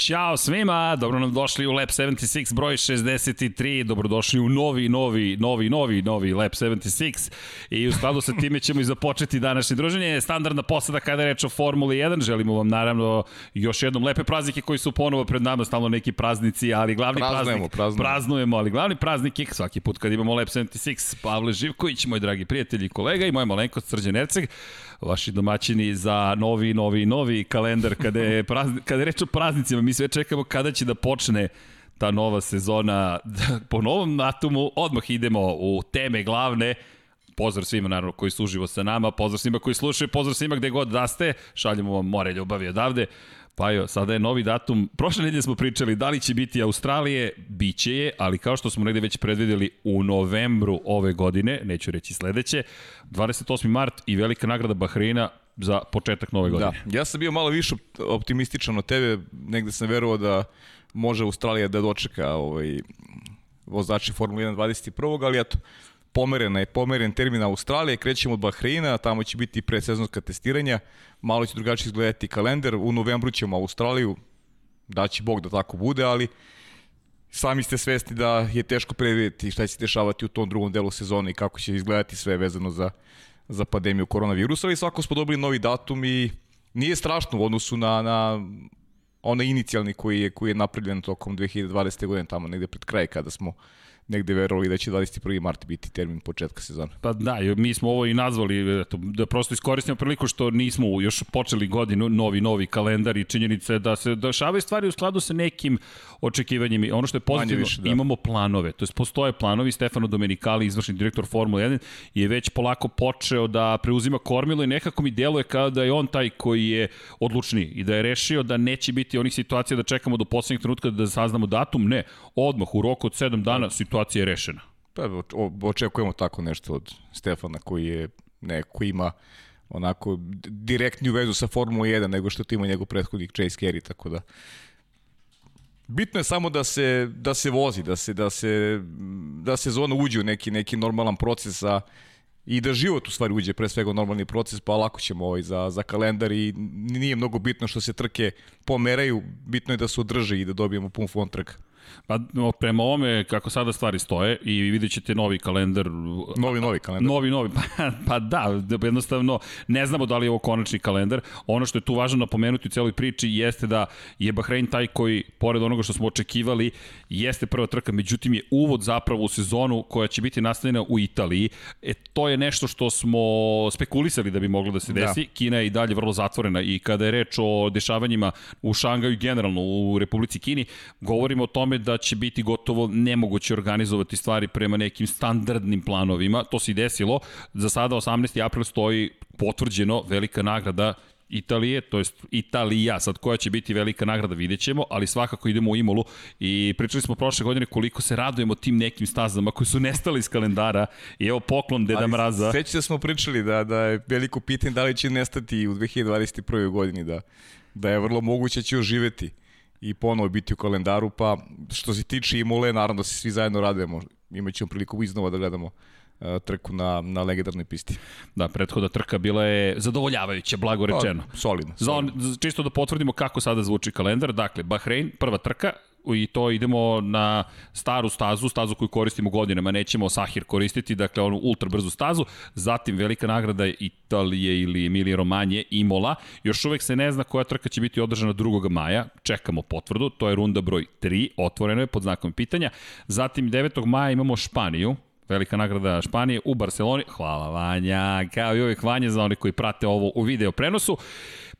Ćao svima, dobro nam došli u Lab 76 broj 63, dobrodošli u novi, novi, novi, novi, novi Lab 76 i u skladu sa time ćemo i započeti današnje druženje. Standardna posada kada je reč o Formuli 1, želimo vam naravno još jednom lepe praznike koji su ponovo pred nama, stalno neki praznici, ali glavni praznujemo, praznik, praznujemo. praznujemo, ali glavni praznik je svaki put kad imamo Lab 76, Pavle Živković, moj dragi prijatelj i kolega i moj malenkost Srđan Erceg, vaši domaćini za novi, novi, novi kalendar kada je, prazni, kada je reč o praznicima. Mi sve čekamo kada će da počne ta nova sezona. Po novom datumu odmah idemo u teme glavne. Pozdrav svima naravno koji su uživo sa nama, pozdrav svima koji slušaju, pozdrav svima gde god da ste. Šaljemo vam more ljubavi odavde. Pa jo, sada je novi datum. Prošle nedelje smo pričali da li će biti Australije, biće je, ali kao što smo negde već predvideli u novembru ove godine, neću reći sledeće, 28. mart i velika nagrada Bahreina za početak nove godine. Da, ja sam bio malo više optimističan od tebe, negde sam verovao da može Australija da dočeka ovaj, vozači Formula 1 21. ali eto, pomerena je, pomeren termin Australije, krećemo od Bahreina, tamo će biti predsezonska testiranja, malo će drugačije izgledati kalendar, u novembru ćemo Australiju, daći Bog da tako bude, ali sami ste svesni da je teško predvidjeti šta će se dešavati u tom drugom delu sezone i kako će izgledati sve vezano za, za pandemiju koronavirusa, ali svako smo dobili novi datum i nije strašno u odnosu na, na onaj inicijalni koji je, koji je napravljen tokom 2020. godine, tamo negde pred kraj kada smo negde verovali da će 21. mart biti termin početka sezona. Pa da, mi smo ovo i nazvali, eto, da prosto iskoristimo priliku što nismo još počeli godinu, novi, novi kalendar i činjenica je da se dešavaju stvari u skladu sa nekim očekivanjima. Ono što je pozitivno, više, da. imamo planove, to je postoje planovi, Stefano Domenicali, izvršni direktor Formule 1, je već polako počeo da preuzima kormilo i nekako mi deluje kao da je on taj koji je odlučni i da je rešio da neće biti onih situacija da čekamo do poslednjeg trenutka da saznamo datum, ne, odmah u roku od 7 dana situacija situacija je rešena. Pa, očekujemo tako nešto od Stefana koji je neko ima onako direktniju vezu sa Formula 1 nego što ima njegov prethodnik Chase Carey, tako da bitno je samo da se da se vozi, da se da se da sezona uđe u neki neki normalan proces a i da život u stvari uđe pre svega u normalni proces, pa lako ćemo ovaj za, za kalendar i nije mnogo bitno što se trke pomeraju, bitno je da se održe i da dobijemo pun fond trka. Pa no, prema ovome kako sada stvari stoje i vidjet ćete novi kalendar. Novi, novi kalendar. Novi, novi. Pa, pa da, jednostavno ne znamo da li je ovo konačni kalendar. Ono što je tu važno napomenuti u celoj priči jeste da je Bahrein taj koji, pored onoga što smo očekivali, jeste prva trka, međutim je uvod zapravo u sezonu koja će biti nastavljena u Italiji. E, to je nešto što smo spekulisali da bi moglo da se da. desi. Da. Kina je i dalje vrlo zatvorena i kada je reč o dešavanjima u Šangaju generalno u Republici Kini, govorimo o tome da će biti gotovo nemoguće organizovati stvari prema nekim standardnim planovima. To se i desilo. Za sada 18. april stoji potvrđeno velika nagrada Italije, to jest Italija, sad koja će biti velika nagrada vidjet ćemo, ali svakako idemo u Imolu i pričali smo prošle godine koliko se radujemo tim nekim stazama koji su nestali iz kalendara i evo poklon Deda ali, Mraza. Sveći da smo pričali da, da je veliko pitanje da li će nestati u 2021. godini, da, da je vrlo moguće da će oživeti i ponovo biti u kalendaru, pa što se tiče Imole, naravno da se svi zajedno radujemo. Imaćemo priliku iznova da gledamo uh, trku na, na legendarnoj pisti. Da, prethoda trka bila je zadovoljavajuća, blago pa, rečeno. Pa, solidno. solidno. Za on, čisto da potvrdimo kako sada zvuči kalendar, dakle, Bahrein, prva trka, i to idemo na staru stazu, stazu koju koristimo godinama, nećemo Sahir koristiti, dakle onu ultra brzu stazu, zatim velika nagrada Italije ili Emilije Romanje, Imola, još uvek se ne zna koja trka će biti održana 2. maja, čekamo potvrdu, to je runda broj 3, otvoreno je pod znakom pitanja, zatim 9. maja imamo Španiju, velika nagrada Španije u Barceloni. Hvala Vanja, kao i uvijek Vanja za one koji prate ovo u video prenosu.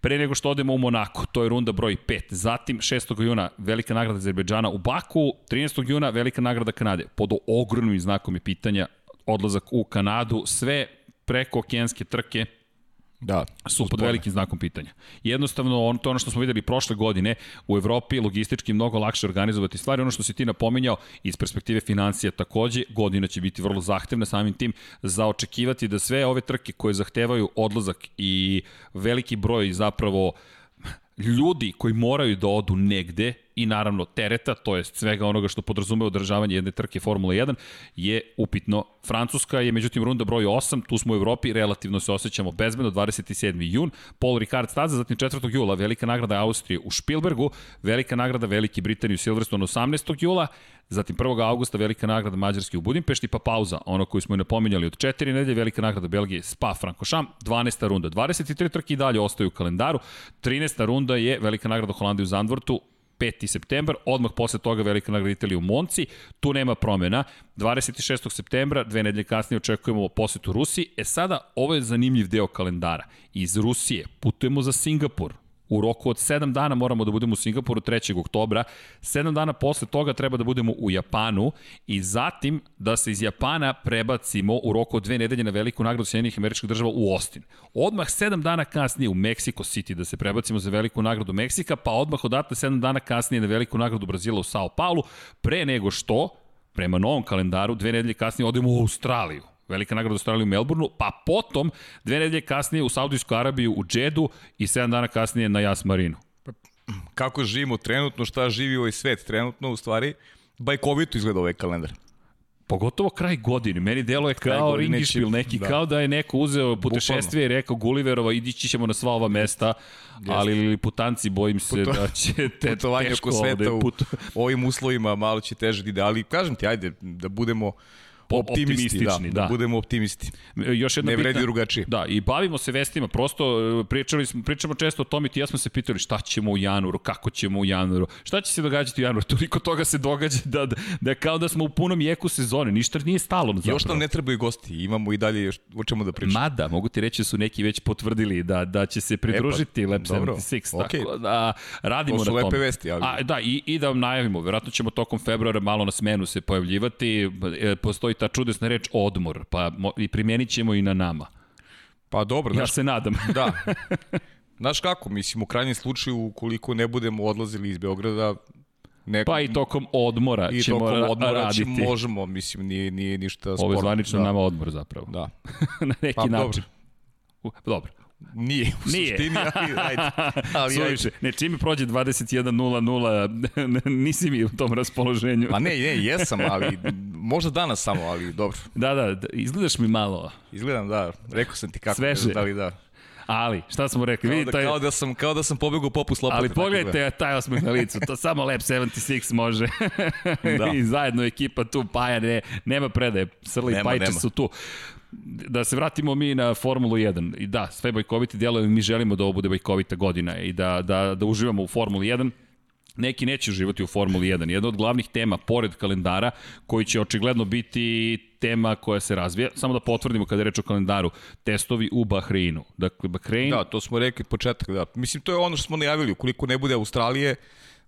Pre nego što odemo u Monako, to je runda broj 5. Zatim 6. juna velika nagrada Azerbejdžana u Baku, 13. juna velika nagrada Kanade. Pod ogromnim znakom je pitanja odlazak u Kanadu, sve preko okeanske trke da, su pod velikim znakom pitanja. Jednostavno, on, to ono što smo videli prošle godine, u Evropi logistički mnogo lakše organizovati stvari. Ono što si ti napominjao iz perspektive financija takođe, godina će biti vrlo zahtevna samim tim za očekivati da sve ove trke koje zahtevaju odlazak i veliki broj zapravo ljudi koji moraju da odu negde i naravno tereta, to jest svega onoga što podrazume održavanje jedne trke Formula 1, je upitno. Francuska je međutim runda broj 8, tu smo u Evropi, relativno se osjećamo bezbedno, 27. jun, Paul Ricard staza, zatim 4. jula, velika nagrada Austrije u Špilbergu, velika nagrada Velike Britanije u Silverstone 18. jula, Zatim 1. augusta velika nagrada Mađarske u Budimpešti, pa pauza, ono koju smo i napominjali od 4 nedelje, velika nagrada Belgije Spa Frankošam, 12. runda. 23 trke i dalje ostaju u kalendaru. 13. runda je velika nagrada Holandije u Zandvortu, 5. septembar, odmah posle toga velika nagrada Italije u Monci, tu nema promena. 26. septembra, dve nedelje kasnije očekujemo posetu Rusiji. E sada, ovo je zanimljiv deo kalendara. Iz Rusije putujemo za Singapur, U roku od 7 dana moramo da budemo u Singapuru 3. oktobra. 7 dana posle toga treba da budemo u Japanu i zatim da se iz Japana prebacimo u roku od dve nedelje na veliku nagradu Sjedinjenih američkih država u Austin. Odmah 7 dana kasnije u Mexico City da se prebacimo za veliku nagradu Meksika, pa odmah odatle 7 dana kasnije na veliku nagradu Brazila u Sao Paulo, pre nego što, prema novom kalendaru, dve nedelje kasnije odemo u Australiju velika nagrada Australije u Melbourneu, pa potom dve nedelje kasnije u Saudijsku Arabiju u Džedu i 7 dana kasnije na Jas Marinu. Kako živimo trenutno, šta živi ovaj svet trenutno, u stvari, bajkovito izgleda ovaj kalendar. Pogotovo kraj godine. Meni delo je kao ringišpil neki, da. kao da je neko uzeo putešestvije i rekao Guliverova, idići ćemo na sva ova mesta, Jeste. ali putanci bojim se Puto, da će te putovanje oko sveta u ovim uslovima malo će teže da ide, ali kažem ti, ajde, da budemo optimisti, da, da, da, budemo optimisti. Još jedna ne vredi bitna, drugačije. Da, i bavimo se vestima, prosto e, pričali smo, pričamo često o tome i ja smo se pitali šta ćemo u januaru, kako ćemo u januaru, šta će se događati u januaru, toliko toga se događa da, da, da kao da smo u punom jeku sezone, ništa nije stalo. Zapravo. Još nam ne trebaju gosti, imamo i dalje još o čemu da pričamo. Mada, mogu ti reći da su neki već potvrdili da, da će se pridružiti e pa, Lab 76, okay. tako da radimo na tome. To su lepe vesti, ali... A, da, i, i da vam najavimo, verovatno ćemo tokom februara malo na smenu se pojavljivati, e, postoji ta čudesna reč odmor, pa i primjenit ćemo i na nama. Pa dobro. Ja znaš, se nadam. Da. Znaš kako, mislim, u krajnjem slučaju, ukoliko ne budemo odlazili iz Beograda, Neko, pa i tokom odmora i ćemo tokom odmora raditi. Ćemo, možemo, mislim, nije, nije ništa sporno. Ovo je zvanično da. nama odmor zapravo. Da. Na neki pa, način. Dobro. dobro. Nije, u Nije. suštini, ali ajde. Ali Suviše. Ajde. Ne, čim mi prođe 21.00, nisi mi u tom raspoloženju. Pa ne, ne, jesam, ali možda danas samo, ali dobro. Da, da, da izgledaš mi malo. Izgledam, da. Rekao sam ti kako. Sveže. Da li da. Ali, šta smo rekli? Kao, da, taj... kao, da sam, kao da sam pobegao popus lopate. Ali pogledajte da. taj osmeh na licu, to samo Lab 76 može. da. I zajedno ekipa tu, Paja, ne, nema predaje, Srli Pajče su tu da se vratimo mi na Formulu 1. I da, sve bajkovite djeluje, mi želimo da ovo bude bajkovita godina i da, da, da uživamo u Formuli 1. Neki neće uživati u Formuli 1. Jedna od glavnih tema, pored kalendara, koji će očigledno biti tema koja se razvija. Samo da potvrdimo kada je reč o kalendaru, testovi u Bahreinu. Dakle, Bahrein... Da, to smo rekli početak, da. Mislim, to je ono što smo najavili. Ukoliko ne bude Australije,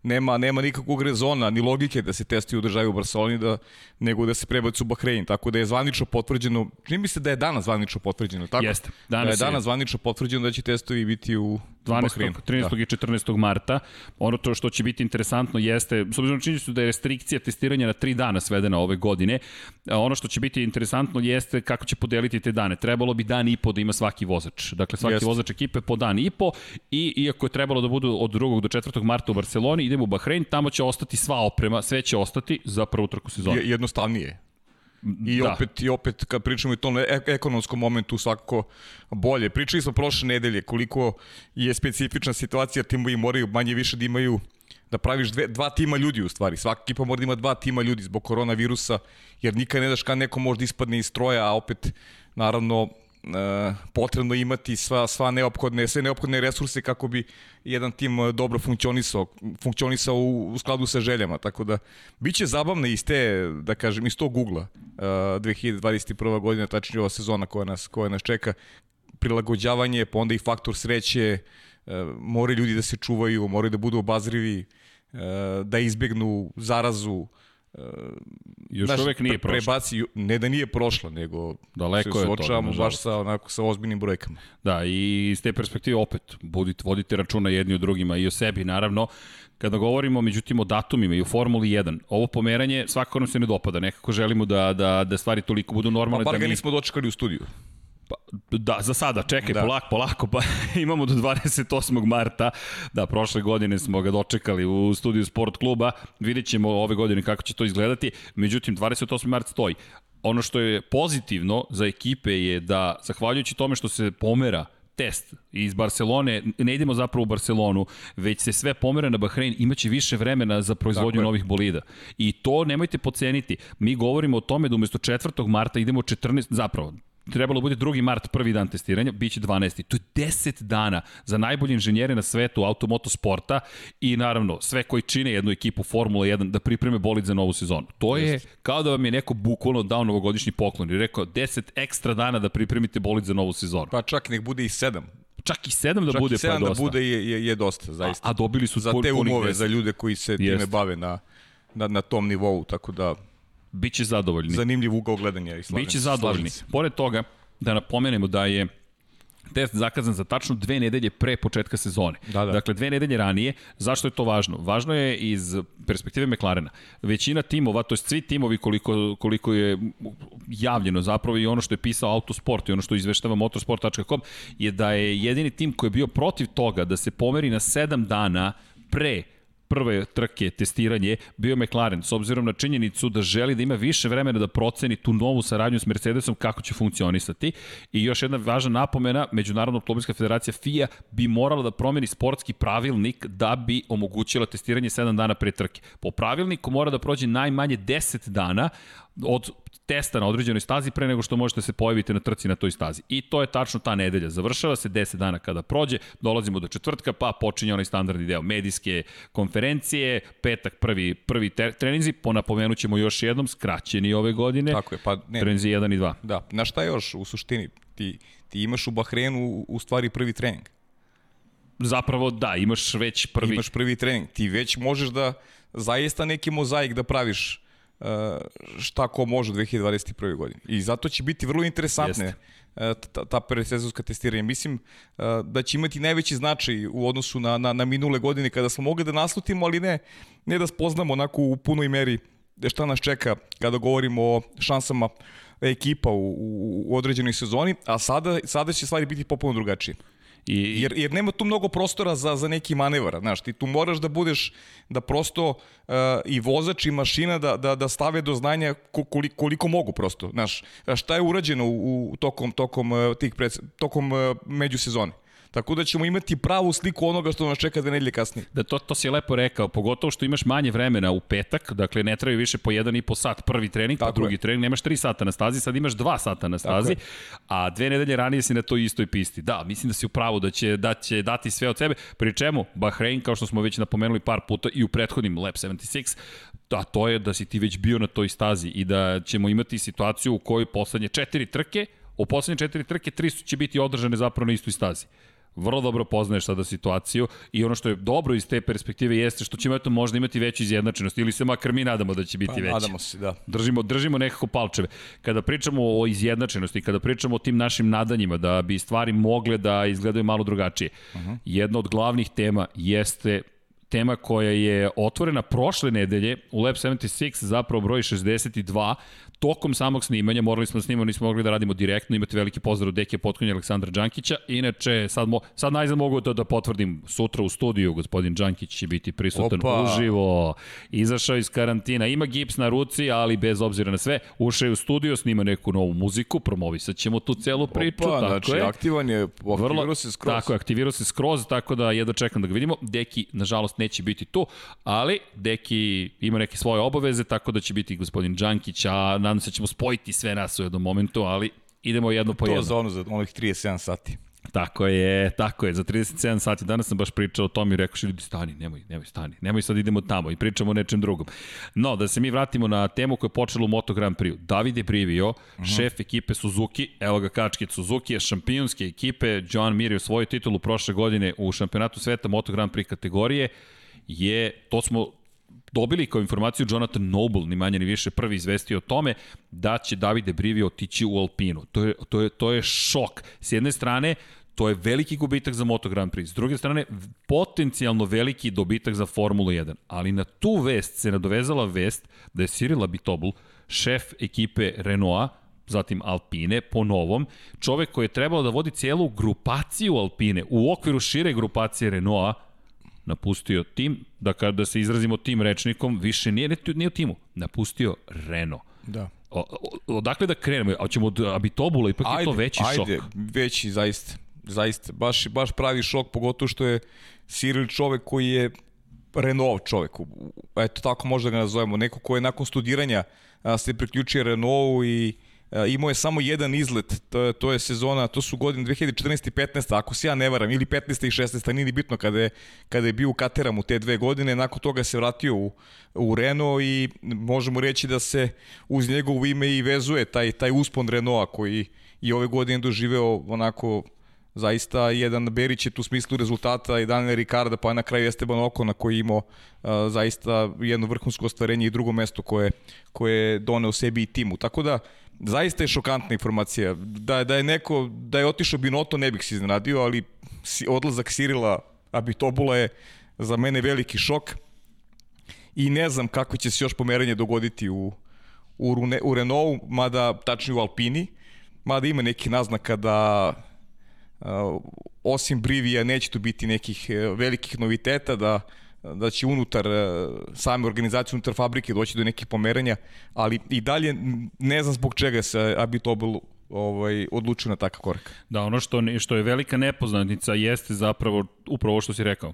nema, nema nikakvog rezona ni logike da se testuju u državi u Barceloni, da, nego da se prebaci u Bahrein. Tako da je zvanično potvrđeno, čini mi se da je danas zvanično potvrđeno, tako? Jeste. Danas da je danas je. zvanično potvrđeno da će testovi biti u 12. Bahreinu. 13. Da. i 14. marta. Ono to što će biti interesantno jeste, s obzirom činjenicu da je restrikcija testiranja na 3 dana svedena ove godine, ono što će biti interesantno jeste kako će podeliti te dane. Trebalo bi dan i po da ima svaki vozač. Dakle, svaki jeste. vozač ekipe po dan i po i iako je trebalo da budu od 2. do 4. marta u Barceloni, idemo u Bahrein, tamo će ostati sva oprema, sve će ostati za prvu trku sezone. Jednostavnije. I da. opet, i opet kad pričamo i tom ekonomskom momentu svakako bolje. Pričali smo prošle nedelje koliko je specifična situacija, timovi moraju manje više da imaju da praviš dve, dva tima ljudi u stvari. Svaka ekipa mora da ima dva tima ljudi zbog koronavirusa, jer nikad ne daš kad neko može da ispadne iz stroja, a opet naravno e, potrebno imati sva, sva neophodne, sve neophodne resurse kako bi jedan tim e, dobro funkcionisao, funkcionisao u, u skladu sa željama, tako da biće zabavno iz te, da kažem, iz tog ugla uh, 2021. godina, tačnije ova sezona koja nas, koja nas čeka, prilagođavanje, pa onda i faktor sreće, uh, moraju ljudi da se čuvaju, moraju da budu obazrivi, da izbegnu zarazu, Još znaš, uvek nije prošla. Prebaci, ne da nije prošla, nego Daleko se suočavamo je to, baš sa, onako, sa ozbiljnim brojkama. Da, i iz te perspektive opet, budite, vodite računa jedni o drugima i o sebi, naravno. Kada govorimo, međutim, o datumima i o Formuli 1, ovo pomeranje svakako nam se ne dopada. Nekako želimo da, da, da stvari toliko budu normalne. Pa bar da ga mi... nismo dočekali u studiju. Pa, da, za sada, čekaj, da. polako, polako, pa imamo do 28. marta, da, prošle godine smo ga dočekali u studiju sport kluba, vidjet ćemo ove godine kako će to izgledati, međutim, 28. mart stoji. Ono što je pozitivno za ekipe je da, zahvaljujući tome što se pomera test iz Barcelone, ne idemo zapravo u Barcelonu, već se sve pomera na Bahrein, imaće više vremena za proizvodnju novih bolida. I to nemojte poceniti. Mi govorimo o tome da umesto 4. marta idemo 14, zapravo, trebalo bude 2. mart prvi dan testiranja, bit će 12. To je 10 dana za najbolje inženjere na svetu automotosporta i naravno sve koji čine jednu ekipu Formula 1 da pripreme bolid za novu sezonu. To je Just. kao da vam je neko bukvalno dao novogodišnji poklon i rekao 10 ekstra dana da pripremite bolid za novu sezonu. Pa čak nek bude i 7. Čak i 7 da Čak bude pa je dosta. da bude je, je, je dosta, zaista. A, a dobili su za te umove, za ljude koji se Jest. time bave na, na, na tom nivou, tako da Biće zadovoljni. Zanimljiv ugao gledanja i Biće zadovoljni. Pored toga, da napomenemo da je test zakazan za tačno dve nedelje pre početka sezone. Da, da. Dakle, dve nedelje ranije. Zašto je to važno? Važno je iz perspektive McLarena. Većina timova, to je svi timovi koliko, koliko je javljeno zapravo i ono što je pisao Autosport i ono što izveštava motorsport.com je da je jedini tim koji je bio protiv toga da se pomeri na sedam dana pre prve trke testiranje bio McLaren, s obzirom na činjenicu da želi da ima više vremena da proceni tu novu saradnju s Mercedesom kako će funkcionisati. I još jedna važna napomena, Međunarodna automobilska federacija FIA bi morala da promeni sportski pravilnik da bi omogućila testiranje 7 dana pre trke. Po pravilniku mora da prođe najmanje 10 dana od testa na određenoj stazi pre nego što možete se pojaviti na trci na toj stazi. I to je tačno ta nedelja. Završava se 10 dana kada prođe, dolazimo do četvrtka, pa počinje onaj standardni deo medijske konferencije, petak prvi, prvi treninzi, ponapomenut ćemo još jednom, skraćeni ove godine. Tako je, pa ne. Treninzi 1 i 2. Da, na šta još u suštini? Ti, ti imaš u Bahreinu u stvari prvi trening. Zapravo da, imaš već prvi... Imaš prvi trening. Ti već možeš da zaista neki mozaik da praviš šta ko može u 2021. godini. I zato će biti vrlo interesantne Jeste. ta, ta presezonska testiranja. Mislim uh, da će imati najveći značaj u odnosu na, na, na minule godine kada smo mogli da naslutimo, ali ne, ne da spoznamo onako u punoj meri šta nas čeka kada govorimo o šansama ekipa u, u, u određenoj sezoni, a sada, sada će stvari biti popuno drugačije. I, jer, jer nema tu mnogo prostora za, za neki manevar, znaš, ti tu moraš da budeš, da prosto uh, i vozač i mašina da, da, da stave do znanja koliko, koliko mogu prosto, znaš, šta je urađeno u, u tokom, tokom, uh, tih pred, tokom uh, međusezone. Tako da ćemo imati pravu sliku onoga što nas čeka dve nedelje kasnije. Da, to, to si lepo rekao, pogotovo što imaš manje vremena u petak, dakle ne trebaju više po jedan i po sat prvi trening, pa Tako pa drugi je. trening, nemaš 3 sata na stazi, sad imaš 2 sata na stazi, a dve nedelje ranije si na toj istoj pisti. Da, mislim da si u pravu da će, da će dati sve od sebe, pri čemu Bahrein, kao što smo već napomenuli par puta i u prethodnim Lab 76, a to je da si ti već bio na toj stazi i da ćemo imati situaciju u kojoj poslednje četiri trke, u poslednje četiri trke tri su će biti održane zapravo na istoj stazi vrlo dobro poznaješ sada situaciju i ono što je dobro iz te perspektive jeste što ćemo eto možda imati veću izjednačenost ili se makar mi nadamo da će biti pa, veći. Nadamo se, da. Držimo, držimo nekako palčeve. Kada pričamo o izjednačenosti, kada pričamo o tim našim nadanjima da bi stvari mogle da izgledaju malo drugačije, uh -huh. jedna od glavnih tema jeste tema koja je otvorena prošle nedelje u Lab 76, zapravo broj 62, tokom samog snimanja, morali smo da snimamo, nismo mogli da radimo direktno, imate veliki pozdrav od Deke Potkonja Aleksandra Đankića. Inače, sad, mo, sad najzad mogu to da potvrdim, sutra u studiju gospodin Đankić će biti prisutan Opa. uživo, izašao iz karantina, ima gips na ruci, ali bez obzira na sve, ušao je u studiju, snima neku novu muziku, promovisat ćemo tu celu priču. Opa, tako znači je. aktivan je, aktivirao Vrlo, se skroz. Tako je, aktivirao se skroz, tako da jedno čekam da ga vidimo. Deki, nažalost, neće biti tu, ali Deki ima neke svoje obaveze, tako da će biti gospodin Đankić, a nadam se da ćemo spojiti sve nas u jednom momentu, ali idemo jedno po jedno. To za ono, za onih 37 sati. Tako je, tako je, za 37 sati. Danas sam baš pričao o tom i rekao što ljudi stani, nemoj, nemoj stani, nemoj sad idemo tamo i pričamo o nečem drugom. No, da se mi vratimo na temu koja je počela u Moto Grand Prix. David je Brivio, uh mhm. -huh. šef ekipe Suzuki, evo ga kačke Suzuki je šampionske ekipe, John Mir je svoju titulu prošle godine u šampionatu sveta Moto Grand Prix kategorije, je, to smo dobili kao informaciju Jonathan Noble, ni manje ni više, prvi izvestio o tome da će Davide Brivio otići u Alpinu. To je, to je, to je šok. S jedne strane, to je veliki gubitak za Moto Grand Prix. S druge strane, potencijalno veliki dobitak za Formulu 1. Ali na tu vest se nadovezala vest da je Cyril Abitobul, šef ekipe Renaulta, zatim Alpine po novom, čovek koji je trebao da vodi cijelu grupaciju Alpine u okviru šire grupacije Renaulta, napustio tim, da kada se izrazimo tim rečnikom, više nije, nije u timu, napustio Renault. Da. O, o, odakle da krenemo? A ćemo od Abitobula, ipak ajde, je to veći ajde, šok. Ajde, veći, zaista. Zaista, baš, baš pravi šok, pogotovo što je Cyril čovek koji je Renault čovek, eto tako možda ga nazovemo, neko ko je nakon studiranja a, se priključio Renault i imao je samo jedan izlet, to, to je sezona, to su godine 2014. i 15. ako se ja ne varam, ili 15. i 16. nije ni bitno kada je, kada je bio u Kateramu te dve godine, nakon toga se vratio u, u Renault i možemo reći da se uz njegovo ime i vezuje taj, taj uspon Renaulta koji i ove godine doživeo onako zaista jedan Berić je tu smislu rezultata i Daniel Ricarda, pa na kraju Esteban Okona koji imao uh, zaista jedno vrhunsko ostvarenje i drugo mesto koje, koje je doneo sebi i timu. Tako da, zaista je šokantna informacija. Da, da je neko, da je otišao Binoto, ne bih se iznenadio, ali odlazak Sirila Abitobula je za mene veliki šok i ne znam kako će se još pomeranje dogoditi u, u, Rune, u Renault, mada tačnije u Alpini, mada ima neki naznaka da osim Brivija neće tu biti nekih uh, velikih noviteta, da da će unutar uh, same organizacije, unutar fabrike doći do nekih pomeranja, ali i dalje ne znam zbog čega se Abitobel ovaj, odlučio na takav korak. Da, ono što, što je velika nepoznanica jeste zapravo upravo što si rekao.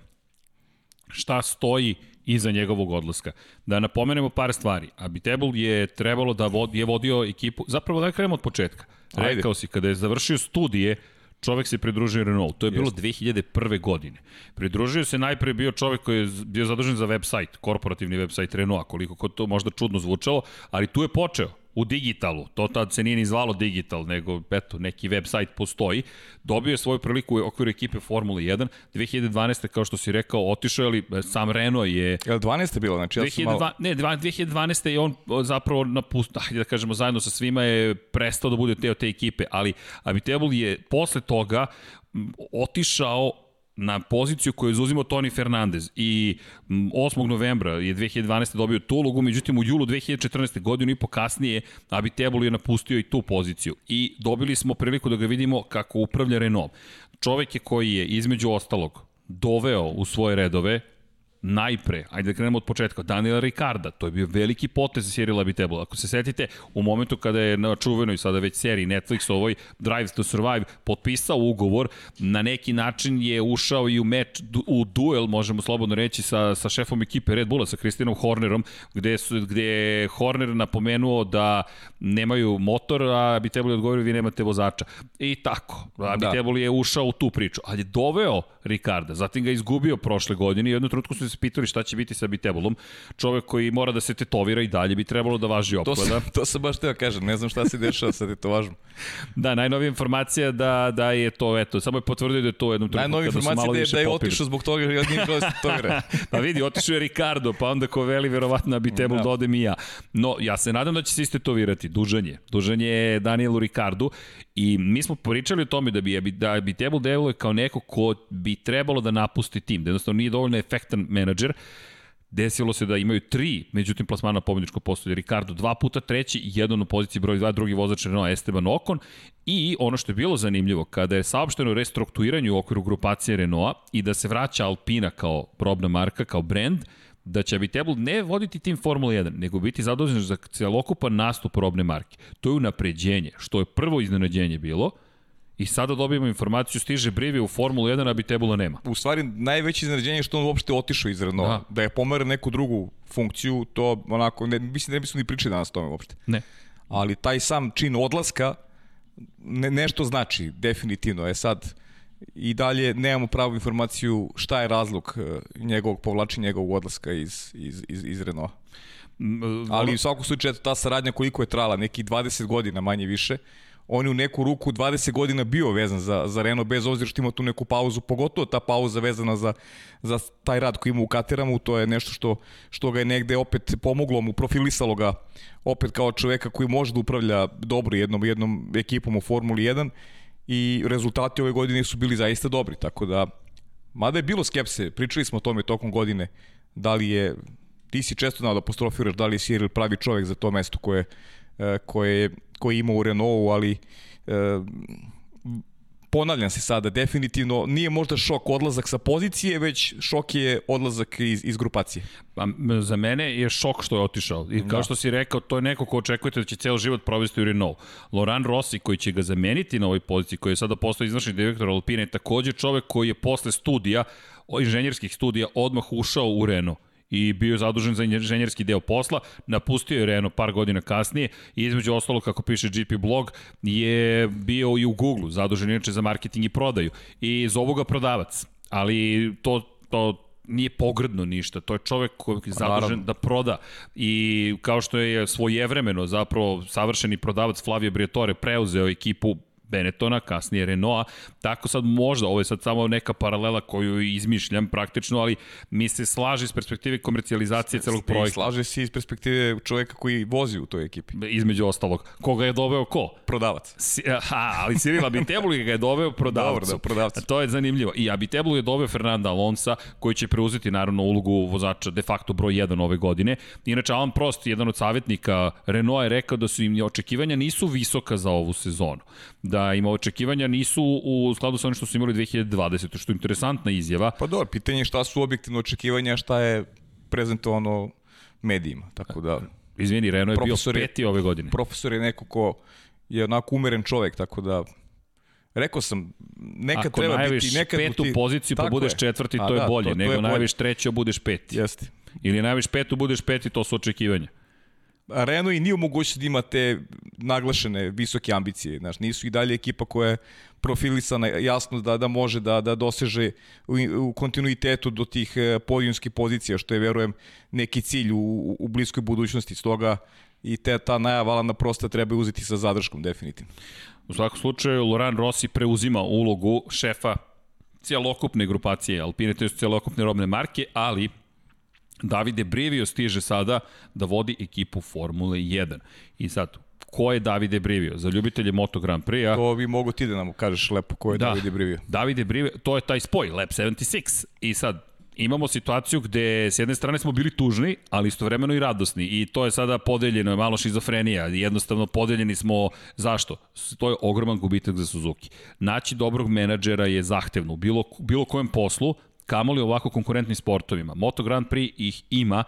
Šta stoji iza njegovog odlaska. Da napomenemo par stvari. Abitebul je trebalo da vodi, je vodio ekipu, zapravo da krenemo od početka. Rekao Ajde. si, kada je završio studije, čovek se pridružio Renault. To je bilo Jeste. 2001. godine. Pridružio se najpre bio čovek koji je bio zadužen za website, korporativni website Renault, koliko to možda čudno zvučalo, ali tu je počeo u digitalu, to tad se nije ni zvalo digital, nego eto, neki web sajt postoji, dobio je svoju priliku u okviru ekipe Formule 1, 2012. kao što si rekao, otišao je li, e, sam Renault je... Je li 12. bilo? Znači, ja 2002, malo... Ne, 2012. je on zapravo napustio, da kažemo zajedno sa svima je prestao da bude teo te ekipe, ali Abitebul je posle toga otišao na poziciju koju je zauzimao Toni Fernandez i 8. novembra je 2012. dobio tu ulogu, međutim u julu 2014. godinu i po kasnije Abitebol je napustio i tu poziciju i dobili smo priliku da ga vidimo kako upravlja Renault. Čovek je koji je između ostalog doveo u svoje redove najpre, ajde da krenemo od početka, Daniela Ricarda, to je bio veliki potez Cyril Abiteboul. Ako se setite, u momentu kada je na čuvenoj sada već seriji Netflix ovoj Drive to Survive potpisao ugovor, na neki način je ušao i u meč, u duel, možemo slobodno reći, sa, sa šefom ekipe Red Bulla, sa Kristinom Hornerom, gde, su, gde je Horner napomenuo da nemaju motor, a Abiteboul je odgovorio vi nemate vozača. I tako, Abiteboul da. je ušao u tu priču, ali je doveo Ricarda, zatim ga izgubio prošle godine i jednu trutku su se pitali šta će biti sa Bitebulom. Čovek koji mora da se tetovira i dalje bi trebalo da važi opklada. To, to sam baš teo kažem, ne znam šta se dešava sa tetovažom. da, najnovija informacija da, da je to, eto, samo je potvrdio da je to u jednom trenutku su malo da je, da je otišao zbog toga jer nije želeo da se tetovira. pa vidi, otišao je Ricardo, pa onda ko veli verovatno na Bitebul da. da odem i ja. No, ja se nadam da će se istetovirati. Dužan je. Dužan je Danielu Ricardu i mi smo pričali o tome da bi, da bi Table deluje kao neko ko bi trebalo da napusti tim, da jednostavno nije dovoljno efektan menadžer, Desilo se da imaju tri, međutim, plasmana na pobjedičko postolje. Ricardo dva puta, treći, jedan u poziciji broj 2, drugi vozač Renault Esteban Ocon. I ono što je bilo zanimljivo, kada je saopšteno restrukturiranju u okviru grupacije Renault i da se vraća Alpina kao probna marka, kao brand, da će Abitebul ne voditi tim Formula 1, nego biti zadovoljen za celokupan nastup robne marke. To je unapređenje, što je prvo iznenađenje bilo, I sada dobijemo informaciju, stiže Brivi u Formulu 1, a Bitebula nema. U stvari, najveće iznenađenje je što on uopšte otišao iz Renault. Da, da je pomera neku drugu funkciju, to onako, ne, mislim da ne bismo ni pričali danas o tome uopšte. Ne. Ali taj sam čin odlaska ne, nešto znači, definitivno. Je sad, i dalje nemamo pravu informaciju šta je razlog e, njegovog povlačenja njegovog odlaska iz, iz, iz, iz Renault. Ali u svakom slučaju ta saradnja koliko je trala, neki 20 godina manje više, on je u neku ruku 20 godina bio vezan za, za Renault, bez obzira što ima tu neku pauzu, pogotovo ta pauza vezana za, za taj rad koji ima u Kateramu, to je nešto što, što ga je negde opet pomoglo mu, profilisalo ga opet kao čoveka koji može da upravlja dobro jednom, jednom ekipom u Formuli 1 i rezultati ove godine su bili zaista dobri, tako da mada je bilo skepse, pričali smo o tome tokom godine, da li je, ti si često znao da apostrofiraš da li je Cyril pravi čovek za to mesto koje, e, koje je koji ima u Renaultu, ali e, ponavljam se sada, definitivno nije možda šok odlazak sa pozicije, već šok je odlazak iz, iz grupacije. Pa, za mene je šok što je otišao. I kao da. što si rekao, to je neko ko očekujete da će ceo život provesti u Renault. Laurent Rossi, koji će ga zameniti na ovoj poziciji, koji je sada postao izvršni direktor Alpine, je takođe čovek koji je posle studija, inženjerskih studija, odmah ušao u Renault i bio je zadužen za inženjerski deo posla, napustio je Renault par godina kasnije i između ostalo, kako piše GP blog, je bio i u Google, zadužen inače za marketing i prodaju. I zovu ga prodavac, ali to, to nije pogrdno ništa, to je čovek koji je pa zadužen da proda i kao što je svojevremeno zapravo savršeni prodavac Flavio Briatore preuzeo ekipu Benettona, kasnije Renaulta, tako sad možda, ovo je sad samo neka paralela koju izmišljam praktično, ali mi se slaže iz perspektive komercijalizacije celog projekta. Slaže se iz perspektive čoveka koji vozi u toj ekipi. Između ostalog. Koga je doveo ko? Prodavac. Si, aha, ali Cyril Abiteblu ga je doveo prodavcu. Dobro, da, prodavcu. To je zanimljivo. I Abiteblu je doveo Fernanda Alonsa, koji će preuzeti naravno ulogu vozača de facto broj 1 ove godine. Inače, Alan Prost, jedan od savjetnika Renault je rekao da su im očekivanja nisu visoka za ovu sezonu. Da da ima očekivanja nisu u skladu sa onim što su imali 2020. što je interesantna izjava. Pa dobro, pitanje je šta su objektivno očekivanja, šta je prezentovano medijima, tako da... Izvini, Reno je bio peti ove godine. Profesor je neko ko je onako umeren čovek, tako da Rekao sam, nekad Ako treba biti... Nekad petu ti... poziciju pa budeš je. četvrti, A, to je da, bolje, to, to nego je najaviš treći, a budeš peti. Jeste. Ili najaviš petu, budeš peti, to su očekivanja. Renault i nije u mogućnosti da ima te naglašene visoke ambicije. Znaš, nisu i dalje ekipa koja je profilisana jasno da da može da da doseže u, u kontinuitetu do tih e, podijumskih pozicija, što je, verujem, neki cilj u, u bliskoj budućnosti. Stoga i te, ta najava Alana Prosta treba uzeti sa zadrškom, definitivno. U svakom slučaju, Loran Rossi preuzima ulogu šefa cijelokupne grupacije Alpine, to je cijelokupne robne marke, ali Davide Brivio stiže sada da vodi ekipu Formule 1. I sad, ko je Davide Brivio? Za ljubitelje Moto Grand Prix-a... To bi mogo ti da nam kažeš lepo ko je da, Davide Brivio. Davide Brivio, to je taj spoj, Lab 76. I sad, imamo situaciju gde s jedne strane smo bili tužni, ali istovremeno i radosni i to je sada podeljeno, je malo šizofrenija, jednostavno podeljeni smo, zašto? To je ogroman gubitak za Suzuki. Naći dobrog menadžera je zahtevno u bilo, bilo kojem poslu, kamoli ovako konkurentnim sportovima. Moto Grand Prix ih ima,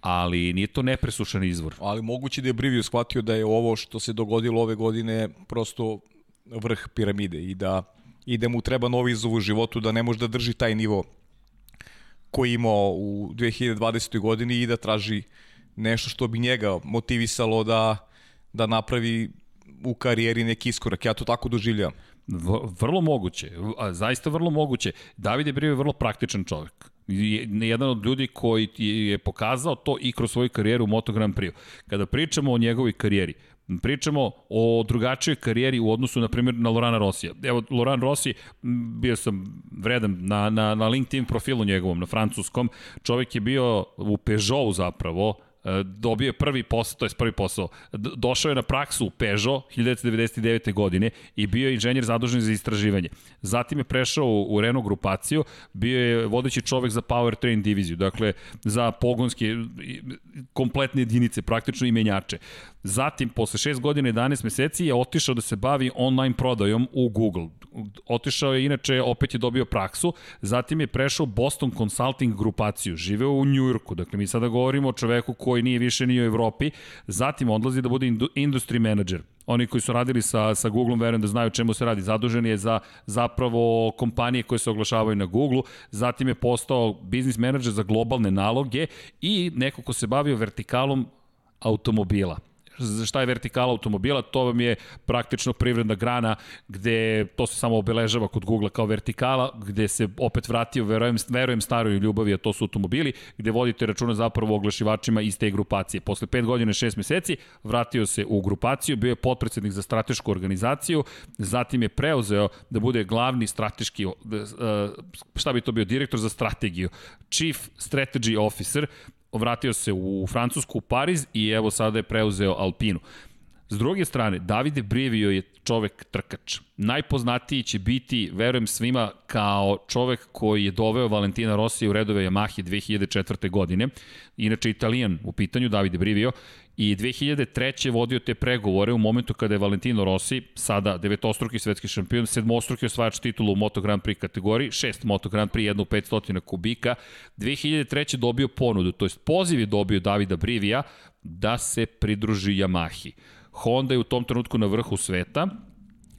ali nije to nepresušan izvor. Ali moguće da je Brivio shvatio da je ovo što se dogodilo ove godine prosto vrh piramide i da, i da mu treba novi izov u životu, da ne može da drži taj nivo koji imao u 2020. godini i da traži nešto što bi njega motivisalo da, da napravi u karijeri neki iskorak. Ja to tako doživljam. Vrlo moguće, zaista vrlo moguće. David je bio vrlo praktičan čovjek. Jedan od ljudi koji je pokazao to i kroz svoju karijeru u Moto Grand Prix. Kada pričamo o njegovoj karijeri, pričamo o drugačijoj karijeri u odnosu, na primjer, na Lorana Rosija. Evo, Loran Rossi, bio sam vredan na, na, na LinkedIn profilu njegovom, na francuskom. Čovjek je bio u Peugeotu zapravo, dobio je prvi posao, to je prvi posao, došao je na praksu u Peugeot 1999. godine i bio je inženjer zadužen za istraživanje. Zatim je prešao u Renault grupaciju, bio je vodeći čovek za powertrain diviziju, dakle za pogonske kompletne jedinice, praktično i menjače. Zatim, posle 6 godina i 11 meseci je otišao da se bavi online prodajom u Google. Otišao je, inače, opet je dobio praksu. Zatim je prešao Boston Consulting grupaciju. Živeo u Njujorku. Dakle, mi sada govorimo o čoveku koji nije više ni u Evropi. Zatim odlazi da bude industry manager. Oni koji su radili sa, sa Google-om, verujem da znaju čemu se radi. Zadužen je za zapravo kompanije koje se oglašavaju na Google-u. Zatim je postao biznis menadžer za globalne naloge i neko ko se bavio vertikalom automobila šta je vertikala automobila, to vam je praktično privredna grana gde to se samo obeležava kod Google kao vertikala, gde se opet vratio, verujem, verujem staroj ljubavi, a to su automobili, gde vodite računa zapravo oglašivačima iz te grupacije. Posle 5 godina i 6 meseci vratio se u grupaciju, bio je potpredsednik za stratešku organizaciju, zatim je preuzeo da bude glavni strateški, e, šta bi to bio, direktor za strategiju, Chief Strategy Officer, vratio se u Francusku, u Pariz i evo sada je preuzeo Alpinu. S druge strane, Davide Brivio je čovek trkač. Najpoznatiji će biti, verujem svima, kao čovek koji je doveo Valentina Rossi u redove Yamahe 2004. godine. Inače, italijan u pitanju, Davide Brivio. i 2003. vodio te pregovore u momentu kada je Valentino Rossi, sada devetostruki svetski šampion, sedmostruki osvajač titula u Moto Grand Prix kategoriji, šest Moto Grand Prix, jednu 500 kubika, 2003. dobio ponudu, to jest poziv je dobio Davida Brivija da se pridruži Yamahi. Honda je u tom trenutku na vrhu sveta,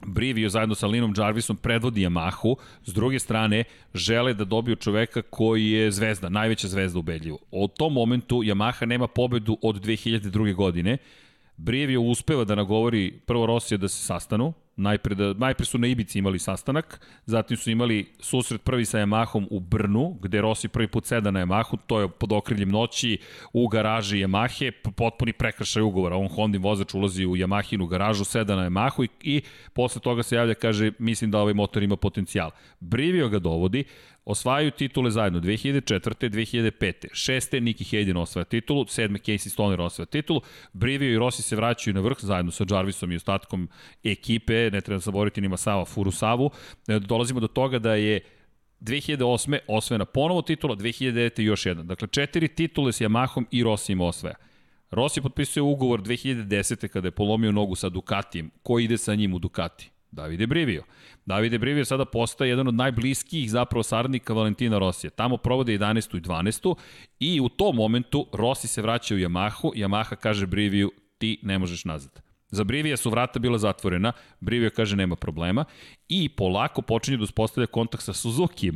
Brivio zajedno sa Linom Jarvisom predvodi Yamahu, s druge strane žele da dobiju čoveka koji je zvezda, najveća zvezda ubedljivo. Od tom momentu Yamaha nema pobedu od 2002. godine, Brivio uspeva da nagovori prvo Rosija da se sastanu, Najpre, da, najpre su na Ibici imali sastanak, zatim su imali susret prvi sa Yamahom u Brnu, gde Rossi prvi put seda na Yamahu, to je pod okriljem noći u garaži Yamahe, potpuni prekršaj ugovora. On Hondin vozač ulazi u Yamahinu garažu, seda na Yamahu i, i posle toga se javlja, kaže, mislim da ovaj motor ima potencijal. Brivio ga dovodi, osvajaju titule zajedno 2004. 2005. Šeste Niki Hayden osvaja titulu, sedme Casey Stoner osvaja titulu, Brivio i Rossi se vraćaju na vrh zajedno sa Jarvisom i ostatkom ekipe, ne treba zaboraviti ni Masava Furusavu. E, dolazimo do toga da je 2008. osvojena ponovo titula, 2009. još jedna. Dakle, četiri titule s Yamahom i Rossijem osvaja. Rossi potpisuje ugovor 2010. kada je polomio nogu sa Ducatijem. Ko ide sa njim u Ducati? Davide Brivio. Davide Brivio sada postaje jedan od najbliskijih zapravo saradnika Valentina Rosija. Tamo provode 11. i 12. i u tom momentu Rossi se vraća u Yamahu, Yamaha kaže Briviju ti ne možeš nazad. Za Brivija su vrata bila zatvorena, Brivio kaže nema problema i polako počinje da uspostavlja kontakt sa Suzuki.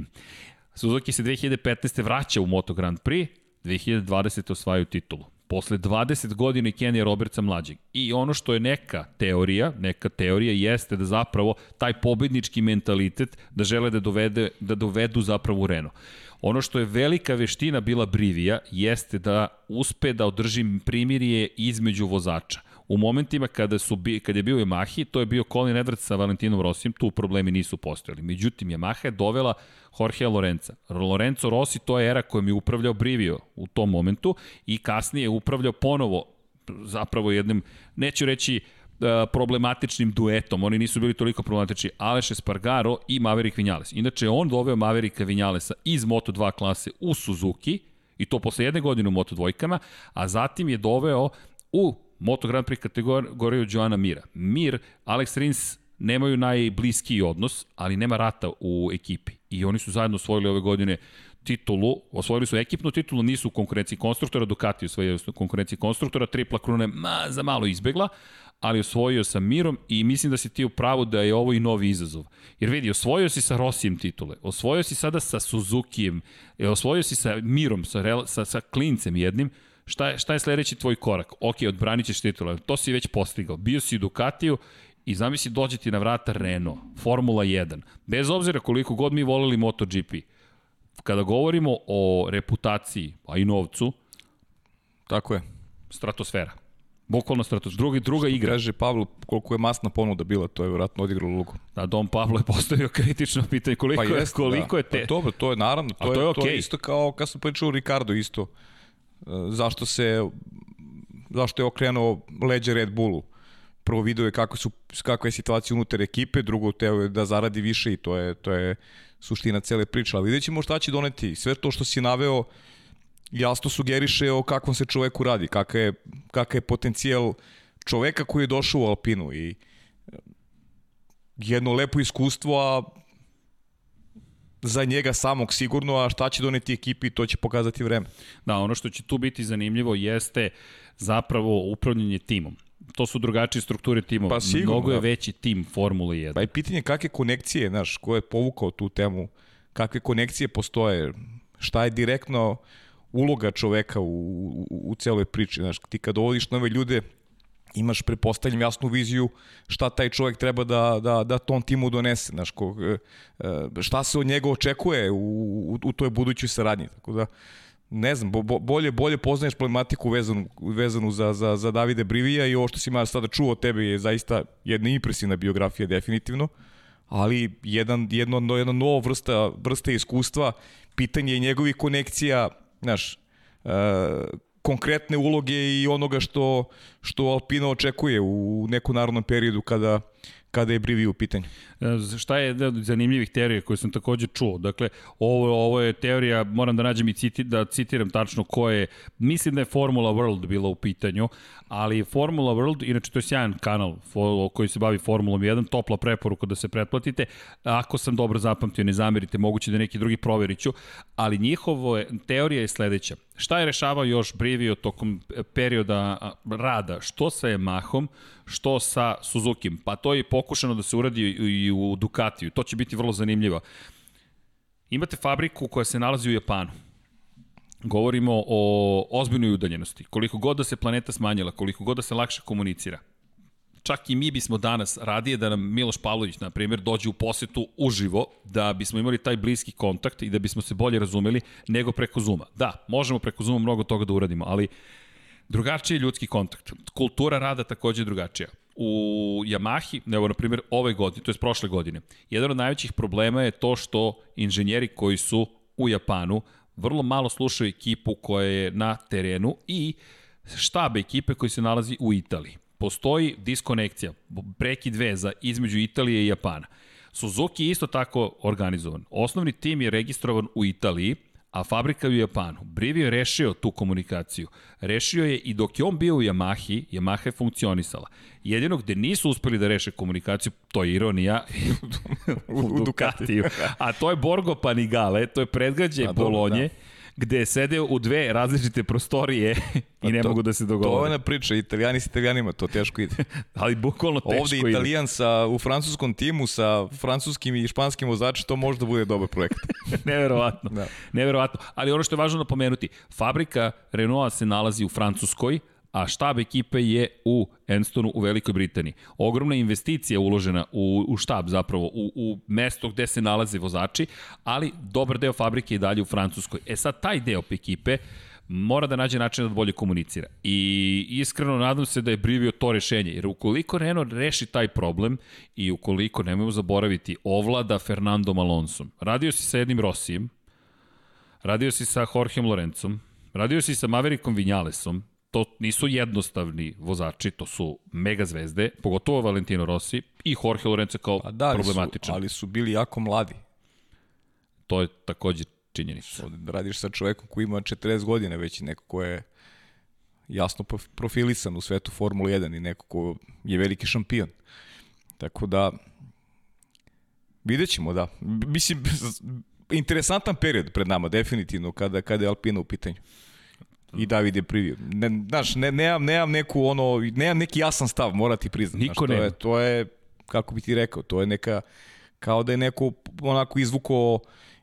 Suzuki se 2015. vraća u Moto Grand Prix, 2020. osvajaju titulu posle 20 godina Kenija Robertsa mlađeg. I ono što je neka teorija, neka teorija jeste da zapravo taj pobednički mentalitet da žele da, dovede, da dovedu zapravo u Renault. Ono što je velika veština bila Brivija jeste da uspe da održi primirje između vozača. U momentima kada, su, kada je bio Yamahi, to je bio Colin Edwards sa Valentinom Rossijem, tu problemi nisu postojali. Međutim, Yamaha je dovela Jorge Lorenza. Lorenzo Rossi, to je era kojom je upravljao Brivio u tom momentu i kasnije je upravljao ponovo zapravo jednim, neću reći e, problematičnim duetom, oni nisu bili toliko problematični, Aleš Espargaro i Maverick Vinales. Inače, on doveo Mavericka Vinalesa iz Moto2 klase u Suzuki, i to posle jedne godine u Moto dvojkama, a zatim je doveo u Moto Grand Prix kategoriju Joana Mira. Mir, Alex Rins nemaju najbliskiji odnos, ali nema rata u ekipi. I oni su zajedno osvojili ove godine titulu, osvojili su ekipnu titulu, nisu u konkurenciji konstruktora, Ducati osvojili su konkurenciji konstruktora, tripla kruna ma, za malo izbegla, ali osvojio sa Mirom i mislim da si ti u pravu da je ovo i novi izazov. Jer vidi, osvojio si sa Rosijem titule, osvojio si sada sa Suzukijem, osvojio si sa Mirom, sa, sa, sa Klincem jednim, Šta je, šta je sledeći tvoj korak? Ok, odbranit ćeš titula, to si već postigao. Bio si u Ducatiju i zamisli dođe ti na vrata Renault, Formula 1. Bez obzira koliko god mi volili MotoGP, kada govorimo o reputaciji, a i novcu, tako je. Stratosfera. Bukvalno stratos. Drugi, druga igra. Kaže Pavlo, koliko je masna ponuda bila, to je vjerojatno odigralo lugu. Da, Dom Pavlo je postavio kritično pitanje koliko, pa jest, je, koliko da. je te... Pa dobro, to je naravno, to, to je, je, okay. to je isto kao kad sam pričao o Ricardo isto zašto se zašto je okrenuo leđe Red Bullu. Prvo video je kako su kakva je situacija unutar ekipe, drugo teo je da zaradi više i to je to je suština cele priče, ali videćemo šta će doneti. Sve to što si naveo jasno sugeriše o kakvom se čoveku radi, kakav je, kakav je potencijal čoveka koji je došao u Alpinu i jedno lepo iskustvo, a za njega samog sigurno, a šta će doneti ekipi, to će pokazati vreme. Da, ono što će tu biti zanimljivo jeste zapravo upravljanje timom. To su drugačije strukture timova. Pa sigurno, Mnogo je da. veći tim Formule 1. Pa i pitanje kakve konekcije, znaš, ko je povukao tu temu, kakve konekcije postoje, šta je direktno uloga čoveka u, u, u celoj priči. Znaš, ti kad dovodiš nove ljude, imaš prepostavljam jasnu viziju šta taj čovjek treba da, da, da tom timu donese, znaš, ko, e, e, šta se od njega očekuje u, u, u toj budućoj saradnji. Tako da, ne znam, bo, bolje, bolje poznaješ problematiku vezanu, vezanu za, za, za Davide Brivija i ovo što si ima sada čuo od tebe je zaista jedna impresivna biografija definitivno, ali jedan, jedno, jedna nova vrsta, vrsta iskustva, pitanje je njegovih konekcija, znaš, uh, konkretne uloge i onoga što, što Alpina očekuje u nekom narodnom periodu kada, kada je Brivi u pitanju. E, šta je jedna od zanimljivih teorija koje sam takođe čuo? Dakle, ovo, ovo je teorija, moram da nađem i citi, da citiram tačno ko je, mislim da je Formula World bila u pitanju, ali Formula World, inače to je sjajan kanal koji se bavi Formulom 1, topla preporuka da se pretplatite. Ako sam dobro zapamtio, ne zamerite, moguće da neki drugi proveriću, ali njihovo je, teorija je sledeća. Šta je rešavao još Brivio tokom perioda rada, što sa Yamahom, što sa Suzuki? Pa to je pokušano da se uradi i u Ducatiju. To će biti vrlo zanimljivo. Imate fabriku koja se nalazi u Japanu. Govorimo o ozbiljnoj udaljenosti. Koliko god da se planeta smanjila, koliko god da se lakše komunicira, čak i mi bismo danas radije da nam Miloš Pavlović, na primjer, dođe u posetu uživo, da bismo imali taj bliski kontakt i da bismo se bolje razumeli nego preko Zuma. Da, možemo preko Zuma mnogo toga da uradimo, ali drugačiji je ljudski kontakt. Kultura rada takođe je drugačija. U Yamahi, evo na primjer ove godine, to je prošle godine, jedan od najvećih problema je to što inženjeri koji su u Japanu vrlo malo slušaju ekipu koja je na terenu i štab ekipe koji se nalazi u Italiji postoji diskonekcija, prekid veza između Italije i Japana. Suzuki je isto tako organizovan. Osnovni tim je registrovan u Italiji, a fabrika u Japanu. Brivio je rešio tu komunikaciju. Rešio je i dok je on bio u Yamahi, Yamaha je funkcionisala. Jedino gde nisu uspeli da reše komunikaciju, to je ironija, u, u Ducatiju. A to je Borgo Panigale, to je predgrađe Bolonje. Da gde sede u dve različite prostorije i ne to, mogu da se dogovore. To je ona priča, italijani s italijanima, to teško ide. Ali bukvalno teško Ovde ide. italijan sa, u francuskom timu sa francuskim i španskim vozačima, to može da bude dobar projekt. Neverovatno. da. Neverovatno. Ali ono što je važno napomenuti, fabrika Renaulta se nalazi u Francuskoj, a štab ekipe je u Enstonu u Velikoj Britaniji. Ogromna investicija uložena u, u štab zapravo, u, u mesto gde se nalaze vozači, ali dobar deo fabrike je dalje u Francuskoj. E sad, taj deo ekipe mora da nađe način da bolje komunicira. I iskreno nadam se da je Brivio to rešenje, jer ukoliko Renault reši taj problem i ukoliko, nemojmo zaboraviti, ovlada Fernando Alonsom, radio si sa jednim Rosijem, radio si sa Jorgeom Lorencom, radio si sa Maverickom Vinjalesom, to nisu jednostavni vozači, to su mega zvezde, pogotovo Valentino Rossi i Jorge Lorenzo kao pa da, problematičan. Su, ali su bili jako mladi. To je takođe činjenica. Radiš sa čovekom koji ima 40 godina već neko ko je jasno profilisan u svetu Formule 1 i neko ko je veliki šampion. Tako da, vidjet ćemo, da. Mislim, interesantan period pred nama, definitivno, kada, kada je Alpina u pitanju i David je privio. Ne, znaš, ne, nemam, nemam neku ono, nemam neki jasan stav, mora ti priznati. Niko znaš, to je, to je, kako bi ti rekao, to je neka, kao da je neko onako izvuko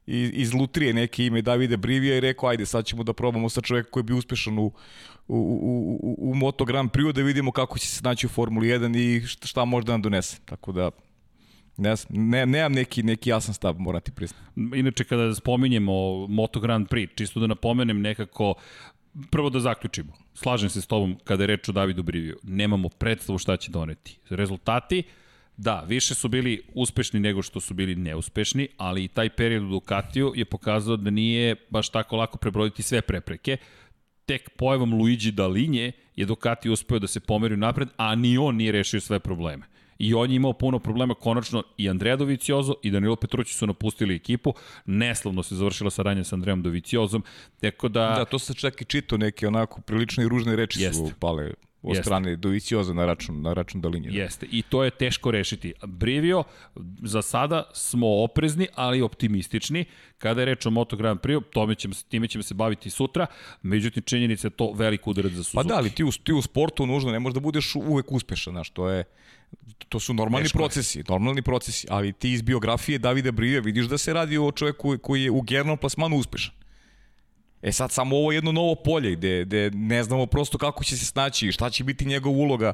iz, iz lutrije neke ime Davide Brivija i rekao, ajde, sad ćemo da probamo sa čoveka koji bi uspešan u, u, u, u, u Moto Grand Prix da vidimo kako će se naći u Formuli 1 i šta, šta može da nam donese. Tako da, Ne, ne, nemam neki, neki jasan stav, morati priznati. Inače, kada spominjemo Moto Grand Prix, čisto da napomenem nekako, prvo da zaključimo. Slažem se s tobom kada je reč o Davidu Briviju. Nemamo predstavu šta će doneti. Rezultati, da, više su bili uspešni nego što su bili neuspešni, ali i taj period u Ducatiju je pokazao da nije baš tako lako prebroditi sve prepreke. Tek pojavom Luigi Dalinje je Ducati uspeo da se pomeri napred, a ni on nije rešio sve probleme. I on je imao puno problema, konačno i Andrea Doviciozo i Danilo Petrući su napustili ekipu, neslovno se završila saradnja sa Andreom Doviciozom, tako da... Da, to se čak i čito neke onako prilično i ružne reči Jest. su pale od strane Dovicioza na račun, na račun Dalinja. Jeste, i to je teško rešiti. Brivio, za sada smo oprezni, ali optimistični. Kada je reč o Moto Grand Prix, tome ćemo, time ćemo se baviti sutra, međutim činjenica je to velik udarac za Suzuki. Pa da, ali ti u, ti u sportu nužno ne možeš da budeš uvek uspešan, znaš, to je to su normalni Teško procesi, je. normalni procesi, ali ti iz biografije Davida Brije vidiš da se radi o čovjeku koji je u generalnom plasmanu uspešan. E sad samo ovo jedno novo polje gde, gde ne znamo prosto kako će se snaći, šta će biti njegova uloga,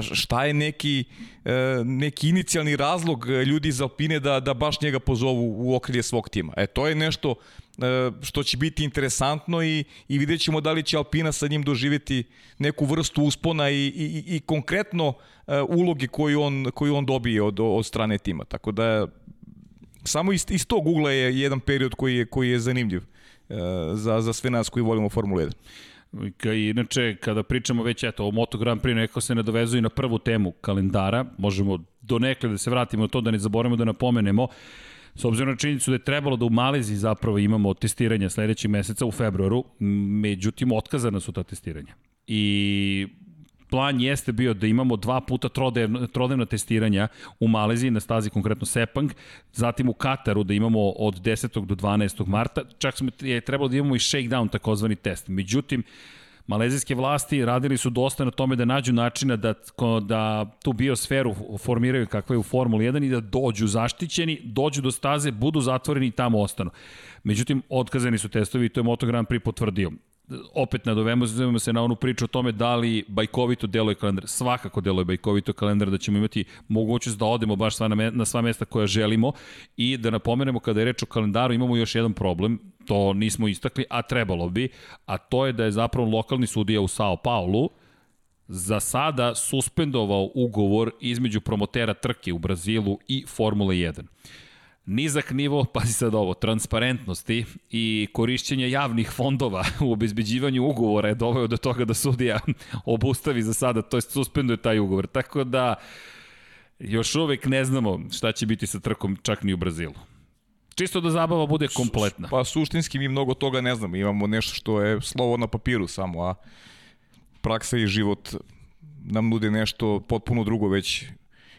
šta je neki, e, neki inicijalni razlog ljudi iz Alpine da, da baš njega pozovu u okrilje svog tima. E to je nešto e, što će biti interesantno i, i vidjet ćemo da li će Alpina sa njim doživjeti neku vrstu uspona i, i, i konkretno e, uloge koju on, koju on dobije od, od strane tima. Tako da samo iz, iz tog ugla je jedan period koji je, koji je zanimljiv za, za sve nas koji volimo Formulu 1. Ka, inače, kada pričamo već eto, o Moto Grand Prix, neko se nadovezuje na prvu temu kalendara, možemo do nekle da se vratimo na to, da ne zaboravimo da napomenemo, S obzirom na činjenicu da je trebalo da u Maleziji zapravo imamo testiranja sledećeg meseca u februaru, međutim otkazana su ta testiranja. I plan jeste bio da imamo dva puta trodnevna, trodnevna testiranja u Maleziji na stazi konkretno Sepang, zatim u Kataru da imamo od 10. do 12. marta, čak smo je trebalo da imamo i shakedown takozvani test. Međutim, Malezijske vlasti radili su dosta na tome da nađu načina da, da tu biosferu formiraju kakva je u Formuli 1 i da dođu zaštićeni, dođu do staze, budu zatvoreni i tamo ostanu. Međutim, otkazani su testovi i to je Moto Grand Prix potvrdio opet nadovemo se na onu priču o tome da li bajkovito deluje kalendar. Svakako deluje bajkovito kalendar da ćemo imati mogućnost da odemo baš sva na, na sva mesta koja želimo. I da napomenemo kada je reč o kalendaru imamo još jedan problem, to nismo istakli, a trebalo bi, a to je da je zapravo lokalni sudija u Sao Paulu za sada suspendovao ugovor između promotera trke u Brazilu i Formule 1 nizak nivo, pazi sad ovo, transparentnosti i korišćenja javnih fondova u obezbeđivanju ugovora je doveo do toga da sudija obustavi za sada, to je suspenduje taj ugovor. Tako da još uvek ne znamo šta će biti sa trkom čak ni u Brazilu. Čisto da zabava bude kompletna. Pa suštinski mi mnogo toga ne znamo. Imamo nešto što je slovo na papiru samo, a praksa i život nam nude nešto potpuno drugo već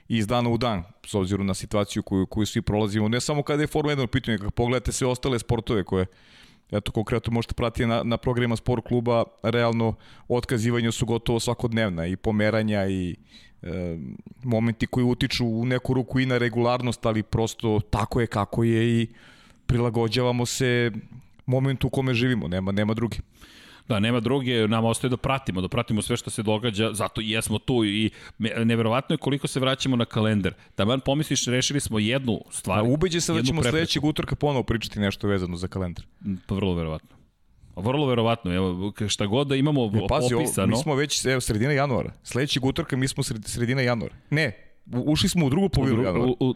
iz dana u dan, s obzirom na situaciju koju, koju svi prolazimo, ne samo kada je Formula 1 u pitanju, kako pogledate sve ostale sportove koje eto konkretno možete pratiti na, na programima sport kluba, realno otkazivanja su gotovo svakodnevna i pomeranja i e, momenti koji utiču u neku ruku i na regularnost, ali prosto tako je kako je i prilagođavamo se momentu u kome živimo, nema, nema drugi. Da, nema druge, nam ostaje da pratimo, da pratimo sve što se događa, zato i jesmo tu i neverovatno je koliko se vraćamo na kalendar. Da man pomisliš, rešili smo jednu stvar. Da, ubeđe se da ćemo prepreku. sledećeg utorka ponovo pričati nešto vezano za kalendar. Pa vrlo verovatno. Vrlo verovatno, evo, šta god da imamo ne, pazi, opisano. mi smo već, evo, sredina januara. Sledećeg utorka mi smo sredina januara. Ne, ušli smo u drugu polovinu januara. U, u,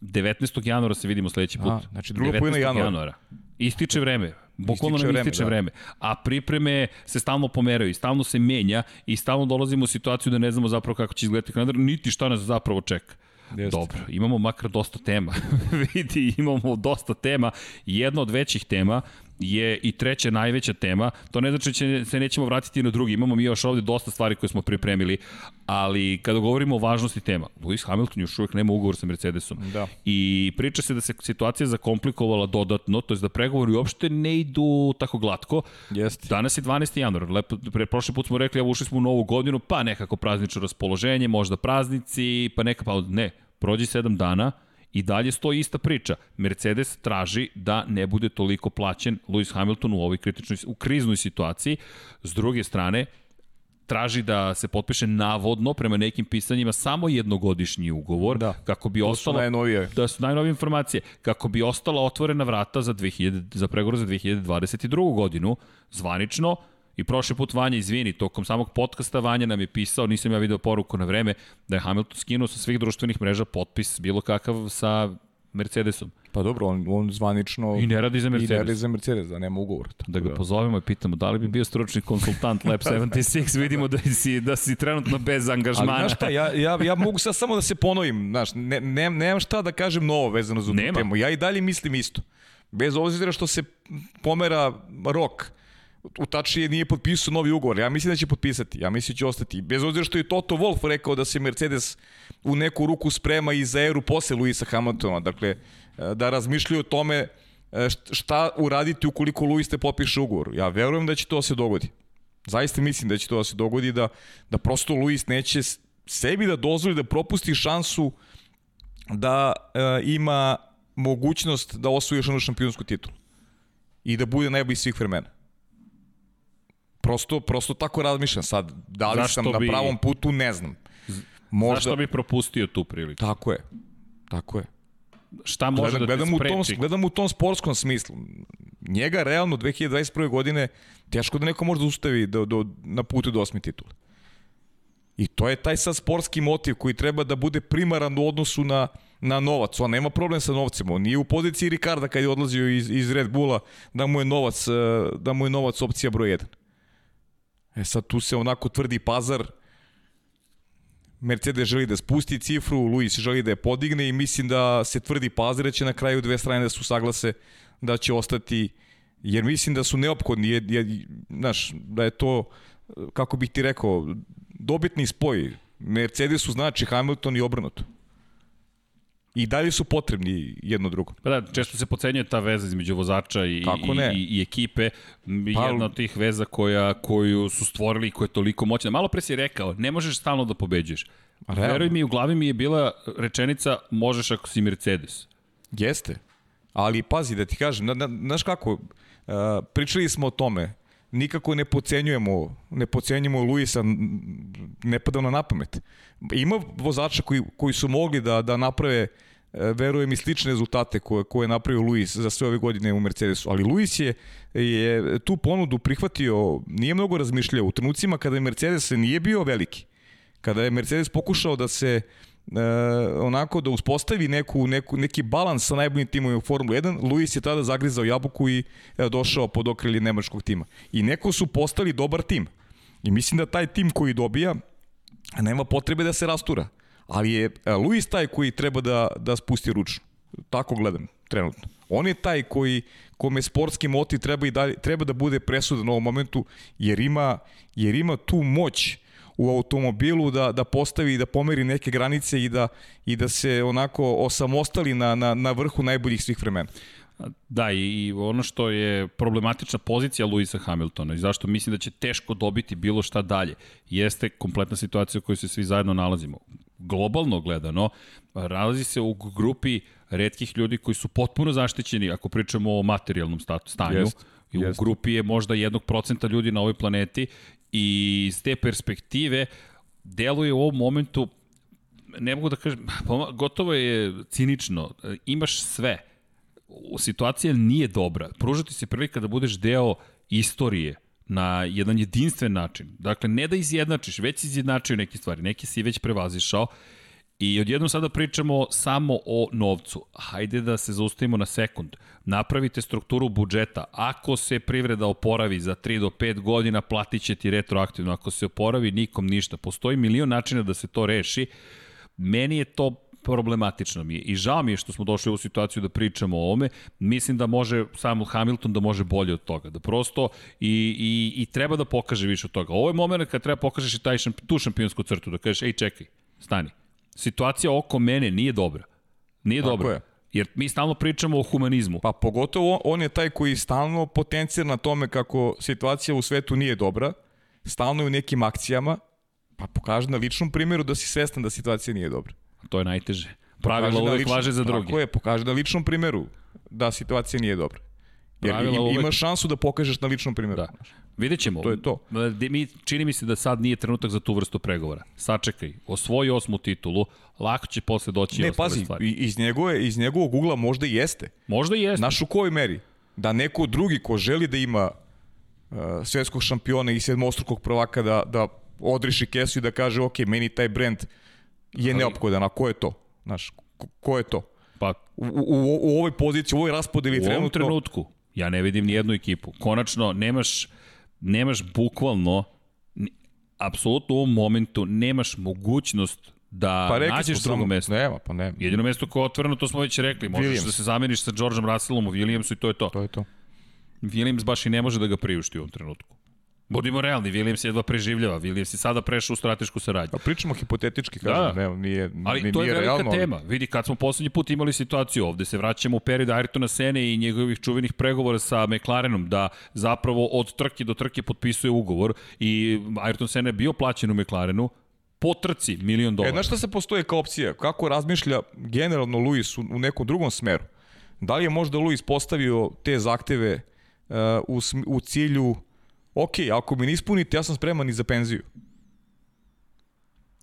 19. januara se vidimo sledeći put. A, znači druga polovina januara. januara. Ističe vreme. Bukvalno nam ističe vreme. Da. A pripreme se stalno pomeraju stalno se menja i stalno dolazimo u situaciju da ne znamo zapravo kako će izgledati kalendar, niti šta nas zapravo čeka. Jeste. Dobro, imamo makar dosta tema. Vidi, imamo dosta tema. Jedna od većih tema je i treća najveća tema. To ne znači da će, se nećemo vratiti na drugi. Imamo mi još ovde dosta stvari koje smo pripremili, ali kada govorimo o važnosti tema, Lewis Hamilton još uvek nema ugovor sa Mercedesom. Da. I priča se da se situacija zakomplikovala dodatno, to je da pregovori uopšte ne idu tako glatko. Jeste. Danas je 12. januar. Lepo, pre, prošli put smo rekli, evo ušli smo u novu godinu, pa nekako praznično raspoloženje, možda praznici, pa neka, pa ne, prođi 7 dana, I dalje stoji ista priča. Mercedes traži da ne bude toliko plaćen Lewis Hamilton u ovoj kritičnoj, u kriznoj situaciji. S druge strane, traži da se potpiše navodno prema nekim pisanjima samo jednogodišnji ugovor da. kako bi ostalo najnovije da su najnovije informacije kako bi ostala otvorena vrata za 2000 za pregovor za 2022. godinu zvanično I prošli put Vanja, izvini, tokom samog podcasta Vanja nam je pisao, nisam ja video poruku na vreme, da je Hamilton skinuo sa svih društvenih mreža potpis bilo kakav sa Mercedesom. Pa dobro, on, on zvanično... I ne radi za Mercedes. I ne radi za Mercedes, da nema ugovor. Da ga da. pozovemo i pitamo da li bi bio stručni konsultant Lab 76, vidimo da si, da si trenutno bez angažmana. Ali znaš šta, ja, ja, ja mogu sad samo da se ponovim, znaš, ne, ne, nemam šta da kažem novo vezano za tu temu. Ja i dalje mislim isto. Bez obzira što se pomera rok u tačnije nije potpisao novi ugovor. Ja mislim da će potpisati. Ja mislim da će ostati. Bez obzira što je Toto Wolf rekao da se Mercedes u neku ruku sprema i za eru posle Luisa Hamiltona. Dakle, e, da razmišljaju o tome e, šta uraditi ukoliko Luis te potpiše ugovor. Ja verujem da će to da se dogodi. Zaista mislim da će to da se dogodi, da, da prosto Luis neće sebi da dozvoli da propusti šansu da e, ima mogućnost da osvoji još jednu šampionsku titulu i da bude najbolji svih vremena. Prosto, prosto tako razmišljam sad. Da li Zašto sam bi... na pravom putu, ne znam. Možda... Zašto bi propustio tu priliku? Tako je. Tako je. Šta može gledam, da te spreči? U tom, gledam u tom sportskom smislu. Njega realno 2021. godine teško da neko može da ustavi do, do, na putu do osmi titula. I to je taj sad sportski motiv koji treba da bude primaran u odnosu na, na novac. On nema problem sa novcem. On nije u poziciji Ricarda kad je odlazio iz, iz Red Bulla da mu je novac, da mu je novac opcija broj 1. E sad tu se onako tvrdi pazar, Mercedes želi da spusti cifru, Luis želi da je podigne i mislim da se tvrdi Pazir da će na kraju dve strane da su saglase da će ostati jer mislim da su neophodni je, je, znaš, da je to kako bih ti rekao dobitni spoj. Mercedesu znači Hamilton i obrnuto i dalje su potrebni jedno drugo. Pa da, često se pocenjuje ta veza između vozača i, i, i, i ekipe. Pa, Jedna od tih veza koja, koju su stvorili i koja je toliko moćna. Malo pre si rekao, ne možeš stalno da pobeđuješ. Veruj mi, u glavi mi je bila rečenica možeš ako si Mercedes. Jeste. Ali pazi da ti kažem, na, na, znaš kako, uh, pričali smo o tome, nikako ne pocenjujemo, ne pocenjujemo Luisa, ne pada na napamet. Ima vozača koji, koji su mogli da, da naprave e, verujem i slične rezultate koje, koje je napravio Luis za sve ove godine u Mercedesu, ali Luis je, je tu ponudu prihvatio, nije mnogo razmišljao u trenucima kada je Mercedes nije bio veliki, kada je Mercedes pokušao da se e, onako da uspostavi neku, neku, neki balans sa najboljim timom u Formula 1, Luis je tada zagrizao jabuku i e, došao pod okrilje nemačkog tima. I neko su postali dobar tim. I mislim da taj tim koji dobija, nema potrebe da se rastura. Ali je e, Luis taj koji treba da, da spusti ručno. Tako gledam trenutno. On je taj koji kome sportski motiv treba i da treba da bude presudan u ovom momentu jer ima jer ima tu moć u automobilu da, da postavi i da pomeri neke granice i da, i da se onako osamostali na, na, na vrhu najboljih svih vremena. Da, i ono što je problematična pozicija Luisa Hamiltona i zašto mislim da će teško dobiti bilo šta dalje, jeste kompletna situacija u kojoj se svi zajedno nalazimo. Globalno gledano, nalazi se u grupi redkih ljudi koji su potpuno zaštićeni, ako pričamo o materijalnom stanju, jest, i u jest. grupi je možda jednog procenta ljudi na ovoj planeti i iz te perspektive deluje u ovom momentu ne mogu da kažem, gotovo je cinično, imaš sve, situacija nije dobra. Pružati se prilika da budeš deo istorije na jedan jedinstven način. Dakle, ne da izjednačiš, već izjednačio neke stvari, neke si već prevazišao I odjednom sada pričamo samo o novcu. Hajde da se zaustavimo na sekund. Napravite strukturu budžeta. Ako se privreda oporavi za 3 do 5 godina, platit će ti retroaktivno. Ako se oporavi, nikom ništa. Postoji milion načina da se to reši. Meni je to problematično mi je. I žao mi je što smo došli u situaciju da pričamo o ovome. Mislim da može samo Hamilton da može bolje od toga. Da prosto i, i, i treba da pokaže više od toga. Ovo je moment kad treba pokažeš i taj šamp, tu šampionsku crtu, da kažeš, ej čekaj, stani. Situacija oko mene nije dobra. Nije Tako dobra. Je. Jer mi stalno pričamo o humanizmu. Pa pogotovo on je taj koji stalno potencira na tome kako situacija u svetu nije dobra, stalno je u nekim akcijama, pa pokaže na ličnom primjeru da si svestan da situacija nije dobra. To je najteže. Pravilo uvek ličnom, važe za drugi. Tako je, pokaže na ličnom primjeru da situacija nije dobra. Jer Pravila uvek... imaš šansu da pokažeš na ličnom primjeru. Da. Vidjet ćemo. To je to. Mi, čini mi se da sad nije trenutak za tu vrstu pregovora. Sačekaj, osvoji osmu titulu, lako će posle doći ne, pazi, stvari. iz, njegove, iz njegovog ugla možda i jeste. Možda i jeste. Naš u kojoj meri? Da neko drugi ko želi da ima uh, svetskog šampiona i sedmostrukog prvaka da, da odriši kesu i da kaže ok, meni taj brend je Ali... neophodan, a ko je to? Znaš, ko, ko je to? Pa, u, u, u ovoj poziciji, u ovoj raspodeli trenutno... U ovom trenutku, ja ne vidim ni jednu ekipu. Konačno, nemaš nemaš bukvalno, apsolutno u ovom momentu nemaš mogućnost da pa nađeš drugo mesto. Nema, pa nema. Jedino mesto koje je otvoreno, to smo već rekli. Možeš Williams. da se zameniš sa Georgeom Russellom u Williamsu i to je to. To je to. Williams baš i ne može da ga priušti u ovom trenutku. Budimo realni, Williams jedva preživljava, Williams je sada prešao u stratešku saradnju. Pa pričamo hipotetički, kažem, da. ne, nije, ali nije to je velika realno, tema. Vidi, kad smo poslednji put imali situaciju ovde, se vraćamo u period Ayrtona Sene i njegovih čuvenih pregovora sa McLarenom, da zapravo od trke do trke potpisuje ugovor i Ayrton Sene je bio plaćen u McLarenu, po trci milion dolara. E, znaš šta se postoje kao opcija? Kako razmišlja generalno Luis u, u nekom drugom smeru? Da li je možda Luis postavio te zahteve uh, u, u cilju ok, ako mi ne ispunite, ja sam spreman i za penziju.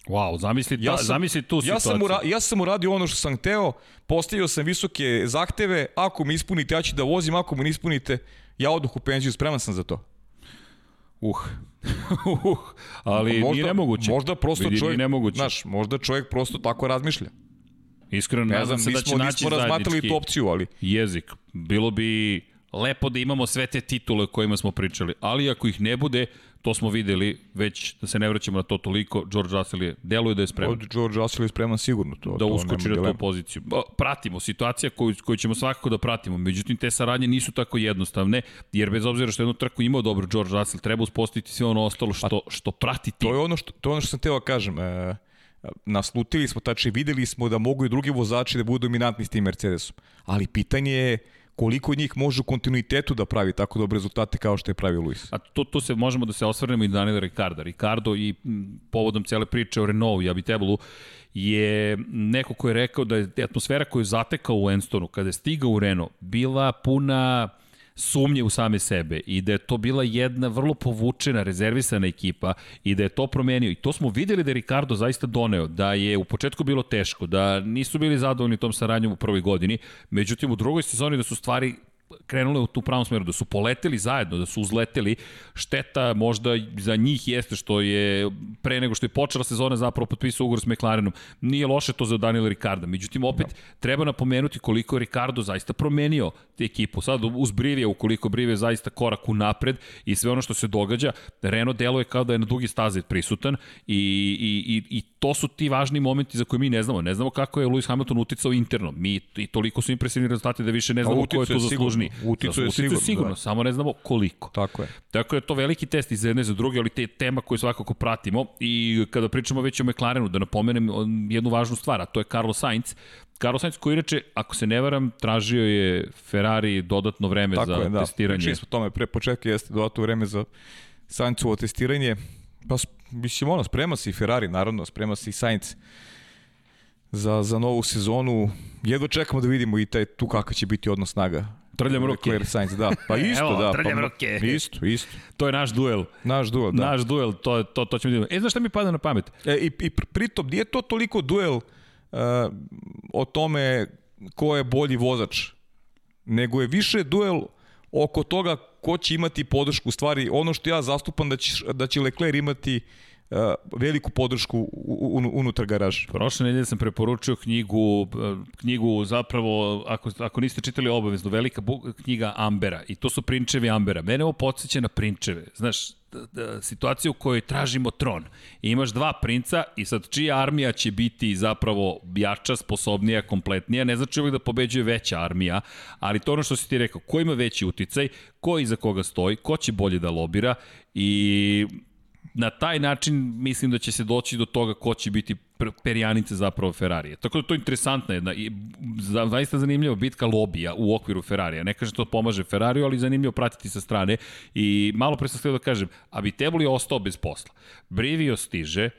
Wow, zamisli, ja sam, zamisli tu situaciju. Ja sam, ura, ja sam uradio ono što sam hteo, postavio sam visoke zahteve, ako mi ispunite, ja ću da vozim, ako mi ne ispunite, ja oduh u penziju, spreman sam za to. Uh, uh, ali možda, nije nemoguće. Možda prosto Vidi, čovjek, nemoguće. znaš, možda čovjek prosto tako razmišlja. Iskreno, ne znam se da će naći nismo razmatrali tu opciju, ali... Jezik. Bilo bi lepo da imamo sve te titule o kojima smo pričali, ali ako ih ne bude, To smo videli, već da se ne vraćamo na to toliko, George Russell je, deluje da je spreman. Od George Russell je spreman sigurno. To, da to uskoči na tu poziciju. Pratimo, situacija koju, koju ćemo svakako da pratimo, međutim te saradnje nisu tako jednostavne, jer bez obzira što jednu trku imao dobro George Russell, treba uspostaviti sve ono ostalo što, što prati tim. To je ono što, to je ono što sam teo da kažem. E, naslutili smo, tači videli smo da mogu i drugi vozači da budu dominantni s tim Mercedesom. Ali pitanje je koliko njih može u kontinuitetu da pravi tako dobre rezultate kao što je pravio Luis. A to, to se možemo da se osvrnemo i Daniela Ricarda. Ricardo i povodom cele priče o Renault i Abitebulu je neko ko je rekao da je atmosfera koju je zatekao u Enstonu kada je stigao u Renault bila puna sumnje u same sebe i da je to bila jedna vrlo povučena, rezervisana ekipa i da je to promenio. I to smo videli da je Ricardo zaista doneo, da je u početku bilo teško, da nisu bili zadovoljni tom saradnjom u prvoj godini, međutim u drugoj sezoni da su stvari krenule u tu pravom smeru, da su poleteli zajedno, da su uzleteli. Šteta možda za njih jeste što je pre nego što je počela sezona zapravo potpisao ugovor s McLarenom. Nije loše to za Daniela Ricarda. Međutim, opet no. treba napomenuti koliko je Ricardo zaista promenio te ekipu. Sad uz Brivije, ukoliko Brivije zaista korak u napred i sve ono što se događa, Renault deluje kao da je na dugi staze prisutan i, i, i, i to su ti važni momenti za koje mi ne znamo. Ne znamo kako je Lewis Hamilton uticao interno. Mi i toliko su impresivni rezultati da više ne znamo ko je tu zaslužni. Uticao je sigurno. sigurno, da. samo ne znamo koliko. Tako je. Tako je to veliki test i za jedne za druge, ali te tema koju svakako pratimo i kada pričamo već o McLarenu, da napomenem jednu važnu stvar, a to je Carlos Sainz, Carlos Sainz koji inače, ako se ne varam, tražio je Ferrari dodatno vreme Tako za je, da. testiranje. Pričali smo tome pre početka, jeste dodatno vreme za Sainzovo testiranje. Pa, mislim, ono, sprema se i Ferrari, naravno, sprema se i Sainz za, za novu sezonu. Jedva čekamo da vidimo i taj, tu kakav će biti odnos snaga. Trljam ruke. Claire Sainz, da. Pa isto, Evo, da. Trljam pa, ruke. Isto, isto. To je naš duel. Naš duel, da. Naš duel, to, to, to ćemo vidjeti. E, znaš šta mi pada na pamet? E, i, I pritom, nije to toliko duel uh, o tome ko je bolji vozač, nego je više duel oko toga ko će imati podršku. U stvari, ono što ja zastupam da će, da će Leclerc imati uh, veliku podršku un, unutar garaža. Prošle nedelje sam preporučio knjigu, knjigu zapravo, ako, ako niste čitali obavezno, velika knjiga Ambera i to su prinčevi Ambera. Mene ovo podsjeća na prinčeve. Znaš, situacija u kojoj tražimo tron. I imaš dva princa i sad čija armija će biti zapravo jača, sposobnija, kompletnija. Ne znači uvijek da pobeđuje veća armija, ali to ono što si ti rekao, ko ima veći uticaj, ko iza koga stoji, ko će bolje da lobira i na taj način mislim da će se doći do toga ko će biti perjanice zapravo Ferrarije. Tako da to je interesantna jedna i zaista zanimljiva bitka lobija u okviru Ferrarija. Ne kažem da to pomaže Ferrariju, ali zanimljivo pratiti sa strane. I malo pre sam da kažem, a bi Tebli ostao bez posla. Brivio stiže,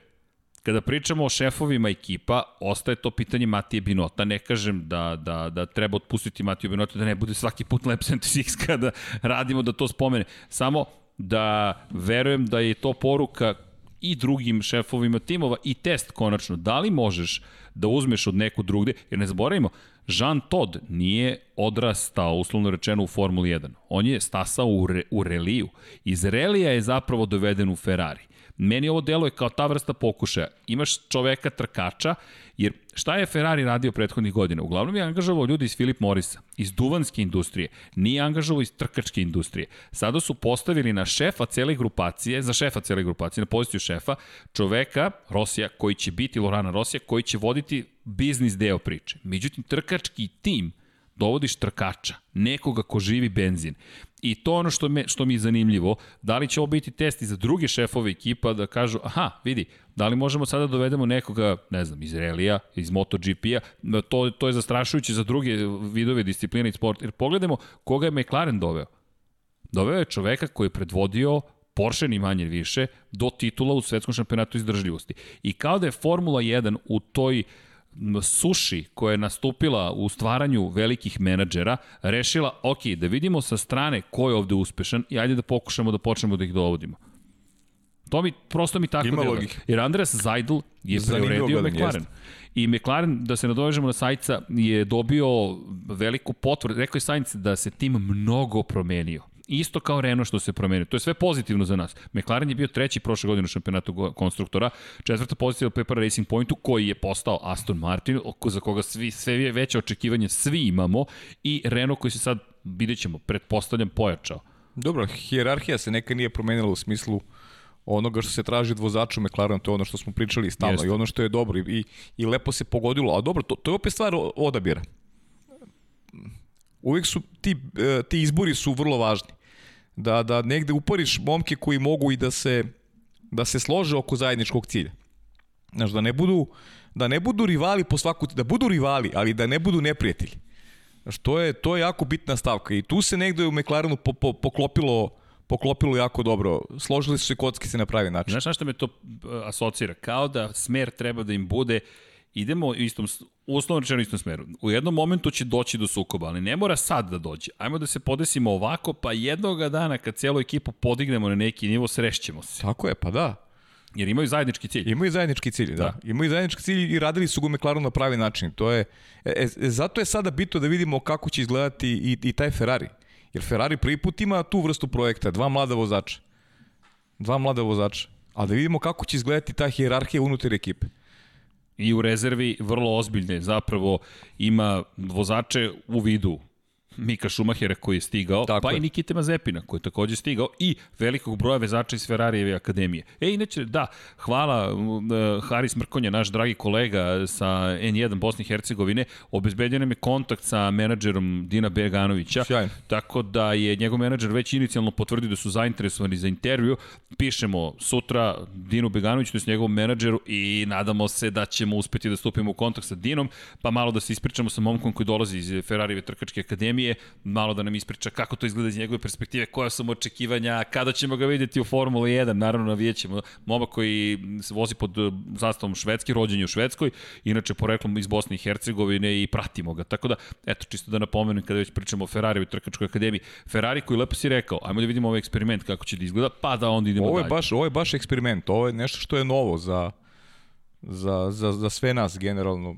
Kada pričamo o šefovima ekipa, ostaje to pitanje Matije Binota. Ne kažem da, da, da treba otpustiti Matiju Binota, da ne bude svaki put Lab 76 kada radimo da to spomene. Samo da verujem da je to poruka i drugim šefovima timova i test konačno. Da li možeš da uzmeš od neku drugde, jer ne zaboravimo, Jean Todt nije odrastao, uslovno rečeno, u Formuli 1. On je stasao u, re, u reliju. Iz relija je zapravo doveden u Ferrari. Meni ovo deluje kao ta vrsta pokušaja. Imaš čoveka trkača, jer šta je Ferrari radio prethodnih godina? Uglavnom je angažavao ljudi iz Philip Morrisa, iz duvanske industrije, nije angažavao iz trkačke industrije. Sada su postavili na šefa cele grupacije, za šefa cele grupacije, na poziciju šefa, čoveka, Rosija, koji će biti Lorana Rosija, koji će voditi biznis deo priče. Međutim, trkački tim dovodiš trkača, nekoga ko živi benzin. I to ono što, me, što mi je zanimljivo, da li će ovo biti i za druge šefove ekipa da kažu, aha, vidi, da li možemo sada da dovedemo nekoga, ne znam, iz Relija, iz MotoGP-a, to, to je zastrašujuće za druge vidove discipline i sport. Jer pogledamo koga je McLaren doveo. Doveo je čoveka koji je predvodio Porsche ni manje više do titula u svetskom šampionatu izdržljivosti. I kao da je Formula 1 u toj uh, suši koja je nastupila u stvaranju velikih menadžera rešila, ok, da vidimo sa strane ko je ovde uspešan i ajde da pokušamo da počnemo da ih dovodimo. To mi, prosto mi tako Ima delo. Jer Andreas Zajdl je preuredio McLaren. Jest. I McLaren, da se nadovežemo na Sajca, je dobio veliku potvrdu. Rekao je Sainz da se tim mnogo promenio isto kao Renault što se promenio. To je sve pozitivno za nas. McLaren je bio treći prošle godine u šampionatu konstruktora, četvrta pozicija u Pepper Racing Pointu, koji je postao Aston Martin, za koga svi, sve veće očekivanje svi imamo, i Renault koji se sad, vidjet ćemo, pretpostavljam, pojačao. Dobro, hijerarhija se neka nije promenila u smislu onoga što se traži od vozača u McLarenu, to je ono što smo pričali stalno Jeste. i ono što je dobro i, i lepo se pogodilo. A dobro, to, to je opet stvar odabira. Uvijek su ti, e, ti izbori su vrlo važni. Da, da negde uporiš momke koji mogu i da se, da se slože oko zajedničkog cilja. Znaš, da ne budu, da ne budu rivali po svaku, da budu rivali, ali da ne budu neprijatelji. Znaš, to je, to je jako bitna stavka i tu se negde u McLarenu po, po, poklopilo, poklopilo jako dobro. Složili su se kockice na pravi način. Znaš na što me to uh, asocira? Kao da smer treba da im bude idemo u istom, uslovno rečeno istom smeru. U jednom momentu će doći do sukoba, ali ne mora sad da dođe. Ajmo da se podesimo ovako, pa jednoga dana kad cijelu ekipu podignemo na neki nivo, srešćemo se. Tako je, pa da. Jer imaju zajednički cilj. Imaju zajednički cilj, da. Da. Imaju zajednički cilj i radili su ga u McLarenu na pravi način. To je, e, e, zato je sada bitno da vidimo kako će izgledati i, i taj Ferrari. Jer Ferrari prvi put ima tu vrstu projekta, dva mlada vozača. Dva mlada vozača. Ali da vidimo kako će izgledati ta hijerarhija unutar ekipe. I u rezervi vrlo ozbiljne. Zapravo ima vozače u vidu Mika Šumahera koji je stigao, Tako pa je. i Nikite Mazepina koji je takođe stigao i velikog broja vezača iz Ferrarijeve akademije. E, inače, da, hvala uh, Haris Mrkonja, naš dragi kolega sa N1 Bosne i Hercegovine, obezbedio nam je kontakt sa menadžerom Dina Beganovića, Sjajno. tako da je njegov menadžer već inicijalno potvrdio da su zainteresovani za intervju. Pišemo sutra Dinu Beganoviću, to je njegovom menadžeru i nadamo se da ćemo uspeti da stupimo u kontakt sa Dinom, pa malo da se ispričamo sa momkom koji dolazi iz Ferrarijeve trkačke akademije, malo da nam ispriča kako to izgleda iz njegove perspektive, koja su mu očekivanja, kada ćemo ga videti u Formuli 1, naravno navijat ćemo. Momak koji se vozi pod eh, zastavom Švedske, rođen je u Švedskoj, inače poreklom iz Bosne i Hercegovine i pratimo ga. Tako da, eto, čisto da napomenem kada već pričamo o Ferrari u trkačkoj akademiji. Ferrari koji lepo si rekao, ajmo da vidimo ovaj eksperiment kako će da izgleda, pa da onda idemo Ovo je dalje. baš, ovo je baš eksperiment. Ovo je nešto što je novo za, za, za, za sve nas generalno.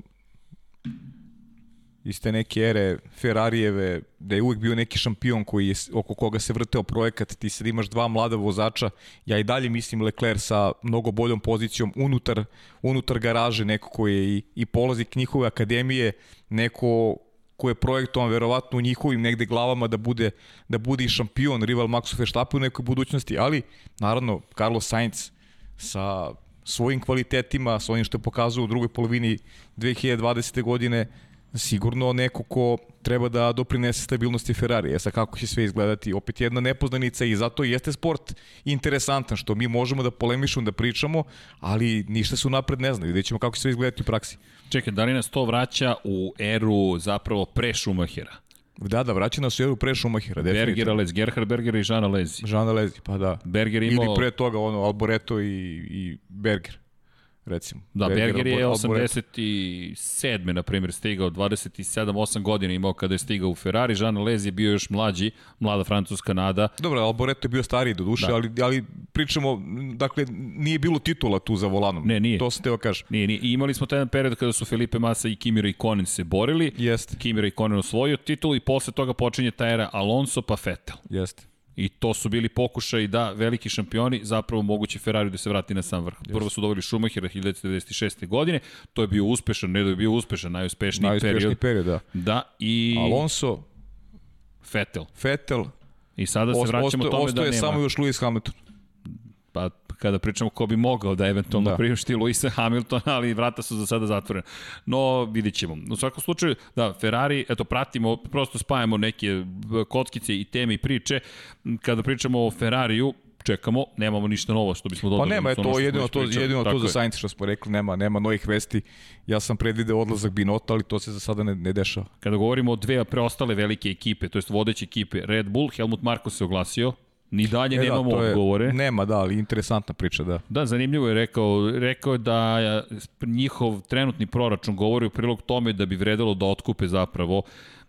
Iz te neke ere Ferrarijeve, da je uvijek bio neki šampion koji je, oko koga se vrteo projekat, ti sad imaš dva mlada vozača, ja i dalje mislim Leclerc sa mnogo boljom pozicijom unutar, unutar garaže, neko koji je i, i polaznik njihove akademije, neko ko je projektovan verovatno u njihovim negde glavama da bude, da bude i šampion, rival Maxu Verstappen u nekoj budućnosti, ali naravno Carlos Sainz sa svojim kvalitetima, sa onim što je pokazao u drugoj polovini 2020. godine, sigurno neko ko treba da doprinese stabilnosti Ferrari. E sad kako će sve izgledati, opet jedna nepoznanica i zato jeste sport interesantan, što mi možemo da polemišemo, da pričamo, ali ništa su napred ne znaju. Vidjet ćemo kako će sve izgledati u praksi. Čekaj, da li nas to vraća u eru zapravo pre Schumachera? Da, da, vraća nas u eru pre definitivno. Bergera Lez, Gerhard Berger i Žana Lezi. Žana Lezi, pa da. Berger imao... Ili pre toga ono Alboreto i, i Berger, recimo. Da, Berger je Albo- Alboreto. 87. na primjer stigao, 27-8 godina imao kada je stigao u Ferrari, Jean Lez je bio još mlađi, mlada francuska nada. Dobro, Alboreto je bio stariji do duše, Da. ali, ali pričamo, dakle, nije bilo titula tu za volanom. Ne, nije. To sam teo kažem. Nije, nije. I imali smo taj jedan period kada su Felipe Massa i Kimi Raikkonen se borili. Jeste, Kimi Raikkonen osvojio titul i posle toga počinje ta era Alonso pa Vettel. jeste. I to su bili pokušaj da veliki šampioni zapravo moguće Ferrari da se vrati na sam vrh. Prvo su doveli Schumachera 1996. godine, to je bio uspešan, ne da je bio uspešan, najuspešniji, Najuspešniji period. period, da. Da, i Alonso, Vettel. Vettel, I sada se vraćamo ostaje, tome da ostaje nema. samo još Lewis Hamilton. Pa kada pričamo ko bi mogao da eventualno da. Da. priušti Luisa Hamiltona, ali vrata su za sada zatvorena. No, vidit ćemo. U svakom slučaju, da, Ferrari, eto, pratimo, prosto spajamo neke kockice i teme i priče. Kada pričamo o Ferrariju, čekamo, nemamo ništa novo što bismo Pa dodali. nema, je to što jedino to, jedino to Tako za je. Sainz što smo rekli, nema, nema novih vesti. Ja sam predvideo odlazak Binota, ali to se za sada ne, ne dešava. Kada govorimo o dve preostale velike ekipe, to jest vodeće ekipe, Red Bull, Helmut Marko se oglasio, ni dalje E nemamo to je- odgovore. Nema, da, ali interesantna priča, da. Da, zanimljivo je rekao, rekao je da je njihov trenutni proračun govori u prilog tome da bi vredelo da otkupe zapravo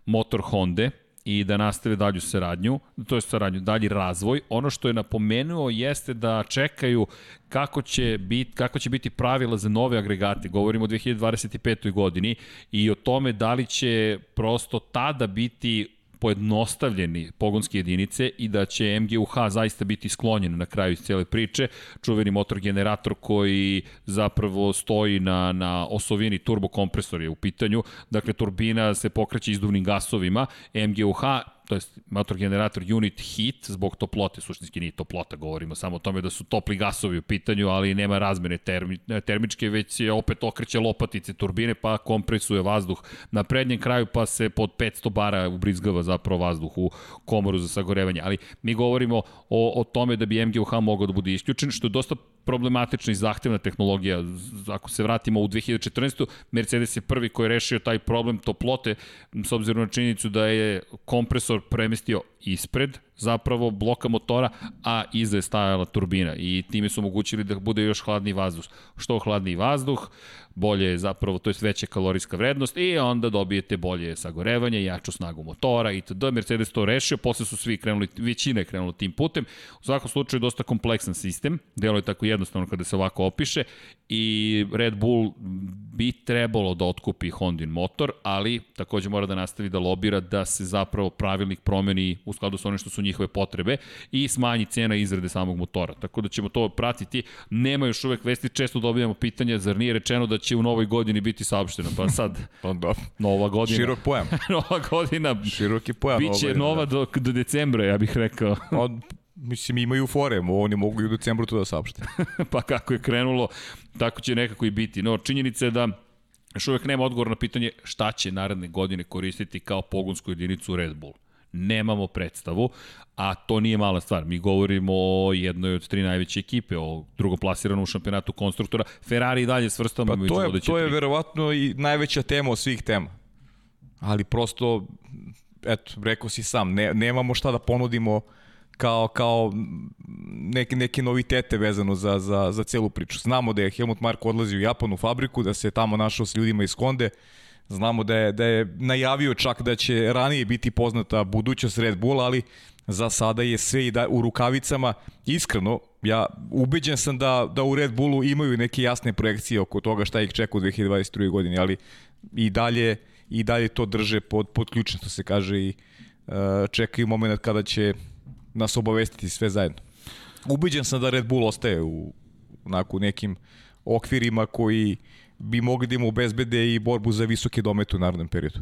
motor Honda i da nastave dalju saradnju, to je saradnju, dalji razvoj. Ono što je napomenuo jeste da čekaju kako će, bit, kako će biti pravila za nove agregate. Govorimo o 2025. godini i o tome da li će prosto tada biti pojednostavljeni pogonske jedinice i da će MGUH zaista biti sklonjen na kraju iz cijele priče. Čuveni motor generator koji zapravo stoji na, na osovini turbokompresor je u pitanju. Dakle, turbina se pokreće izduvnim gasovima. MGUH to jest motor generator unit heat zbog toplote, suštinski nije toplota, govorimo samo o tome da su topli gasovi u pitanju, ali nema razmene termi, termičke, već je opet okreće lopatice turbine, pa kompresuje vazduh na prednjem kraju, pa se pod 500 bara ubrizgava zapravo vazduh u komoru za sagorevanje. Ali mi govorimo o, o tome da bi MGUH mogao da bude isključen, što je dosta problematična i zahtevna tehnologija. Ako se vratimo u 2014. Mercedes je prvi koji je rešio taj problem toplote s obzirom na činjenicu da je kompresor premestio ispred zapravo bloka motora, a iza je stajala turbina i time su omogućili da bude još hladni vazduh. Što hladniji vazduh, bolje je zapravo, to je veća kalorijska vrednost i onda dobijete bolje sagorevanje, jaču snagu motora i td. Mercedes to rešio, posle su svi krenuli, većina je krenula tim putem. U svakom slučaju dosta kompleksan sistem, delo je tako jednostavno kada se ovako opiše i Red Bull bi trebalo da otkupi Hondin motor, ali takođe mora da nastavi da lobira da se zapravo pravilnik promeni u skladu sa onim što su njihove potrebe i smanji cena izrade samog motora. Tako da ćemo to pratiti. Nema još uvek vesti, često dobijamo pitanja, zar nije rečeno da će u novoj godini biti saopšteno? Pa sad, Pa da. nova godina. Širok pojam. nova godina. Široki pojam. Biće ovaj, nova do, do decembra, ja bih rekao. Da. Mislim, imaju fore, oni mogu i u decembru to da saopšte. pa kako je krenulo, tako će nekako i biti. No, činjenica je da još uvek nema odgovor na pitanje šta će naredne godine koristiti kao pogonsku jedinicu Red Bull. Nemamo predstavu, a to nije mala stvar. Mi govorimo o jednoj od tri najveće ekipe, o drugoplasiranom u šampionatu konstruktora. Ferrari i dalje svrstamo Pa to je, vodeće to je tri. verovatno i najveća tema od svih tema. Ali prosto, eto, rekao si sam, ne, nemamo šta da ponudimo kao, kao neke, neke novitete vezano za, za, za celu priču. Znamo da je Helmut Marko odlazi u Japan u fabriku, da se tamo našao s ljudima iz Honda, Znamo da je, da je najavio čak da će ranije biti poznata budućnost Red Bulla, ali za sada je sve i da, u rukavicama. Iskreno, ja ubeđen sam da, da u Red Bullu imaju neke jasne projekcije oko toga šta ih čeka u 2022. godini, ali i dalje, i dalje to drže pod, pod ključno, što se kaže, i uh, čekaju moment kada će nas obavestiti sve zajedno. Ubeđen sam da Red Bull ostaje u onako, nekim okvirima koji bi mogli da im obezbede i borbu za visoke domete u narodnom periodu.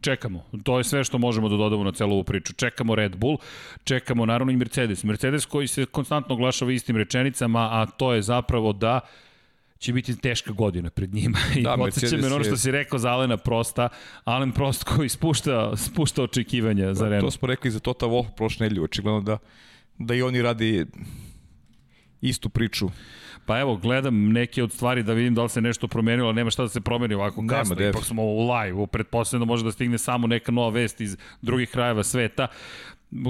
Čekamo. To je sve što možemo da dodamo na celu ovu priču. Čekamo Red Bull, čekamo naravno i Mercedes. Mercedes koji se konstantno oglašava istim rečenicama, a to je zapravo da će biti teška godina pred njima. I Da, da, podsjeća me ono što si rekao za Alena Prosta. Alen Prost koji spušta, spušta očekivanja za Pa, to Renault. smo rekli za Tota Wolff prošle nedelje, očigledno da, da i oni radi istu priču. Pa evo, gledam neke od stvari da vidim da li se nešto promenilo, nema šta da se promeni ovako Nema, kasno, def. ipak smo u live, pretpostavljam da može da stigne samo neka nova vest iz drugih krajeva sveta.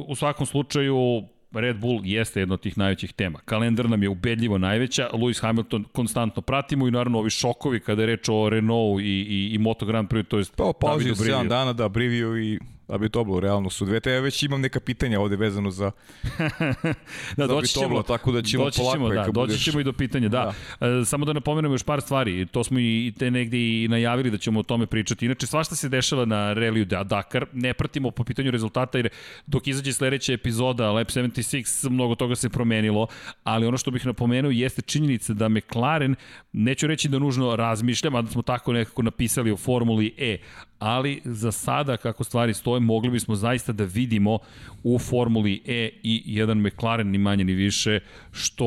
U svakom slučaju, Red Bull jeste jedna od tih najvećih tema. Kalendar nam je ubedljivo najveća, Lewis Hamilton konstantno pratimo i naravno ovi šokovi kada je reč o Renault i, i, i Moto Grand Prix, to je Pa pauzio Davidu 7 Briviju. dana da Brivio i da bi to bilo realno su dve. Te ja već imam neka pitanja ovde vezano za Da, za doći ćemo, tako da ćemo doći polako, ćemo, da, doći budeš- ćemo i do pitanja, da. da. E, samo da napomenemo još par stvari, to smo i te negde i najavili da ćemo o tome pričati. Inače, svašta se dešava na Reliju da Dakar, ne pratimo po pitanju rezultata, jer dok izađe sledeća epizoda Lab 76, mnogo toga se promenilo, ali ono što bih napomenuo jeste činjenica da McLaren, neću reći da nužno razmišljam, a da smo tako nekako napisali o Formuli E, ali za sada kako stvari stoje mogli bismo zaista da vidimo u Formuli E i jedan McLaren ni manje ni više što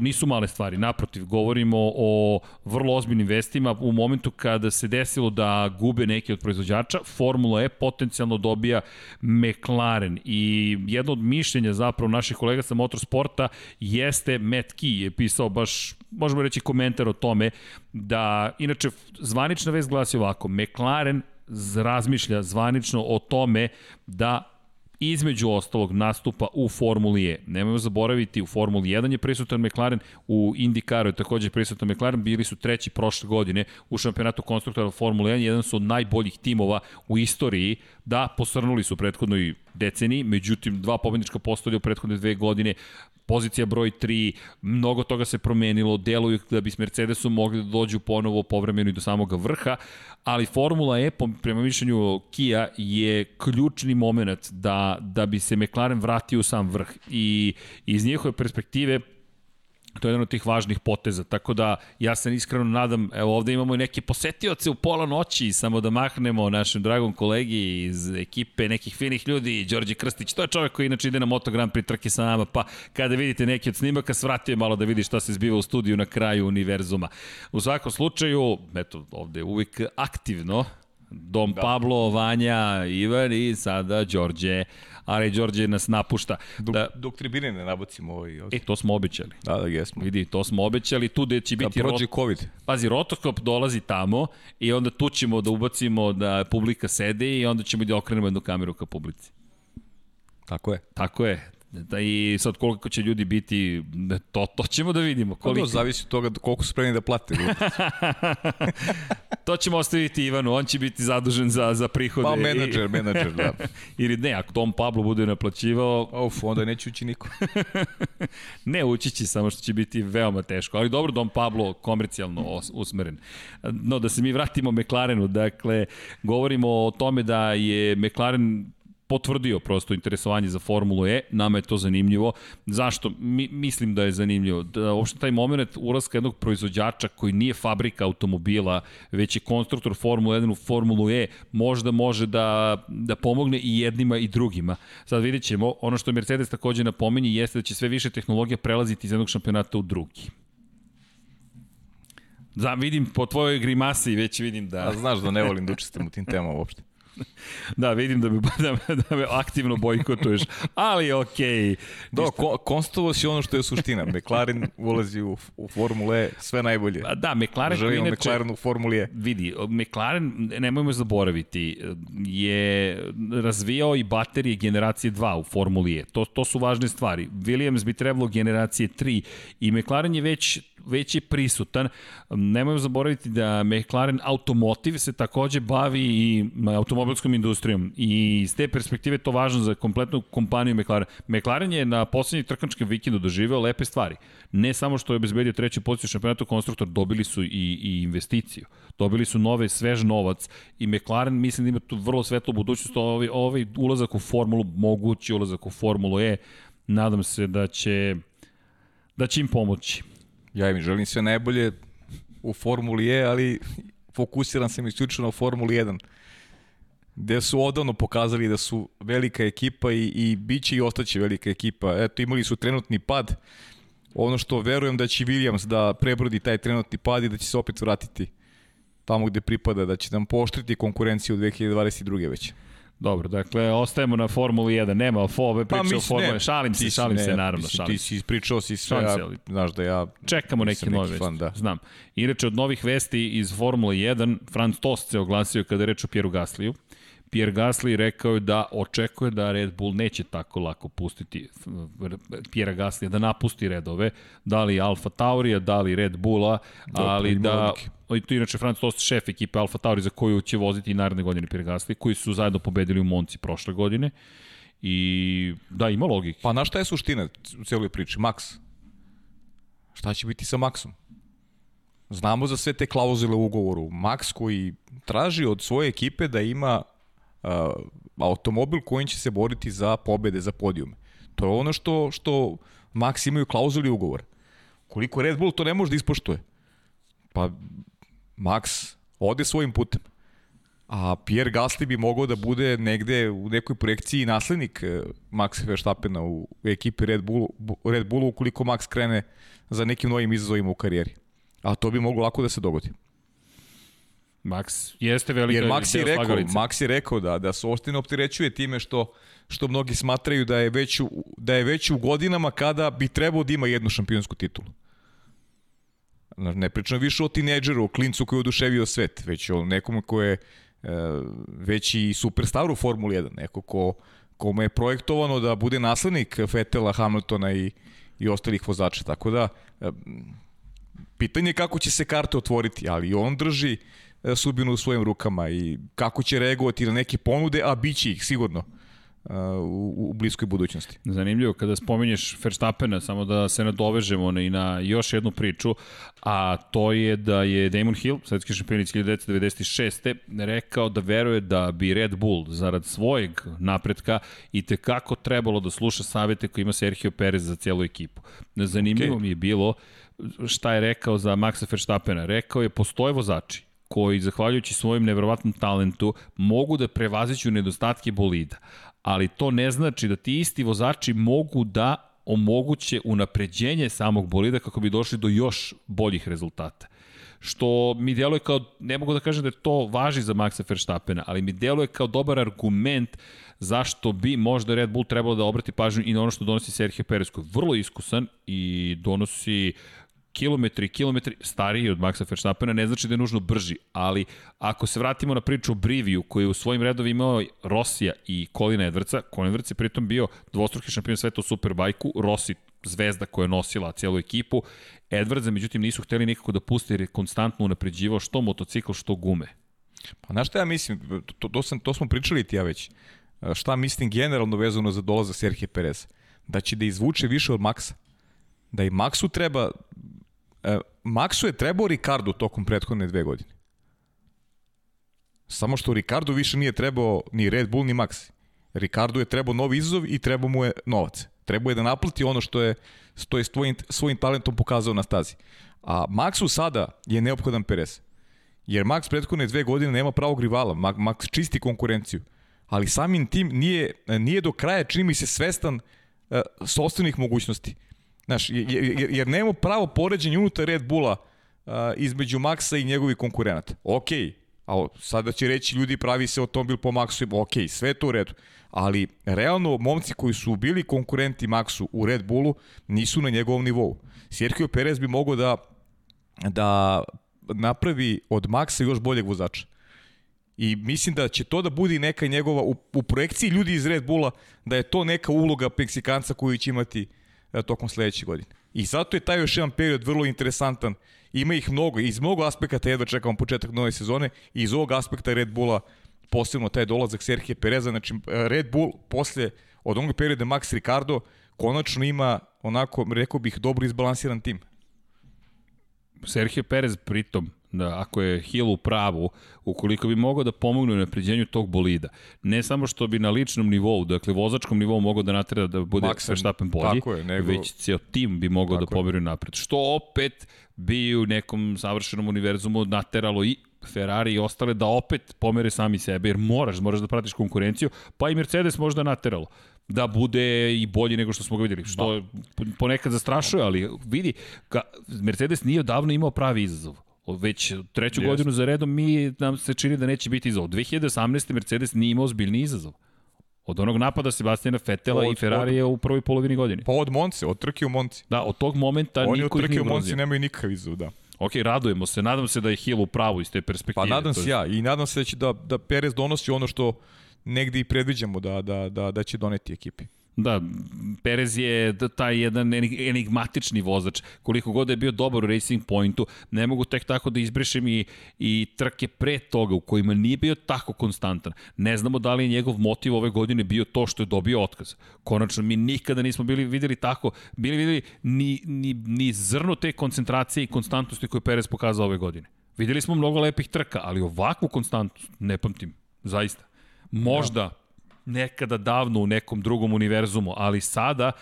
nisu male stvari. Naprotiv govorimo o vrlo ozbiljnim vestima. U momentu kada se desilo da gube neki od proizvođača Formula E potencijalno dobija McLaren. I jedno od mišljenja zapravo naših kolega sa motorsporta jeste Matt Key je pisao baš možemo reći komentar o tome da inače zvanična vest glasi ovako. McLaren razmišlja zvanično o tome da između ostalog nastupa u Formuli E. Nemojmo zaboraviti, u Formuli 1 je prisutan McLaren, u IndyCaru je takođe prisutan McLaren, bili su treći prošle godine u šampionatu konstruktora Formule 1, jedan su od najboljih timova u istoriji, da, posrnuli su u prethodnoj deceniji, međutim, dva pobednička postolja u prethodne dve godine, pozicija broj 3, mnogo toga se promenilo, deluju da bi s Mercedesom mogli da dođu ponovo povremeno i do samog vrha, ali Formula E, prema mišljenju Kia, je ključni moment da, da bi se McLaren vratio u sam vrh. I iz njihove perspektive To je jedan od tih važnih poteza, tako da ja se iskreno nadam, evo ovde imamo i neke posetioce u pola noći, samo da mahnemo našem dragom kolegi iz ekipe nekih finih ljudi, Đorđe Krstić, to je čovek koji inače ide na Moto Grand Prix trke sa nama, pa kada vidite neki od snimaka, svratio je malo da vidi šta se zbiva u studiju na kraju univerzuma. U svakom slučaju, eto, ovde uvijek aktivno, Dom da. Pablo, Vanja, Ivan i sada Đorđe ali Đorđe nas napušta. Dok, da, dok tribine ne nabacimo ovaj E, to smo obećali. Da, da, jesmo. Vidi, to smo obećali, tu gde će biti... Kad prođe rot... COVID. Pazi, rotokop dolazi tamo i onda tu ćemo da ubacimo da publika sede i onda ćemo da okrenemo jednu kameru ka publici. Tako je. Tako je. Da i sad koliko će ljudi biti, to, to ćemo da vidimo. Pa koliko... To zavisi od toga koliko su spremni da plate. to ćemo ostaviti Ivanu, on će biti zadužen za, za prihode. Pa menadžer, menadžer, da. Ili ne, ako Tom Pablo bude naplaćivao... Uf, onda neće ući niko. ne, ući će, samo što će biti veoma teško. Ali dobro, Dom Pablo komercijalno usmeren. No, da se mi vratimo McLarenu, dakle, govorimo o tome da je McLaren potvrdio prosto interesovanje za Formulu E, nama je to zanimljivo. Zašto? Mi, mislim da je zanimljivo. Da, uopšte taj moment ulaska jednog proizvođača koji nije fabrika automobila, već je konstruktor Formule 1 u Formulu E, možda može da, da pomogne i jednima i drugima. Sad vidjet ćemo, ono što Mercedes takođe napominje jeste da će sve više tehnologija prelaziti iz jednog šampionata u drugi. Da, vidim po tvojoj grimasi već vidim da... A znaš da ne volim da učestim u tim temama uopšte da, vidim da me, da, me, da me aktivno bojkotuješ, ali okej. Okay. Do, ko, konstatovo si ono što je suština. McLaren ulazi u, u Formule E, sve najbolje. Da, McLaren Želimo inače, McLaren u Formuli E. Vidi, McLaren, nemojmo zaboraviti, je razvijao i baterije generacije 2 u Formuli E. To, to su važne stvari. Williams bi trebalo generacije 3 i McLaren je već već je prisutan. Nemojmo zaboraviti da McLaren Automotive se takođe bavi i automobilskom industrijom i iz te perspektive to važno za kompletnu kompaniju McLaren. McLaren je na poslednjih trkačkim vikendu doživeo lepe stvari. Ne samo što je obezbedio treću poziciju šampionatu konstruktor, dobili su i, i investiciju. Dobili su nove, svež novac i McLaren mislim da ima tu vrlo svetlu budućnost. Ovaj, ovaj ulazak u formulu, mogući ulazak u formulu E, nadam se da će da će im pomoći. Ja im želim sve najbolje u Formuli E, ali fokusiran sam isključivo na Formuli 1 gde su odavno pokazali da su velika ekipa i, i bit će i ostaće velika ekipa. Eto, imali su trenutni pad. Ono što verujem da će Williams da prebrodi taj trenutni pad i da će se opet vratiti tamo gde pripada, da će nam poštriti konkurenciju u 2022. već. Dobro, dakle, ostajemo na Formuli 1, nema ove priče pa, o Formuli 1, šalim se, šalim ne, se, naravno, mislim, šalim se. Ti si ispričao si sve, ja, znaš da ja... Čekamo neke nove vesti, da. znam. Inače, od novih vesti iz Formule 1, Franz Tost se oglasio kada je reč o Pieru Gasliju. Pierre Gasly rekao je da očekuje da Red Bull neće tako lako pustiti Pierre Gasly da napusti redove, da li Alfa Taurija, da li Red Bulla, ali da i to inače Franz Tost šef ekipe Alfa Tauri za koju će voziti i naredne godine Pierre Gasly, koji su zajedno pobedili u Monci prošle godine. I da, ima logike. Pa na šta je suština u cijeloj priči? Max. Šta će biti sa Maxom? Znamo za sve te klauzule u ugovoru. Max koji traži od svoje ekipe da ima uh, automobil kojim će se boriti za pobede, za podijume. To je ono što, što Max imaju klauzuli ugovor. Koliko Red Bull to ne može da ispoštuje? Pa Max ode svojim putem. A Pierre Gasly bi mogao da bude negde u nekoj projekciji naslednik e, Maxa Verstappena u ekipi Red Bullu, Red Bullu ukoliko Max krene za nekim novim izazovima u karijeri. A to bi moglo lako da se dogodi. Max jeste velika Jer Max je rekao, Max je rekao da da se Austin opterećuje time što što mnogi smatraju da je već u, da je već u godinama kada bi trebao da ima jednu šampionsku titulu. Ne pričam više o tinejdžeru, o klincu koji je oduševio svet, već o nekom ko je e, već i superstar u Formuli 1, neko ko, kome je projektovano da bude naslednik Fetela, Hamiltona i, i ostalih vozača. Tako da, e, pitanje je kako će se karte otvoriti, ali on drži sudbinu u svojim rukama i kako će reagovati na neke ponude, a bit ih sigurno. u, u bliskoj budućnosti. Zanimljivo, kada spominješ Verstappena, samo da se nadovežemo i na još jednu priču, a to je da je Damon Hill, svetski šampion 1996. rekao da veruje da bi Red Bull zarad svojeg napretka i tekako trebalo da sluša savete koji ima Sergio Perez za cijelu ekipu. Zanimljivo okay. mi je bilo šta je rekao za Maxa Verstappena. Rekao je, postoje vozači koji, zahvaljujući svojim nevjerovatnom talentu, mogu da prevaziću nedostatke bolida ali to ne znači da ti isti vozači mogu da omoguće unapređenje samog bolida kako bi došli do još boljih rezultata. Što mi djeluje kao, ne mogu da kažem da to važi za Maxa Verstappena, ali mi djeluje kao dobar argument zašto bi možda Red Bull trebalo da obrati pažnju i na ono što donosi Sergio Perez, koji je vrlo iskusan i donosi kilometri i kilometri stariji od Maxa Verstappena, ne znači da je nužno brži, ali ako se vratimo na priču o Briviju, koji je u svojim redovima imao Rosija i Colina Edvrca, Colin Edvrc je pritom bio dvostruki šampion sveta u Superbajku, Rossi zvezda koja je nosila cijelu ekipu, Edvardza međutim nisu hteli nikako da puste jer je konstantno unapređivao što motocikl, što gume. Pa znaš šta ja mislim, to, to, sam, to smo pričali ti ja već, šta mislim generalno vezano za dolazak Serhije Perez, da će da izvuče više od Maksa da i Maxu treba E, Maxu je trebao Ricardo tokom prethodne dve godine. Samo što Ricardo više nije trebao ni Red Bull ni Max. Ricardo je trebao novi izazov i trebao mu je novac. Trebao je da naplati ono što je, što je svojim, svojim talentom pokazao na stazi. A Maxu sada je neophodan Perez. Jer Max prethodne dve godine nema pravog rivala. Max čisti konkurenciju. Ali samim tim nije, nije do kraja, čini mi se, svestan uh, sobstvenih mogućnosti. Znaš, jer, jer nema pravo poređenje unutar Red Bulla između Maxa i njegovih konkurenata. Okej, okay, a sada će reći ljudi pravi se automobil po Maxu, ok, sve to u redu. Ali realno momci koji su bili konkurenti Maxu u Red Bullu nisu na njegovom nivou. Sergio Perez bi mogao da, da napravi od Maxa još boljeg vozača. I mislim da će to da bude neka njegova, u, u projekciji ljudi iz Red Bulla, da je to neka uloga Meksikanca koju će imati uh, tokom sledeće godine. I zato je taj još jedan period vrlo interesantan. Ima ih mnogo, iz mnogo aspekata jedva čekamo početak nove sezone i iz ovog aspekta Red Bulla posebno taj dolazak Serhije Pereza, znači Red Bull posle od onog perioda Max Ricardo konačno ima onako, rekao bih, dobro izbalansiran tim. Serhije Perez pritom da ako je Hill u pravu, ukoliko bi mogao da pomogne u napređenju tog bolida, ne samo što bi na ličnom nivou, dakle vozačkom nivou mogao da natera da bude Verstappen bolji, je, nego... već cijel tim bi mogao da poberi napred. Što opet bi u nekom savršenom univerzumu nateralo i Ferrari i ostale da opet pomere sami sebe, jer moraš, moraš da pratiš konkurenciju, pa i Mercedes možda nateralo da bude i bolji nego što smo ga videli, što ponekad zastrašuje, ali vidi, ka, Mercedes nije odavno imao pravi izazov već treću yes. godinu za redom mi nam se čini da neće biti izazov. 2018. Mercedes nije imao zbiljni izazov. Od onog napada Sebastijana Fetela od, i Ferrari je u prvoj polovini godine. Pa od Monce, od trke u Monci. Da, od tog momenta Oni niko ih nije Oni od trke u Monci nemaju nikakav izazov, da. Ok, radujemo se, nadam se da je Hill u pravu iz te perspektive. Pa nadam se ja i nadam se da će da, da Perez donosi ono što negde i predviđamo da, da, da, da će doneti ekipi. Da, Perez je taj jedan enigmatični vozač. Koliko god je bio dobar u Racing Pointu, ne mogu tek tako da izbrišem i, i trke pre toga u kojima nije bio tako konstantan. Ne znamo da li je njegov motiv ove godine bio to što je dobio otkaz. Konačno, mi nikada nismo bili videli tako, bili videli ni, ni, ni zrno te koncentracije i konstantnosti koje je Perez pokazao ove godine. Videli smo mnogo lepih trka, ali ovakvu konstantnost ne pamtim, zaista. Možda, da nekada davno u nekom drugom univerzumu, ali sada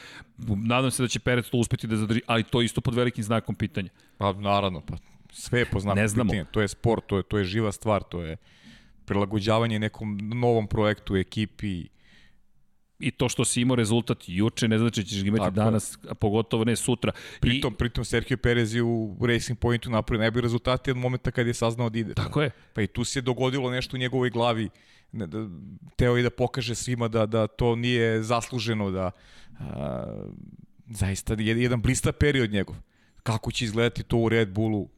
nadam se da će Perez to uspeti da zadrži, ali to isto pod velikim znakom pitanja. Pa naravno, pa sve je po znakom ne znamo. pitanja. To je sport, to je, to je živa stvar, to je prilagođavanje nekom novom projektu, ekipi, i to što si imao rezultat juče ne znači da ćeš ga imati Tako danas, a pogotovo ne sutra. Pritom, I, pritom Sergio Perez je u Racing Pointu napravio najbolji rezultati od momenta kad je saznao da ide. Tako je. Pa i tu se dogodilo nešto u njegovoj glavi ne, da, teo i da pokaže svima da, da to nije zasluženo, da a, zaista je jedan blista period njegov. Kako će izgledati to u Red Bullu?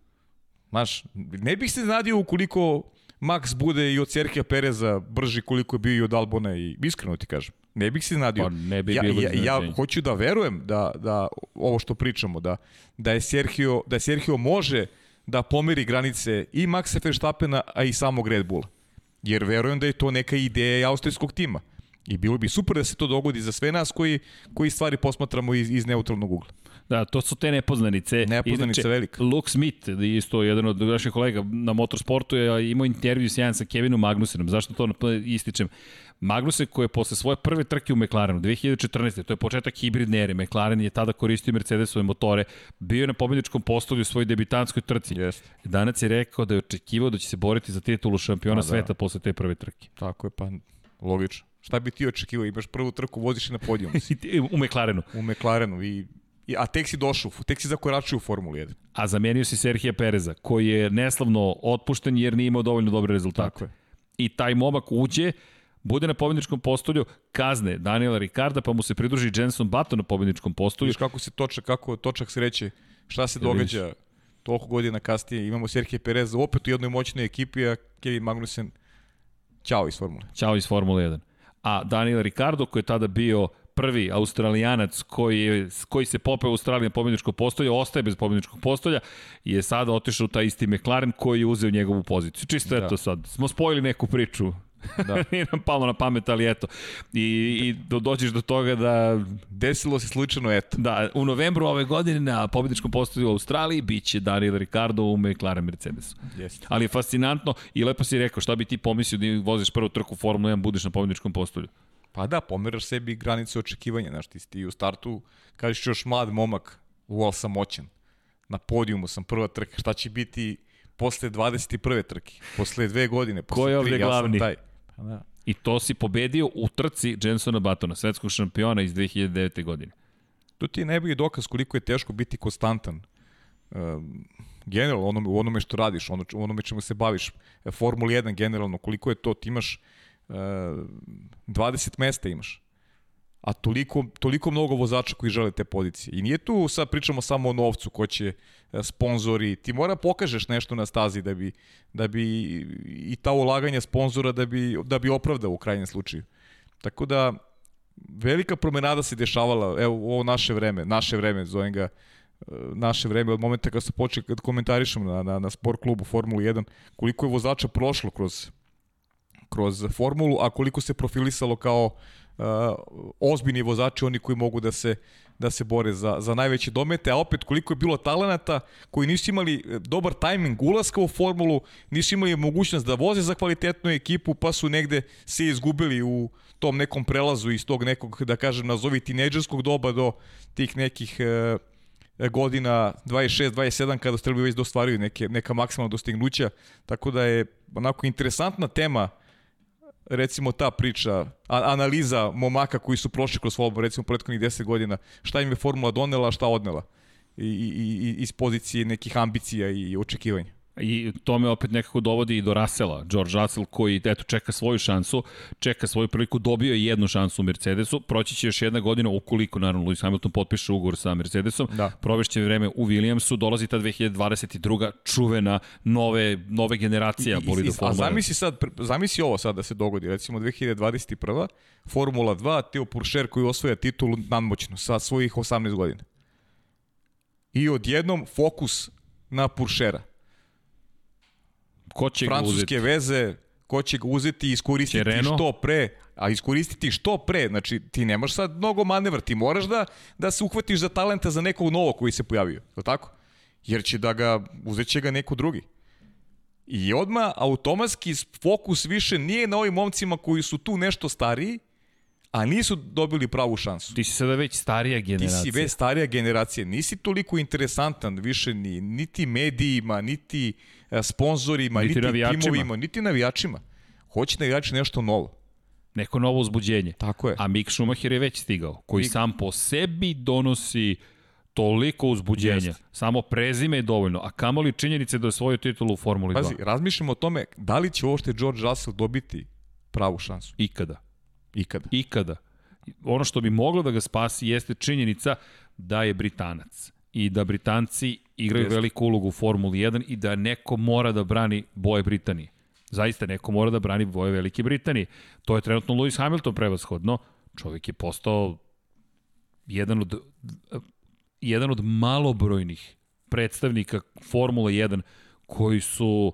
Znaš, ne bih se znadio ukoliko Max bude i od Serhija Pereza brži koliko je bio i od Albona i iskreno ti kažem. Ne bih se znadio. Pa ne bi ja, bilo ja, ja hoću da verujem da, da ovo što pričamo, da, da, je Sergio, da Sergio može da pomeri granice i Maxa Verstappena, a i samog Red Bulla jer verujem da je to neka ideja austrijskog tima. I bilo bi super da se to dogodi za sve nas koji, koji stvari posmatramo iz, iz neutralnog ugla. Da, to su te nepoznanice. Nepoznanice velika. Luke Smith, isto jedan od naših kolega na motorsportu, je imao intervju sjajan sa Kevinom Magnusenom. Zašto to ističem? Magnusen koji je posle svoje prve trke u McLarenu 2014. to je početak hibridne ere. McLaren je tada koristio Mercedesove motore, bio je na pobedničkom postolju u svojoj debitanskoj trci. Yes. Danas je rekao da je očekivao da će se boriti za titulu šampiona da. sveta posle te prve trke. Tako je, pa logično. Šta bi ti očekivao? Imaš prvu trku, voziš i na podijum. u McLarenu. U McLarenu i a tek si došao, tek si zakoračio u Formulu 1. A zamenio si Serhija Pereza, koji je neslavno otpušten jer nije imao dovoljno dobre rezultate. Tako je. I taj momak uđe, bude na pobedničkom postolju, kazne Daniela Ricarda, pa mu se pridruži Jenson Button na pobedničkom postolju. Viš kako se točak, kako točak sreće, šta se događa toliko godina kasnije. Imamo Serhije Pereza opet u jednoj moćnoj ekipi, a Kevin Magnussen Ćao iz Formule. Ćao iz Formule 1. A Daniel Ricardo, koji je tada bio prvi australijanac koji, koji se popeo u Australiji na pobjedničko postolje, ostaje bez pobjedničkog postolja i je sada otišao u taj isti McLaren koji je uzeo njegovu poziciju. Čisto da. eto sad, smo spojili neku priču Da. Nije nam palo na pamet, ali eto. I, i do, dođeš do toga da... Desilo se slučajno, eto. Da, u novembru ove godine na pobjedičkom postoju u Australiji biće Daniel Ricardo u McLaren Mercedesu. Jeste. Ali je fascinantno i lepo si rekao, šta bi ti pomislio da voziš prvu trku Formula 1, budeš na pobjedičkom postolju? Pa da, pomeraš sebi granice očekivanja, znaš, ti, ti u startu kažeš još mlad momak, uval sam moćan, na podijumu sam prva trka, šta će biti posle 21. trke, posle dve godine, posle Ko je ovde tri, glavni? Ja sam taj. Pa da. I to si pobedio u trci Jensona Batona, svetskog šampiona iz 2009. godine. To ti je najbolji dokaz koliko je teško biti konstantan. Um, generalno, onome, u onome što radiš, ono, onome čemu se baviš. Formula 1 generalno, koliko je to, ti imaš 20 mesta imaš a toliko, toliko mnogo vozača koji žele te pozicije. I nije tu sad pričamo samo o novcu ko će e, sponzori, ti mora pokažeš nešto na stazi da bi, da bi i ta ulaganja sponzora da bi, da bi opravdao u krajnjem slučaju. Tako da velika promenada se dešavala, evo u ovo naše vreme, naše vreme, zovem ga, e, naše vreme od momenta kad se počeli kad komentarišemo na, na, na sport klubu Formulu 1, koliko je vozača prošlo kroz kroz formulu, a koliko se profilisalo kao uh, ozbiljni vozači, oni koji mogu da se da se bore za, za najveće domete, a opet koliko je bilo talenata koji nisu imali uh, dobar tajming ulaska u formulu, nisu imali mogućnost da voze za kvalitetnu ekipu, pa su negde se izgubili u tom nekom prelazu iz tog nekog, da kažem, nazovi tinejdžerskog doba do tih nekih uh, godina 26, 27 kada su trebali već da ostvaruju neke, neka maksimalna dostignuća, tako da je onako interesantna tema recimo ta priča, analiza momaka koji su prošli kroz Volvo, recimo prethodnih 10 godina, šta im je formula donela, šta odnela i, i, i iz pozicije nekih ambicija i očekivanja. I to me opet nekako dovodi i do Rasela, George Russell koji eto čeka svoju šansu, čeka svoju priliku, dobio je jednu šansu u Mercedesu, proći će još jedna godina ukoliko naravno Lewis Hamilton potpiše ugovor sa Mercedesom, da. provešće vreme u Williamsu, dolazi ta 2022. čuvena nove, nove generacija bolida Formula. A zamisli sad, zamisli ovo sad da se dogodi, recimo 2021. Formula 2, Teo Puršer koji osvoja titulu nadmoćno sa svojih 18 godina. I odjednom fokus na Puršera Ko će Francuske ga veze, ko će ga uzeti i iskoristiti Čereno. što pre, a iskoristiti što pre, znači ti nemaš sad mnogo manevra, ti moraš da, da se uhvatiš za talenta za nekog novog koji se pojavio, je tako? Jer će da ga, uzet će ga neko drugi. I odma automatski fokus više nije na ovim momcima koji su tu nešto stariji, a nisu dobili pravu šansu. Ti si sada već starija generacija. Ti si već starija generacija. Nisi toliko interesantan više ni, niti medijima, niti e, sponzorima, niti, niti navijačima. timovima, niti navijačima. Hoće navijači nešto novo. Neko novo uzbuđenje. Tako je. A Mick Schumacher je već stigao, koji Mick... sam po sebi donosi toliko uzbuđenja. Jest. Samo prezime je dovoljno, a kamoli činjenice da je svoju titulu u Formuli Pazi, 2. Pazi, razmišljamo o tome da li će uopšte George Russell dobiti pravu šansu. Ikada. Ikada. Ikada. Ono što bi moglo da ga spasi jeste činjenica da je Britanac i da Britanci igraju Jeste. veliku ulogu u Formuli 1 i da neko mora da brani boje Britanije. Zaista neko mora da brani boje Velike Britanije. To je trenutno Lewis Hamilton prevashodno. Čovjek je postao jedan od jedan od malobrojnih predstavnika Formule 1 koji su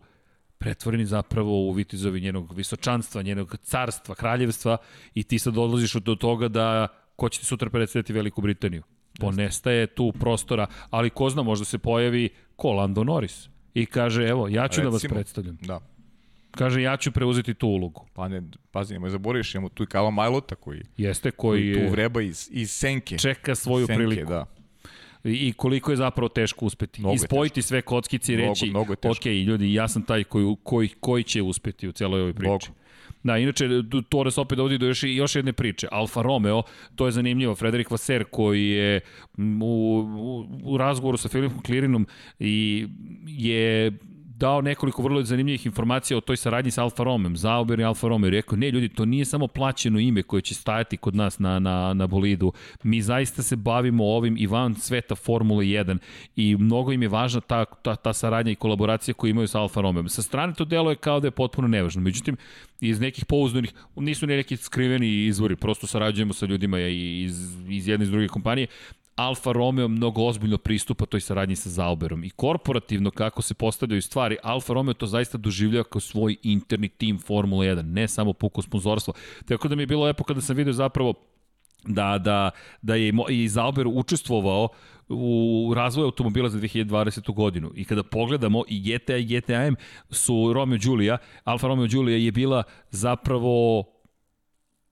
pretvoreni zapravo u vitizovi njenog visočanstva, njenog carstva, kraljevstva i ti sad odlaziš do toga da ko će ti sutra predstaviti Veliku Britaniju. Ponestaje tu prostora, ali ko zna, možda se pojavi ko Lando Norris i kaže, evo, ja ću Recimo, da vas predstavljam. Da. Kaže, ja ću preuzeti tu ulogu. Pa ne, pazi, nemoj zaboriš, imamo tu i Kala Majlota koji, Jeste, koji, koji tu vreba iz, iz senke. Čeka svoju senke, priliku. Da. I koliko je zapravo teško uspeti. Mnogo Ispojiti sve kockice i reći, mnogo, mnogo ok, ljudi, ja sam taj koji, koji, koji će uspeti u celoj ovoj priči. Mnogo. Da, inače, to nas opet dovodi do još, još jedne priče. Alfa Romeo, to je zanimljivo, Frederik Vaser koji je u, u, u razgovoru sa Filipom Klirinom i je dao nekoliko vrlo zanimljivih informacija o toj saradnji sa Alfa Romeo, Zauber i Alfa Romeo. Rekao, ne ljudi, to nije samo plaćeno ime koje će stajati kod nas na, na, na bolidu. Mi zaista se bavimo ovim i van sveta Formule 1 i mnogo im je važna ta, ta, ta saradnja i kolaboracija koju imaju sa Alfa Romeo. Sa strane to delo je kao da je potpuno nevažno. Međutim, iz nekih pouzdanih, nisu ni neki skriveni izvori, prosto sarađujemo sa ljudima iz, iz jedne iz druge kompanije, Alfa Romeo mnogo ozbiljno pristupa toj saradnji sa Zauberom i korporativno kako se postavljaju stvari, Alfa Romeo to zaista doživljava kao svoj interni tim Formula 1, ne samo puko sponzorstvo. Tako da mi je bilo lepo kada sam vidio zapravo da, da, da je i Zauber učestvovao u razvoju automobila za 2020. godinu. I kada pogledamo i GTA i GTAM su Romeo Giulia, Alfa Romeo Giulia je bila zapravo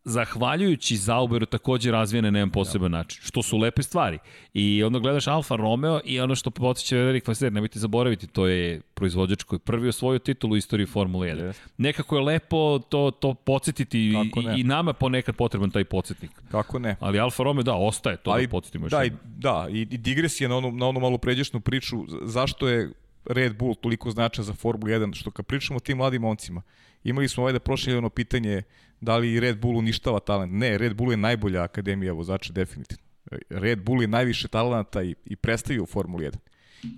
zahvaljujući Zauberu takođe razvijene na jedan poseban da. način, što su lepe stvari. I onda gledaš Alfa Romeo i ono što podsjeća Erik Vaser, nemojte zaboraviti, to je proizvođač koji prvi osvojio titulu u istoriji Formule 1. Yes. Nekako je lepo to, to podsjetiti i, i nama ponekad potreban taj podsjetnik. Kako ne? Ali Alfa Romeo, da, ostaje to Ali, da podsjetimo još da, i, da, i, i digresija na onu, na onu malu pređešnu priču, zašto je Red Bull toliko značan za Formulu 1, što kad pričamo o tim mladim momcima, imali smo ovaj da prošle jedno pitanje da li Red Bull uništava talent. Ne, Red Bull je najbolja akademija vozača, definitivno. Red Bull je najviše talenta i, i predstavio u Formuli 1.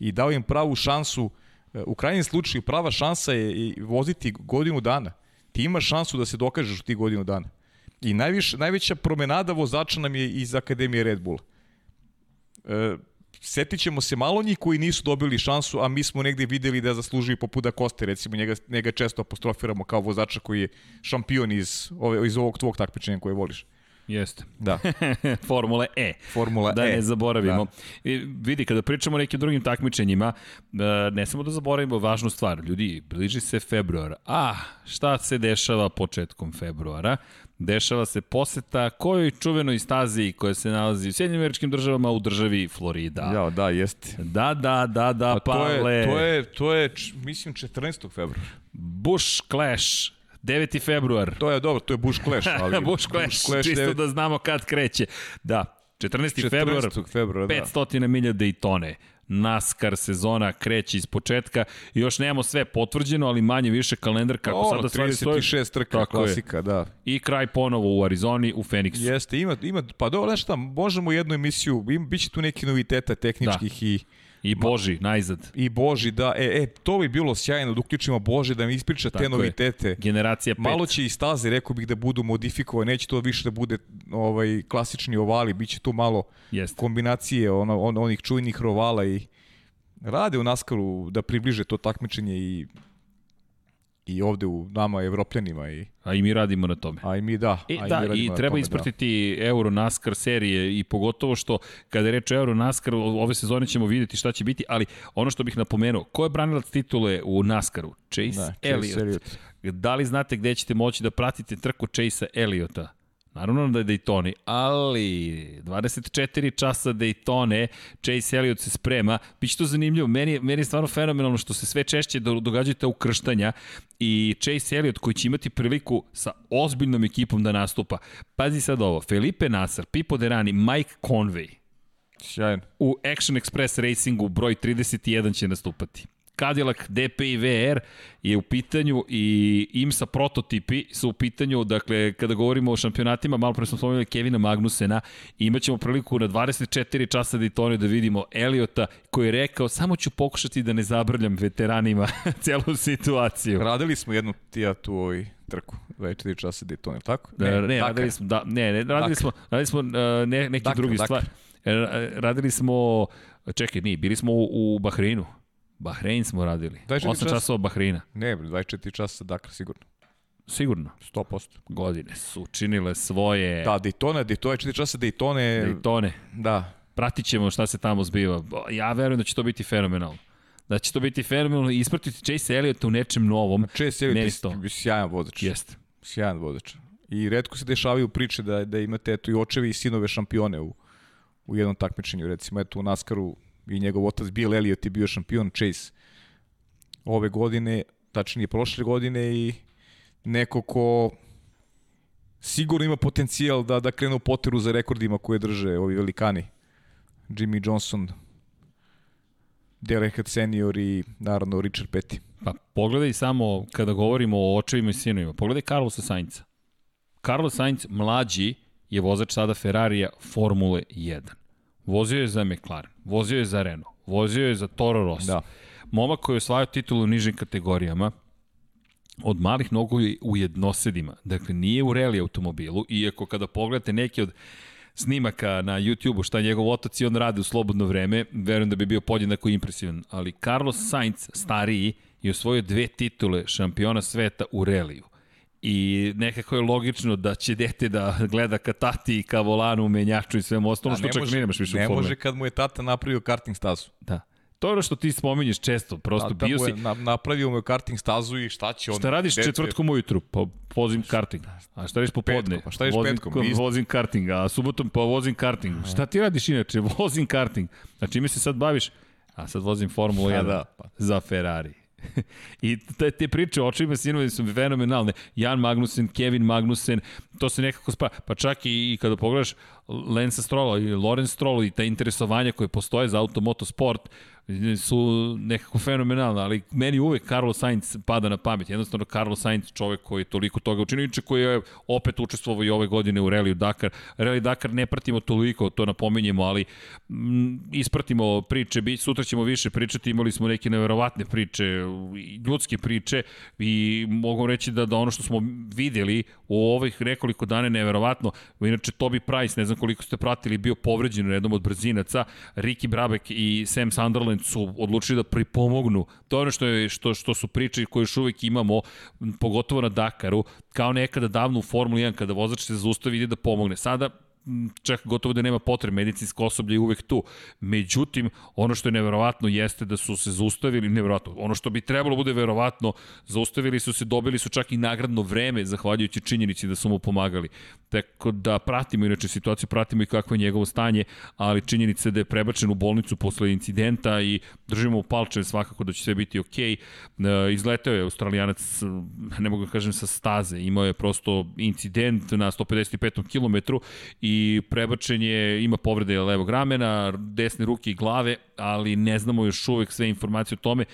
I dao im pravu šansu, u krajnjem slučaju prava šansa je i voziti godinu dana. Ti imaš šansu da se dokažeš u tih godinu dana. I najviše, najveća promenada vozača nam je iz Akademije Red Bulla. E, setit ćemo se malo njih koji nisu dobili šansu, a mi smo negde videli da zaslužuju poput da Koste, recimo njega, njega često apostrofiramo kao vozača koji je šampion iz, ove, iz ovog tvog takmičenja koje voliš. Jeste. Da. Formula E. Formula da E. Da ne zaboravimo. Da. I vidi, kada pričamo o nekim drugim takmičenjima, e, ne samo da zaboravimo važnu stvar. Ljudi, bliži se februar. A, šta se dešava početkom februara? Dešava se poseta kojoj čuvenoj stazi koja se nalazi u Sjedinjim američkim državama u državi Florida. Ja, da, jeste. Da, da, da, da, pa to je, to je, to je, mislim, 14. februara. Bush Clash 9. februar. To je dobro, to je Bush Clash, ali... Bush Clash, Bush Clash čisto 9... da znamo kad kreće. Da, 14. 14. februar, februar 500 da. milja Daytone. NASCAR sezona kreće iz početka. Još nemamo sve potvrđeno, ali manje više kalendar kako o, sada stvari stoje. 36 trka, Tako klasika, je. da. I kraj ponovo u Arizoni, u Phoenixu. Jeste, ima, ima pa dobro, nešto, možemo jednu emisiju, im, bit će tu neki noviteta tehničkih da. i I Boži, najzad. I Boži, da. E, e, to bi bilo sjajno da uključimo Boži da mi ispriča Tako te novitete. Je. Generacija 5. Malo će i staze, rekao bih da budu modifikovane, neće to više da bude ovaj klasični ovali, biće tu malo Jest. kombinacije ono, on, onih čujnih rovala i rade u Naskaru da približe to takmičenje i i ovde u nama evropljanima i a i mi radimo na tome. A i mi da. E, a da, i, mi i treba tome, da. ispratiti da. Euro NASCAR serije i pogotovo što kada je reč o Euro NASCAR ove sezone ćemo videti šta će biti, ali ono što bih napomenuo, ko je branilac titule u NASCARu? Chase, da, Chase Elliott. Elliott. Da li znate gde ćete moći da pratite trku Chase Elliotta? Naravno da je Daytoni, ali 24 časa Daytone, Chase Elliott se sprema. Biće to zanimljivo, meni, meni je stvarno fenomenalno što se sve češće događaju ta ukrštanja i Chase Elliott koji će imati priliku sa ozbiljnom ekipom da nastupa. Pazi sad ovo, Felipe Nasar, Pipo Derani, Mike Conway. Sjajno. U Action Express Racingu broj 31 će nastupati. Cadillac DPI VR je u pitanju i IMSA prototipi su u pitanju, dakle, kada govorimo o šampionatima, malo pre smo spomenuli Kevina Magnusena, imaćemo priliku na 24 časa Daytona da vidimo Eliota koji je rekao, samo ću pokušati da ne zabrljam veteranima celu situaciju. Radili smo jednu tija tu ovaj trku, 24 časa Daytona, tako? Ne, ne, ne radili smo, da, ne, ne, radili smo, radili smo uh, ne, neki Dakar, drugi Dakar. stvar. E, radili smo, čekaj, nije, bili smo u, u Bahreinu. Bahrein smo radili. 24 8 časa. časova Bahreina. Ne, bre, 24 časa Dakar sigurno. Sigurno. 100%. Godine su učinile svoje Da, Daytona, Daytona, 4 časa Daytone. Daytone. Da. Pratit ćemo šta se tamo zbiva. Ja verujem da će to biti fenomenalno. Da će to biti fenomenalno i ispratiti Chase Elliota u nečem novom. Chase to. je sjajan vozač. Jeste. Sjajan vozač. I redko se dešavaju priče da, da imate eto, i očevi i sinove šampione u, u jednom takmičenju. Recimo, eto, u Naskaru i njegov otac Bill Elliott je bio šampion Chase ove godine, tačnije prošle godine i neko ko sigurno ima potencijal da, da krene u poteru za rekordima koje drže ovi velikani. Jimmy Johnson, Earnhardt senior i naravno Richard Petty. Pa pogledaj samo kada govorimo o očevima i sinovima. Pogledaj Carlosa Sainca. Carlos Sainz mlađi je vozač sada Ferrarija Formule 1. Vozio je za McLaren, vozio je za Renault, vozio je za Toro Rosso. Da. Momak koji je osvajao titulu u nižim kategorijama, od malih nogu je u jednosedima. Dakle, nije u reli automobilu, iako kada pogledate neke od snimaka na YouTube-u šta njegov otac i on radi u slobodno vreme, verujem da bi bio podjednako impresivan. Ali Carlos Sainz, stariji, je osvojio dve titule šampiona sveta u reliju. I nekako je logično da će dete da gleda ka tati i ka volanu u menjaču i svemu ostalom, A što čak ne nemaš više ne u formule. može kad mu je tata napravio karting stazu. Da. To je ono što ti spominješ često, prosto Da, da bio si... na, napravio mu je karting stazu i šta će on? Šta radiš dete- četvrtkom ujutru? Pa vozim karting. A šta radiš popodne? Petkom, pa šta radiš vozim, petkom? Isto. Vozim karting, a subotom pa vozim karting. Šta ti radiš inače? Vozim karting. A čime se sad baviš? A sad vozim Formulu 1 da, pa. za Ferrari. I te, te priče o očima sinovi su fenomenalne. Jan Magnussen, Kevin Magnussen, to se nekako spa. Pa čak i, i kada pogledaš Lensa Strolla i Lorenz Stroll i ta interesovanja koje postoje za automotosport, su nekako fenomenalne, ali meni uvek Carlos Sainz pada na pamet. Jednostavno Carlos Sainz čovek koji je toliko toga učinio, inače koji je opet učestvovao i ove godine u Rallyu Dakar. Rally Dakar ne pratimo toliko, to napominjemo, ali m, ispratimo priče, sutra ćemo više pričati, imali smo neke neverovatne priče, ljudske priče i mogu reći da, da ono što smo videli u ovih nekoliko dana je neverovatno. Inače, Toby Price, ne znam koliko ste pratili, bio povređen u jednom od brzinaca. Ricky Brabek i Sam Sunderland su odlučili da pripomognu. To je ono što, je, što, što su priče koje još uvek imamo, pogotovo na Dakaru, kao nekada davno u Formuli 1, kada vozač se zaustavi ide da pomogne. Sada čak gotovo da nema potrebe, medicinsko osoblje je uvek tu. Međutim, ono što je neverovatno jeste da su se zaustavili, neverovatno, ono što bi trebalo bude verovatno, zaustavili su se, dobili su čak i nagradno vreme, zahvaljujući činjenici da su mu pomagali. Tako da pratimo inače situaciju, pratimo i kakvo je njegovo stanje, ali činjenica je da je prebačen u bolnicu posle incidenta i držimo u svakako da će sve biti okej. Okay. Izleteo je australijanac, ne mogu da kažem sa staze, imao je prosto incident na 155. kilometru i prebačen je, ima povrede levog ramena, desne ruke i glave, ali ne znamo još uvek sve informacije o tome.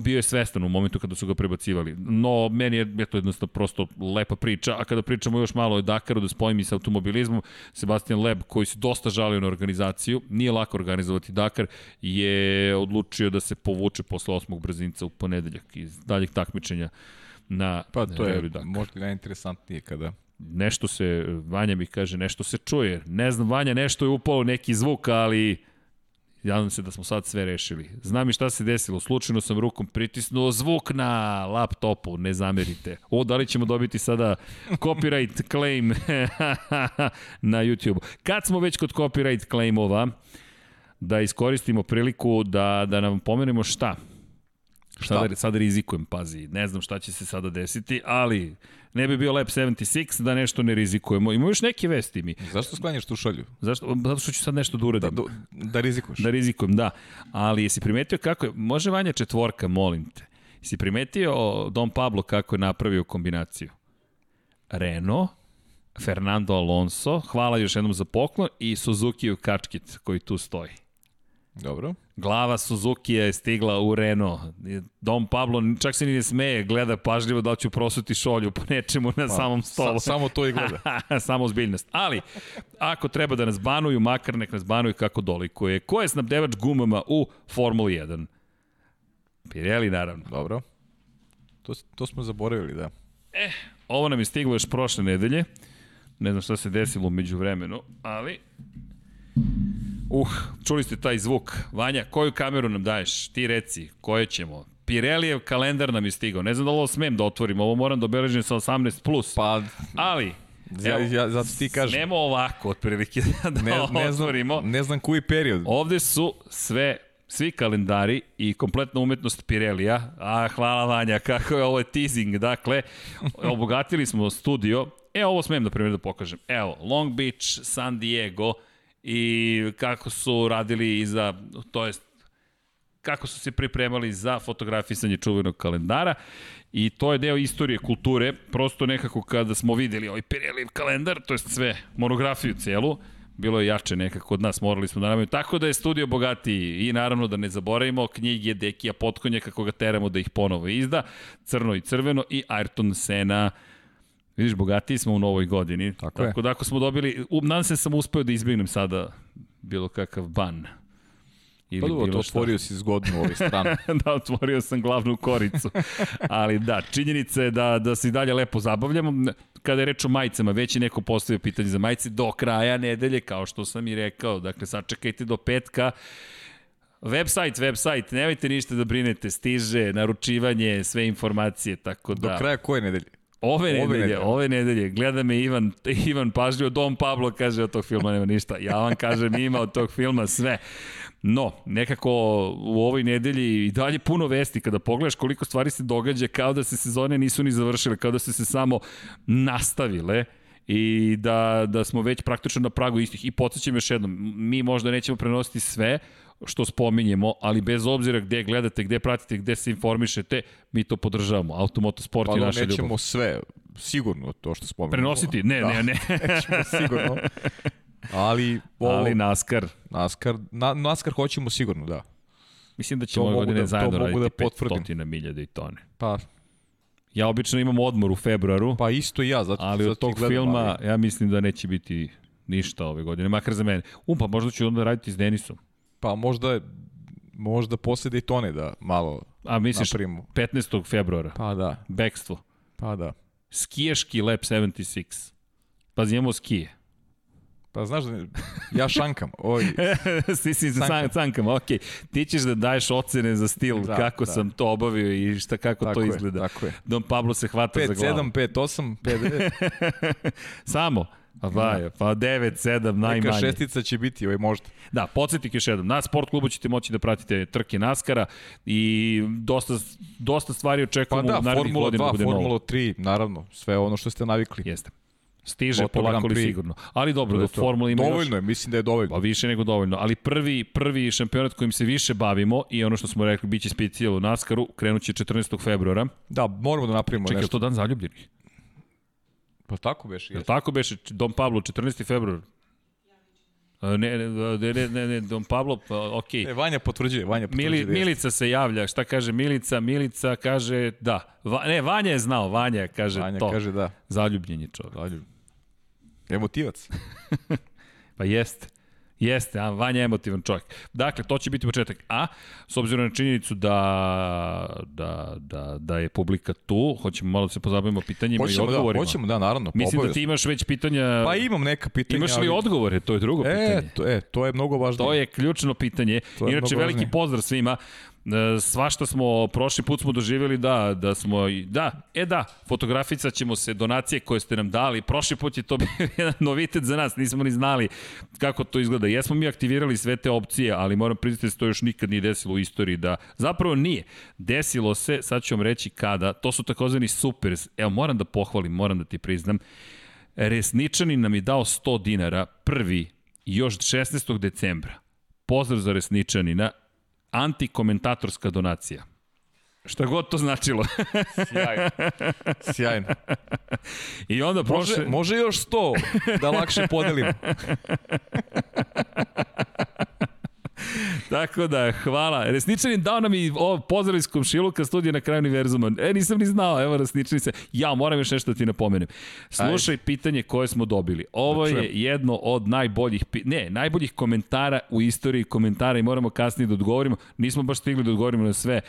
Bio je svestan u momentu kada su ga prebacivali. No, meni je, je to jednostavno prosto lepa priča, a kada pričamo još malo o Dakaru, da spojim i sa automobilizmom, Sebastian Leb, koji se dosta žalio na organizaciju, nije lako organizovati Dakar, je odlučio da se povuče posle osmog brzinca u ponedeljak iz daljeg takmičenja na Pa to je Dakar. možda i najinteresantnije kada nešto se, Vanja mi kaže, nešto se čuje. Ne znam, Vanja, nešto je upalo neki zvuk, ali Nadam se da smo sad sve rešili. Znam i šta se desilo. Slučajno sam rukom pritisnuo zvuk na laptopu, ne zamerite. O, da li ćemo dobiti sada copyright claim na YouTube. Kad smo već kod copyright claimova, da iskoristimo priliku da, da nam pomenemo šta. Šta? Sada, sada rizikujem, pazi, ne znam šta će se sada desiti, ali ne bi bio Lab 76 da nešto ne rizikujemo. Ima još neke vesti mi. Zašto sklanjaš tu šolju? Zašto? Zato što ću sad nešto da uradim. Da, da, da rizikuješ. Da rizikujem, da. Ali jesi primetio kako je, može Vanja četvorka, molim te. Jesi primetio Don Pablo kako je napravio kombinaciju? Renault, Fernando Alonso, hvala još jednom za poklon, i Suzuki kačkit koji tu stoji. Dobro. Glava Suzuki je stigla u Renault. Dom Pablo čak se ni ne smeje, gleda pažljivo da ću prosuti šolju po nečemu na pa, samom stolu. Sa, samo to i gleda. samo zbiljnost. Ali, ako treba da nas banuju, makar nek nas banuju kako dolikuje. Ko je snabdevač gumama u Formuli 1? Pirelli, naravno. Dobro. To, to smo zaboravili, da. Eh, ovo nam je stiglo još prošle nedelje. Ne znam šta se desilo umeđu vremenu, ali Uh, čuli ste taj zvuk. Vanja, koju kameru nam daješ? Ti reci, koje ćemo? Pirelijev kalendar nam je stigao. Ne znam da li ovo smem da otvorim, ovo moram da obeležim sa 18+. Plus. Pa, Ali, ja, ja, zato ti kažem. Smemo ovako, otprilike, da ne, ne otvorimo. Znam, ne znam koji period. Ovde su sve svi kalendari i kompletna umetnost Pirelija. A, hvala Vanja, kako je ovo je teasing. Dakle, obogatili smo studio. E, ovo smem da primjer da pokažem. Evo, Long Beach, San Diego i kako su radili iza, to jest kako su se pripremali za fotografisanje čuvenog kalendara. I to je deo istorije kulture, prosto nekako kada smo videli ovaj Pirellijev kalendar, to je sve monografiju celu, bilo je jače nekako od nas, morali smo da namaju. Tako da je studio bogatiji. I naravno da ne zaboravimo knjige Dekija Potkonja kako ga teramo da ih ponovo izda, Crno i Crveno i Ayrton Sena, Vidiš, bogatiji smo u novoj godini. Tako, tako je. da ako smo dobili, nadam se da sam uspeo da izbignem sada bilo kakav ban. Ili pa dobro, to otvorio si zgodnu ovaj stranu. da, otvorio sam glavnu koricu. Ali da, činjenica je da, da se i dalje lepo zabavljamo. Kada je reč o majicama, već je neko postavio pitanje za majice do kraja nedelje, kao što sam i rekao. Dakle, sačekajte do petka. Website, website, nemojte ništa da brinete, stiže, naručivanje, sve informacije, tako da... Do kraja koje nedelje? Ove nedelje, ove nedelje, ove nedelje, gleda me Ivan, Ivan pažljivo, Dom Pablo kaže od tog filma nema ništa, ja vam kažem ima od tog filma sve. No, nekako u ovoj nedelji i dalje puno vesti kada pogledaš koliko stvari se događa kao da se sezone nisu ni završile, kao da su se samo nastavile i da, da smo već praktično na pragu istih. I podsjećam još jednom, mi možda nećemo prenositi sve što spominjemo, ali bez obzira gde gledate, gde pratite, gde se informišete, mi to podržavamo. Automotosport pa, je naša ljubav. Pa nećemo sve, sigurno to što spominjemo. Prenositi? Ne, da, ne, ne. nećemo sigurno. Ali, ovo, ali NASCAR. NASCAR, na, NASCAR hoćemo sigurno, da. Mislim da ćemo ove godine da, zajedno raditi da 500 milja Daytone. Pa, Ja obično imam odmor u februaru. Pa isto ja, zato Ali zato od tog gledam, filma ali... ja mislim da neće biti ništa ove godine, makar za mene. Um, pa možda ću onda raditi s Denisom. Pa možda možda posle Daytone da malo A misliš napravimo. 15. februara? Pa da. Bekstvo. Pa da. Skijaški Lab 76. Pazi, imamo skije. Pa znaš da ja šankam. Oj, si si cankam. cankam, ok. Ti ćeš da daješ ocene za stil, da, kako da. sam to obavio i šta kako tako to je, izgleda. Tako je. Don Pablo se hvata 5, za glavu. 5, 7, 5, 8, 5, Samo? Pa vaje, pa 9, 7, najmanje. Neka šestica će biti, ovaj možda. Da, podsjetnik još jednom. Na sport klubu ćete moći da pratite trke Naskara i dosta, dosta stvari očekujemo pa da, u narednih Formula godina. 2, Formula 3, naravno, sve ono što ste navikli. Jeste. Stiže Moto polako li sigurno. Ali dobro, do Formula ima Dovoljno još... je, mislim da je dovoljno. Pa više nego dovoljno. Ali prvi, prvi šampionat kojim se više bavimo i ono što smo rekli, bit će specijal u Naskaru, krenut će 14. februara. Da, moramo da napravimo Čekaj, nešto. Čekaj, to dan zaljubljenih? Pa tako beše. Jel tako beše? Dom Pablo, 14. februar. Ne, ne, ne, ne, ne, Dom Pablo, pa, ok. E, Vanja potvrđuje, Vanja potvrđuje. Mili, Milica se javlja, šta kaže Milica? Milica kaže da. Va, ne, Vanja je znao, Vanja kaže Vanja to. Vanja kaže da. Zaljubljen je čovjek. Zaljubljen. Emotivac. pa jeste. Jeste, a Vanja je emotivan čovjek. Dakle, to će biti početak. A, s obzirom na činjenicu da, da, da, da je publika tu, hoćemo malo da se pozabavimo pitanjima hoćemo, i odgovorima. Da, hoćemo, da, naravno. Mislim da ti imaš već pitanja... Pa imam neka pitanja. Imaš li ali... odgovore? To je drugo e, pitanje. To, e, to je mnogo važnije. To je ključno pitanje. Inače, veliki važnije. pozdrav svima. Svašta smo, prošli put smo doživjeli da, da smo, da, e da, fotograficat ćemo se donacije koje ste nam dali, prošli put je to bio jedan novitet za nas, nismo ni znali kako to izgleda. Jesmo mi aktivirali sve te opcije, ali moram priznati da se to još nikad nije desilo u istoriji, da zapravo nije. Desilo se, sad ću vam reći kada, to su takozvani supers, evo moram da pohvalim, moram da ti priznam, Resničani nam je dao 100 dinara, prvi, još 16. decembra. Pozdrav za Resničanina, antikomentatorska donacija. Šta god to značilo. Sjajno. Sjajno. I onda prošle... Može, može još 100 da lakše podelimo. Tako da, hvala. Resničanin dao nam i ovo pozdrav iz Komšiluka studija na kraju univerzuma. E, nisam ni znao, evo Resničanin se. Ja, moram još nešto da ti napomenem. Slušaj Ajde. pitanje koje smo dobili. Ovo da je jedno od najboljih, ne, najboljih komentara u istoriji komentara i moramo kasnije da odgovorimo. Nismo baš stigli da odgovorimo na sve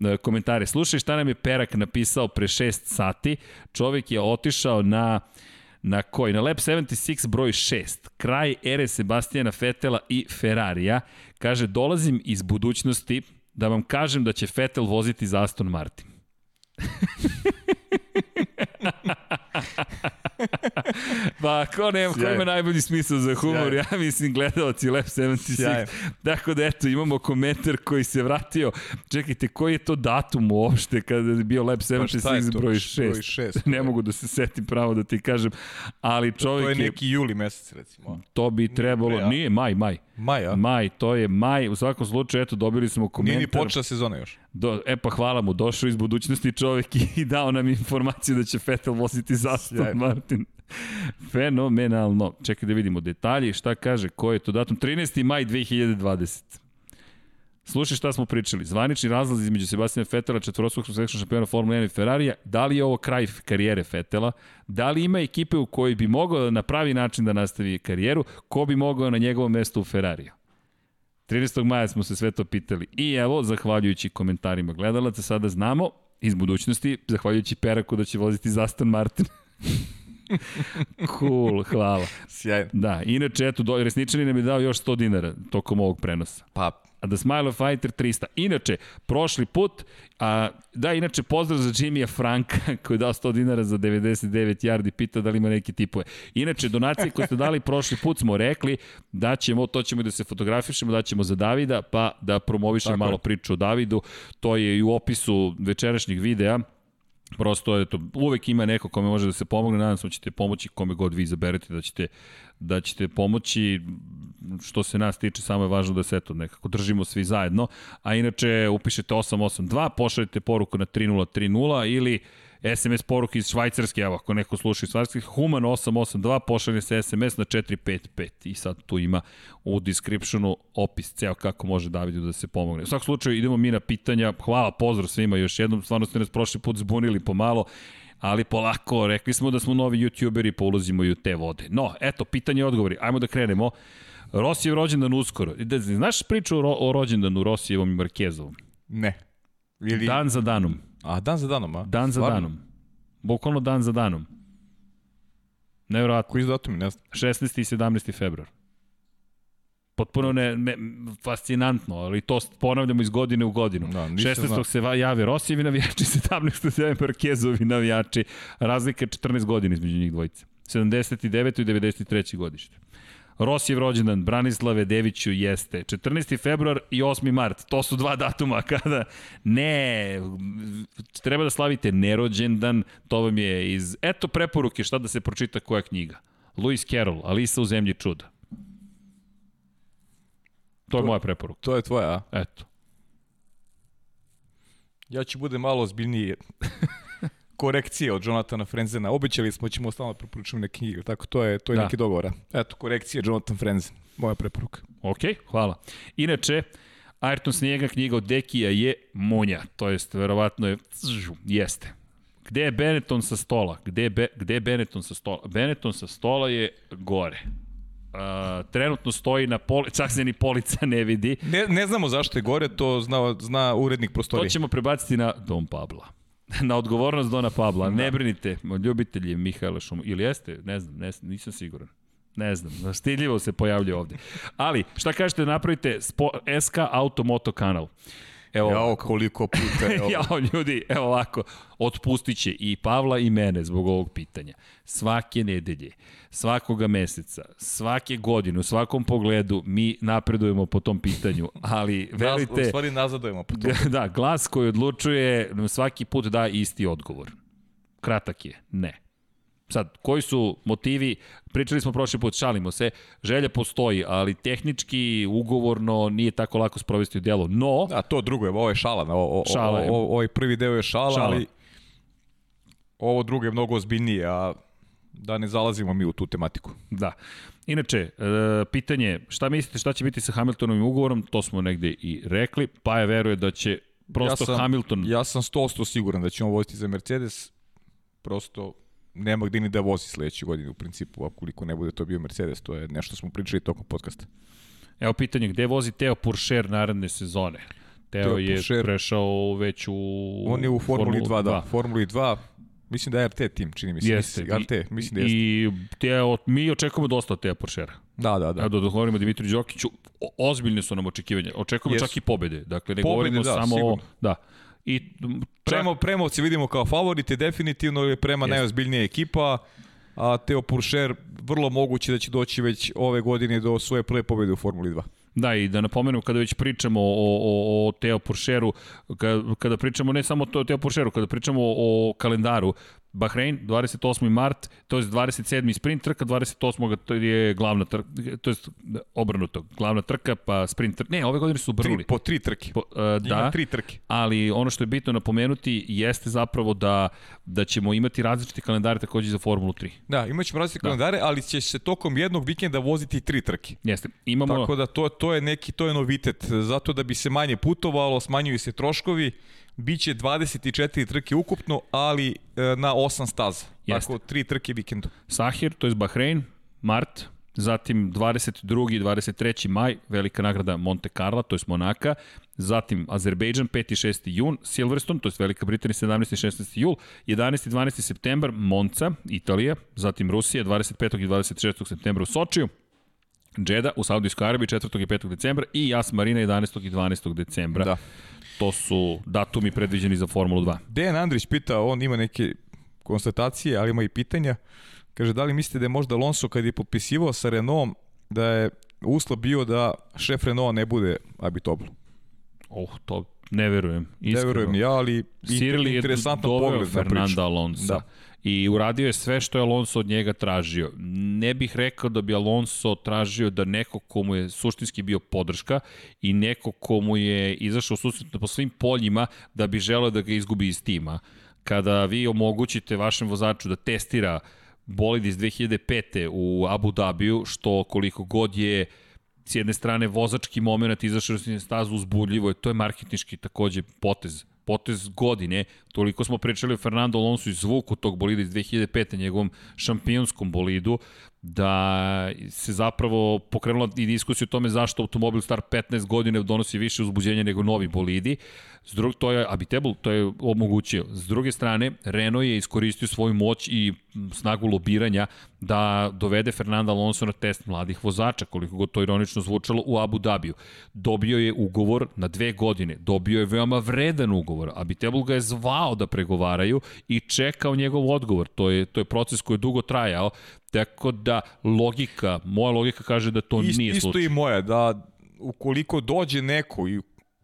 e, komentare. Slušaj šta nam je Perak napisao pre 6 sati. Čovek je otišao na na koji? Na Lab 76 broj 6, kraj ere Sebastijana Fetela i Ferrarija. Kaže, dolazim iz budućnosti da vam kažem da će Fetel voziti za Aston Martin. pa ko nema, ko ima najbolji smisao za humor, Sjaj. ja mislim gledalci Lab 76. Sjaj. Dakle da eto, imamo komentar koji se vratio. Čekajte, koji je to datum uopšte kada je bio Lab 76 pa broj 6? Broj 6 ne mogu da se setim pravo da ti kažem, ali čovjek je... To je neki juli mesec recimo. To bi trebalo, nije, nije maj, maj. Maj, a? Maj, to je maj. U svakom slučaju, eto, dobili smo komentar. Nije ni počela sezona još. Do, e pa hvala mu, došao iz budućnosti čovjek i dao nam informaciju da će Vettel voziti za Aston Martin. Fenomenalno. Čekaj da vidimo detalje, šta kaže, ko je to datum? 13. maj 2020. Slušaj šta smo pričali. Zvanični razlaz između Sebastina Fetela, četvoroskog svetskog šampiona Formula 1 i Ferrarija, da li je ovo kraj karijere Fetela, da li ima ekipe u kojoj bi mogao na pravi način da nastavi karijeru, ko bi mogao na njegovom mestu u Ferrariju? 13. maja smo se sve to pitali. I evo, zahvaljujući komentarima gledalaca, sada znamo iz budućnosti, zahvaljujući Peraku da će voziti za Aston Martin. cool, hvala. Sjajno. Da, inače, eto, do, resničani nam je dao još 100 dinara tokom ovog prenosa. Pa, a The Smile of Fighter 300. Inače, prošli put, a, da, inače, pozdrav za Jimmya Franka, koji je dao 100 dinara za 99 yardi, pita da li ima neki tipove. Inače, donacije koje ste dali prošli put smo rekli da ćemo, to ćemo da se fotografišemo, da ćemo za Davida, pa da promovišemo malo priču o Davidu. To je i u opisu večerašnjeg videa prosto eto, uvek ima neko kome može da se pomogne, nadam se da ćete pomoći kome god vi izaberete, da ćete, da ćete pomoći, što se nas tiče, samo je važno da se eto, nekako držimo svi zajedno, a inače upišete 882, pošaljete poruku na 3030 ili SMS poruke iz Švajcarske, evo ako neko sluša iz Švajcarske, Human 882, pošalje se SMS na 455 i sad tu ima u descriptionu opis ceo kako može Davidu da se pomogne. U svakom slučaju idemo mi na pitanja, hvala, pozdrav svima još jednom, stvarno ste nas prošli put zbunili pomalo, ali polako, rekli smo da smo novi youtuberi, pa ulazimo i u te vode. No, eto, pitanje i odgovori, ajmo da krenemo. Rosijev rođendan uskoro. Znaš priču o, ro o rođendanu Rosijevom i Markezovom? Ne. Ili... Dan za danom. A, dan za danom, a? Dan za Stvarno? danom. Bukvalno dan za danom. Nevjerojatno. Koji datum, ne znam. 16. i 17. februar. Potpuno ne, ne, fascinantno, ali to ponavljamo iz godine u godinu. Da, 16. Znam. se jave Rosijevi navijači, 17. se jave Markezovi navijači. Razlika je 14 godina između njih dvojice. 79. i 93. godište. Rosijev rođendan, Branislave Deviću jeste 14. februar i 8. mart. To su dva datuma kada ne, treba da slavite nerođendan, to vam je iz, eto preporuke šta da se pročita koja knjiga. Lewis Carroll, Alisa u zemlji čuda. To je to, moja preporuka. To je tvoja, a? Eto. Ja ću bude malo ozbiljniji korekcije od Jonathana Frenzena. Obećali smo da ćemo stalno preporučiti neke knjige, tako to je to je da. neki dogovor. Eto, korekcije Jonathan Frenzen, moja preporuka. Ok, hvala. Inače, Ayrton Snijega knjiga od Dekija je Munja, to jest verovatno je jeste. Gde je Benetton sa stola? Gde je, Be, gde je Benetton sa stola? Benetton sa stola je gore. Uh, trenutno stoji na poli, čak se ni polica ne vidi. Ne, ne znamo zašto je gore, to zna, zna urednik prostorije. To ćemo prebaciti na Dom Pabla. na odgovornost Dona Pabla. Da. Ne brinite, ljubitelji Mihajla Šumo. Ili jeste? Ne znam, ne, nisam siguran. Ne znam, stidljivo se pojavlja ovde. Ali, šta kažete da napravite Spo, SK Automoto kanal? Evo Jao, koliko puta. Evo. Jao, ljudi, evo ovako, otpustit će i Pavla i mene zbog ovog pitanja. Svake nedelje, svakoga meseca, svake godine, u svakom pogledu mi napredujemo po tom pitanju, ali verujte... u stvari nazadujemo po tom. Da, glas koji odlučuje svaki put da isti odgovor. Kratak je, ne. Sad, koji su motivi, pričali smo prošli put, šalimo se, želja postoji, ali tehnički, ugovorno, nije tako lako sprovesti u djelo. No... A to drugo je, ovo je šala, o, o, šala je. O, o, ovaj prvi deo je šala, šala, ali ovo drugo je mnogo ozbiljnije, a da ne zalazimo mi u tu tematiku. Da. Inače, e, pitanje, šta mislite šta će biti sa Hamiltonovim ugovorom, to smo negde i rekli, pa je veruje da će prosto ja sam, Hamilton... Ja sam 100% siguran da će on voziti za Mercedes, prosto nema gde ni da vozi sledeće godine u principu, ukoliko ne bude to bio Mercedes, to je nešto smo pričali tokom podcasta. Evo pitanje, gde vozi Teo Puršer naredne sezone? Teo, Teo je Puršer, prešao već u On je u Formuli 2, 2, da. Formuli 2, Mislim da je RT tim, čini mi se. Jeste. RT, mislim da jeste. I te, od, mi očekujemo dosta od Teja Poršera. Da, da, da. Da, da govorimo Dimitru Đokiću, ozbiljne su nam očekivanja. Očekujemo Jesu. čak i pobede. Dakle, ne Pobede, govorimo da, samo sigurno. Da. I Prema, Premovci vidimo kao favorite definitivno, je prema Jeste. najozbiljnija ekipa, a Teo Puršer vrlo moguće da će doći već ove godine do svoje prve pobjede u Formuli 2. Da, i da napomenem kada već pričamo o, o, o Teo Porscheru, kada, kada pričamo ne samo o Teo Porscheru, kada pričamo o, o kalendaru, Bahrein, 28. mart, to je 27. sprint trka, 28. to je glavna trka, to je obrnuto, glavna trka, pa sprint trka. Ne, ove godine su Tri, obrnuli. po tri trke. Po, uh, Ima da, tri trke. ali ono što je bitno napomenuti jeste zapravo da, da ćemo imati različite kalendare takođe za Formulu 3. Da, imat ćemo različite kalendare, ali će se tokom jednog vikenda voziti tri trke. Jeste. Imamo... Tako da to, to je neki, to je novitet. Zato da bi se manje putovalo, smanjuju se troškovi, biće 24 trke ukupno, ali e, na 8 staza. Jeste. Tako, tri trke vikendu. Sahir, to je Bahrein, Mart, zatim 22. i 23. maj, velika nagrada Monte Carlo, to je Monaka, zatim Azerbejdžan, 5. i 6. jun, Silverstone, to je Velika Britanija, 17. i 16. jul, 11. i 12. septembar, Monca, Italija, zatim Rusija, 25. i 26. septembra u Sočiju, Džeda u Saudijskoj Arabiji 4. i 5. decembra i Jas Marina 11. i 12. decembra. Da. To su datumi predviđeni za Formulu 2. Dejan Andrić pita, on ima neke konstatacije, ali ima i pitanja. Kaže, da li mislite da je možda Alonso kad je potpisivao sa Renaultom, da je uslov bio da šef Renaulta ne bude Abitoblu? Oh, to ne verujem. Ne Iskreno. verujem ja, ali Sirili interesantan pogled na priču. Fernanda Alonso. Da. I uradio je sve što je Alonso od njega tražio. Ne bih rekao da bi Alonso tražio da neko komu je suštinski bio podrška i neko komu je izašao susretno po svim poljima da bi želeo da ga izgubi iz tima. Kada vi omogućite vašem vozaču da testira bolid iz 2005. u Abu Dhabiju, što koliko god je s jedne strane vozački moment izašao na stazu uzbudljivo je, to je marketnički takođe potez potez godine, toliko smo pričali o Fernando Alonso i zvuku tog bolida iz 2005. njegovom šampionskom bolidu, da se zapravo pokrenula i diskusija o tome zašto automobil star 15 godine donosi više uzbuđenja nego novi bolidi. S drug, to je Abitable, to je omogućio. S druge strane, Renault je iskoristio svoju moć i snagu lobiranja da dovede Fernanda Alonso na test mladih vozača, koliko god to ironično zvučalo, u Abu Dhabiju. Dobio je ugovor na dve godine, dobio je veoma vredan ugovor. Abitable ga je zvao da pregovaraju i čekao njegov odgovor. To je, to je proces koji je dugo trajao, tako da logika, moja logika kaže da to Ist, nije isto slučaj. i moja, da ukoliko dođe neko i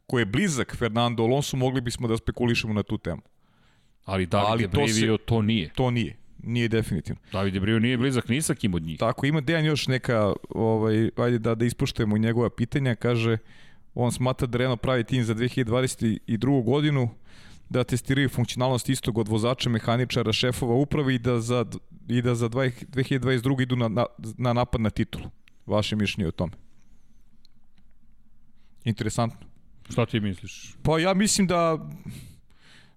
ko je blizak Fernando Alonso, mogli bismo da spekulišemo na tu temu. Ali David je to se- to nije. To nije. Nije definitivno. David je Brivio nije blizak ni sa kim od njih. Tako, ima Dejan još neka, ovaj, ajde da, da ispoštujemo njegova pitanja, kaže, on smatra da Renault pravi tim za 2022. godinu, da testiraju funkcionalnost istog od vozača, mehaničara, šefova uprave i da za, i da za 20 2022. idu na, na, na napad na titulu. Vaše mišljenje o tome. Interesantno. Šta ti misliš? Pa ja mislim da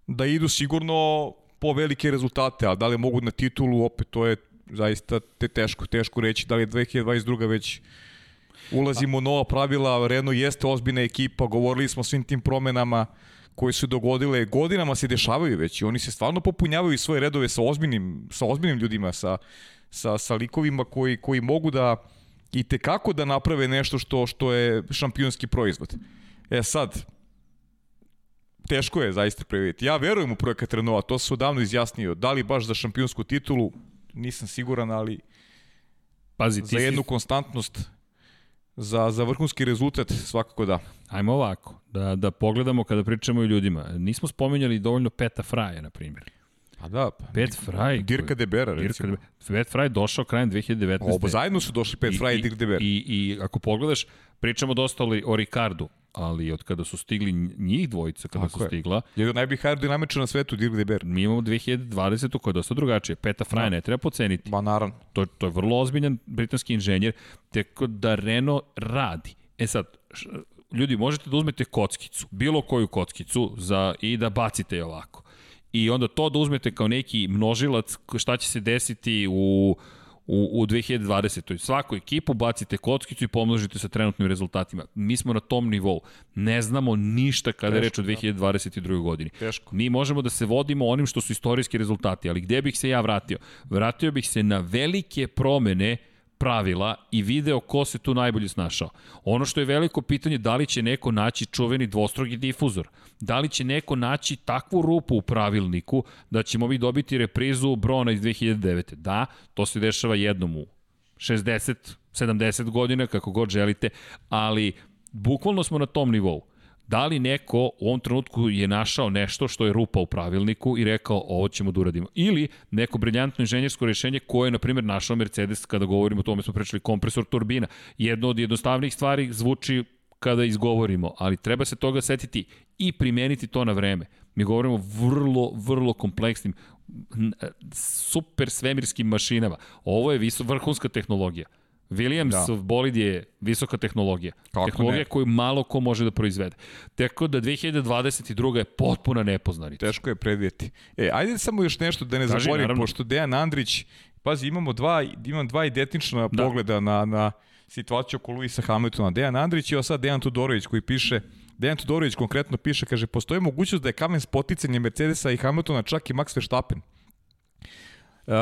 da idu sigurno po velike rezultate, a da li mogu na titulu, opet to je zaista te teško, teško reći da li je 2022. već ulazimo u nova pravila, Renault jeste ozbiljna ekipa, govorili smo o svim tim promenama koje su dogodile, godinama se dešavaju već i oni se stvarno popunjavaju svoje redove sa ozbiljnim, sa ozbiljnim ljudima, sa, sa, sa likovima koji, koji mogu da i tekako da naprave nešto što, što je šampionski proizvod. E sad, teško je zaista previdjeti. Ja verujem u projekat Renaulta, to se odavno izjasnio. Da li baš za šampionsku titulu, nisam siguran, ali Pazi, ti za si- jednu konstantnost, za, za vrhunski rezultat svakako da. Ajmo ovako, da, da pogledamo kada pričamo o ljudima. Nismo spomenjali dovoljno Peta Fraja, na primjer. Pa da, pa. Pet Fraj... Dirka Debera, recimo. de, Pet Fraj došao krajem 2019. Oba zajedno su došli Pet Fry i Dirk Deber. I, I ako pogledaš, pričamo dosta o, o Ricardu, ali od kada su stigli njih dvojica, kada Tako su je. stigla, Jedan od najboljih aerodinamiča na svetu, Dirk Deber. mi imamo 2020. koja je dosta drugačija. Peta Fraja Da. ne treba poceniti. Ma naravno. To, to je vrlo ozbiljan britanski inženjer, tako da Renault radi. E sad, š, ljudi, možete da uzmete kockicu, bilo koju kockicu za, i da bacite je ovako. I onda to da uzmete kao neki množilac, šta će se desiti u u, u 2020. Svaku ekipu bacite kockicu i pomnožite sa trenutnim rezultatima. Mi smo na tom nivou. Ne znamo ništa kada je reč o 2022. godini. Teško. Mi možemo da se vodimo onim što su istorijski rezultati, ali gde bih se ja vratio? Vratio bih se na velike promene pravila i video ko se tu najbolje snašao. Ono što je veliko pitanje da li će neko naći čuveni dvostrugi difuzor. Da li će neko naći takvu rupu u pravilniku da ćemo mi dobiti reprizu Brona iz 2009. Da, to se dešava jednom u 60, 70 godina, kako god želite, ali bukvalno smo na tom nivou. Da li neko u ovom trenutku je našao nešto što je rupa u pravilniku i rekao ovo ćemo da uradimo. Ili neko briljantno inženjersko rešenje koje je, na primjer, našao Mercedes kada govorimo o tome smo pričali kompresor turbina. Jedno od jednostavnih stvari zvuči kada izgovorimo, ali treba se toga setiti i primeniti to na vreme. Mi govorimo vrlo, vrlo kompleksnim, super svemirskim mašinama. Ovo je vrhunska tehnologija. Williams da. bolid je visoka tehnologija. Kako tehnologija ne? koju malo ko može da proizvede. Tako da 2022. je potpuna nepoznanica. Teško je predvijeti. E, ajde samo još nešto da ne Kaži, zaborim, naravno. pošto Dejan Andrić, pazi, imamo dva, imam dva identična da. pogleda na, na situaciju oko Luisa Hamiltona. Dejan Andrić i sad Dejan Tudorović koji piše Dejan Tudorović konkretno piše, kaže, postoji mogućnost da je kamen spoticanje Mercedesa i Hamiltona čak i Max Verstappen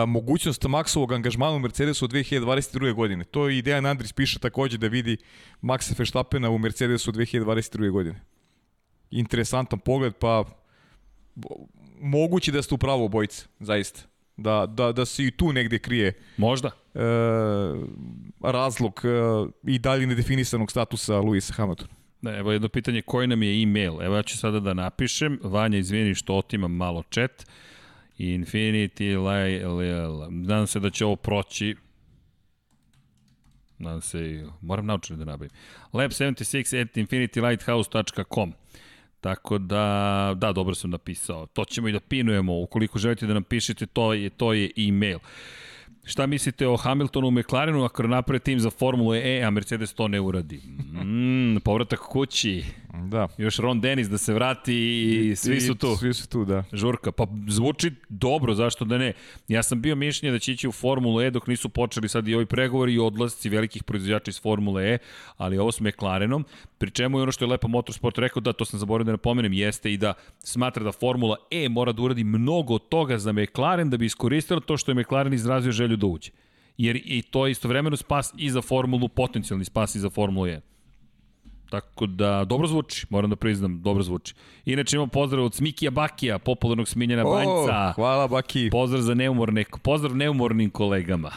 mogućnost Maxovog angažmana u Mercedesu od 2022. godine. To i Dejan Andris piše takođe da vidi Maxa Verstappena u Mercedesu 2022. godine. Interesantan pogled, pa moguće da ste u pravo obojice, zaista. Da, da, da se i tu negde krije Možda. E, razlog e, i dalje nedefinisanog statusa Luisa Hamiltona. Da, evo jedno pitanje, koji nam je e-mail? Evo ja ću sada da napišem. Vanja, izvini što otimam malo chat. Infinity Light, nadam se da će ovo proći. Nadam se, moram naučiti da nabavim. Lab76 at infinitylighthouse.com Tako da, da, dobro sam napisao. To ćemo i da pinujemo. Ukoliko želite da nam pišete, to je, to je e-mail. Šta mislite o Hamiltonu u McLarenu ako naprave tim za Formulu E, a Mercedes to ne uradi? Mm, povratak kući. Da. Još Ron Dennis da se vrati i, svi su tu. Svi su tu, da. Žurka. Pa zvuči dobro, zašto da ne? Ja sam bio mišljenja da će ići u Formulu E dok nisu počeli sad i ovi pregovori i odlasci velikih proizvođača iz Formule E, ali ovo s McLarenom, pri čemu je ono što je Lepa Motorsport rekao, da to sam zaboravio da napomenem, jeste i da smatra da Formula E mora da uradi mnogo toga za McLaren da bi iskoristila to što je McLaren izrazio želju da uđe. Jer i to je istovremeno spas i za Formulu, potencijalni spas i za Formulu 1. Tako da, dobro zvuči, moram da priznam, dobro zvuči. Inače imamo pozdrav od Smikija Bakija, popularnog sminjena oh, Banjca. Hvala Baki. Pozdrav za neumorne, pozdrav neumornim kolegama.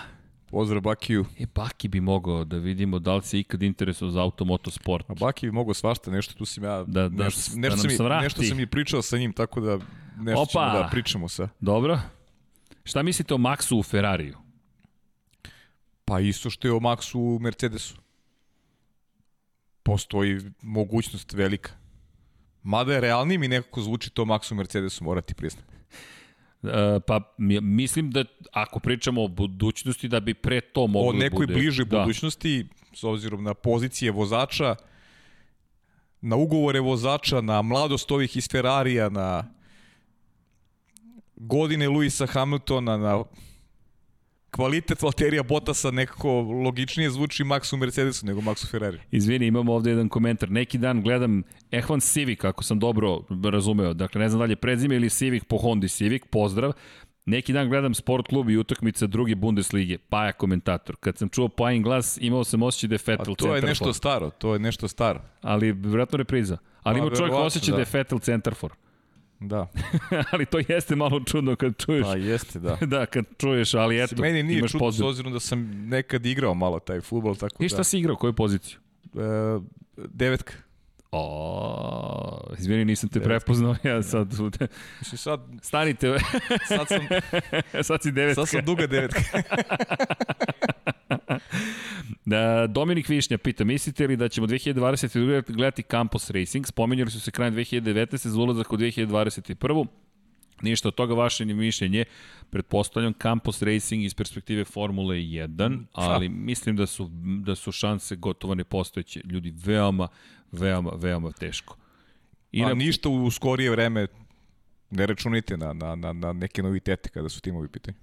Pozdrav Bakiju. E, Baki bi mogao da vidimo da li se ikad interesuo za automotosport. A Baki bi mogao svašta, nešto tu sam ja, da, da, nešto, nešto, da sam, mi, nešto sam i pričao sa njim, tako da nešto Opa. ćemo da pričamo sa. Dobro. Šta mislite o Maxu u Ferrariju? Pa isto što je o Maxu u Mercedesu postoji mogućnost velika. Mada je realnije mi nekako zvuči to Maxu Mercedesu, morati priznati. E, pa mislim da ako pričamo o budućnosti da bi pre to moglo o nekoj bude. bližoj da. budućnosti s obzirom na pozicije vozača na ugovore vozača na mladost ovih iz Ferrarija na godine Luisa Hamiltona na kvalitet Valterija Bottasa nekako logičnije zvuči Maxu Mercedesu nego Maxu Ferrari. Izvini, imamo ovde jedan komentar. Neki dan gledam F1 Civic, ako sam dobro razumeo. Dakle, ne znam dalje prezime ili Civic po Honda Civic, pozdrav. Neki dan gledam sport klub i utakmica druge Bundeslige, Paja komentator. Kad sam čuo Pajin glas, imao sam osjećaj da je Vettel to je nešto staro, to je nešto staro. Ali vjerojatno repriza. Ali ima čovjek osjećaj da. da je Vettel centarfor. Da. ali to jeste malo čudno kad čuješ. Pa jeste, da. da, kad čuješ, ali eto, Meni nije imaš čudno poziv. s obzirom da sam nekad igrao malo taj futbol, tako da. I šta da. si igrao, koju poziciju? E, devetka. O, izvini, nisam te devetka. prepoznao, ja sad... Mislim, sad... Stanite. sad sam... sad si devetka. Sad sam duga devetka. Da, Dominik Višnja pita, mislite li da ćemo 2022. gledati Campus Racing? Spominjali su se krajem 2019. za ulazak u 2021. Ništa od toga vaše ni mišljenje. Pretpostavljam Campus Racing iz perspektive Formule 1, ali mislim da su, da su šanse gotovo nepostojeće. Ljudi, veoma, veoma, veoma teško. I na... ništa u skorije vreme ne računite na, na, na, na neke novitete kada su timovi pitanje.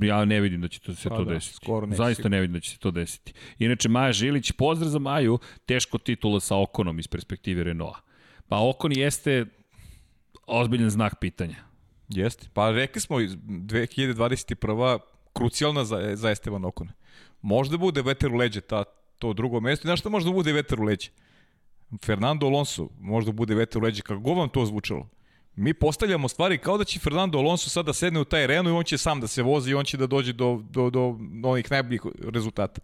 Ja ne vidim da će to se Pa to da, desiti. skoro neće Zaista sigurno. ne vidim da će se to desiti. Inače, Maja Žilić, pozdrav za Maju, teško titula sa Okonom iz perspektive Renaulta. Pa Okon jeste ozbiljan znak pitanja. Jeste. Pa rekli smo, iz 2021. krucijalna za, za Esteban Okona. Možda bude veter u leđe ta, to drugo mesto. Znaš šta možda bude veter u leđe? Fernando Alonso možda bude veter u leđe, kako god vam to zvučalo. Mi postavljamo stvari kao da će Fernando Alonso sada sedne u taj Renault i on će sam da se vozi i on će da dođe do, do, do onih najboljih rezultata.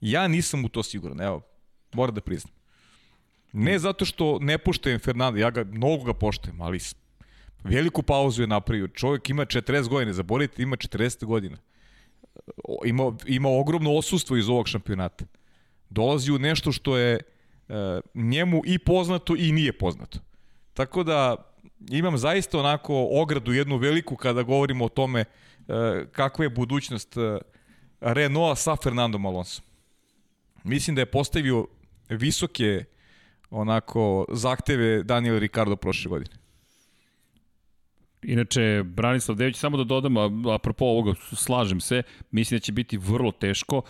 Ja nisam u to siguran, evo, moram da priznam. Ne zato što ne poštujem Fernando, ja ga, mnogo ga poštujem, ali veliku pauzu je napravio. Čovjek ima 40 godina, zaboravite, ima 40 godina. Ima, ima ogromno osustvo iz ovog šampionata. Dolazi u nešto što je e, njemu i poznato i nije poznato. Tako da imam zaista onako ogradu jednu veliku kada govorimo o tome e, kakva je budućnost e, Renaulta sa Fernandom Alonso. Mislim da je postavio visoke onako zahteve Daniel Ricardo prošle godine. Inače, Branislav Dević, samo da dodam, apropo ovoga, slažem se, mislim da će biti vrlo teško,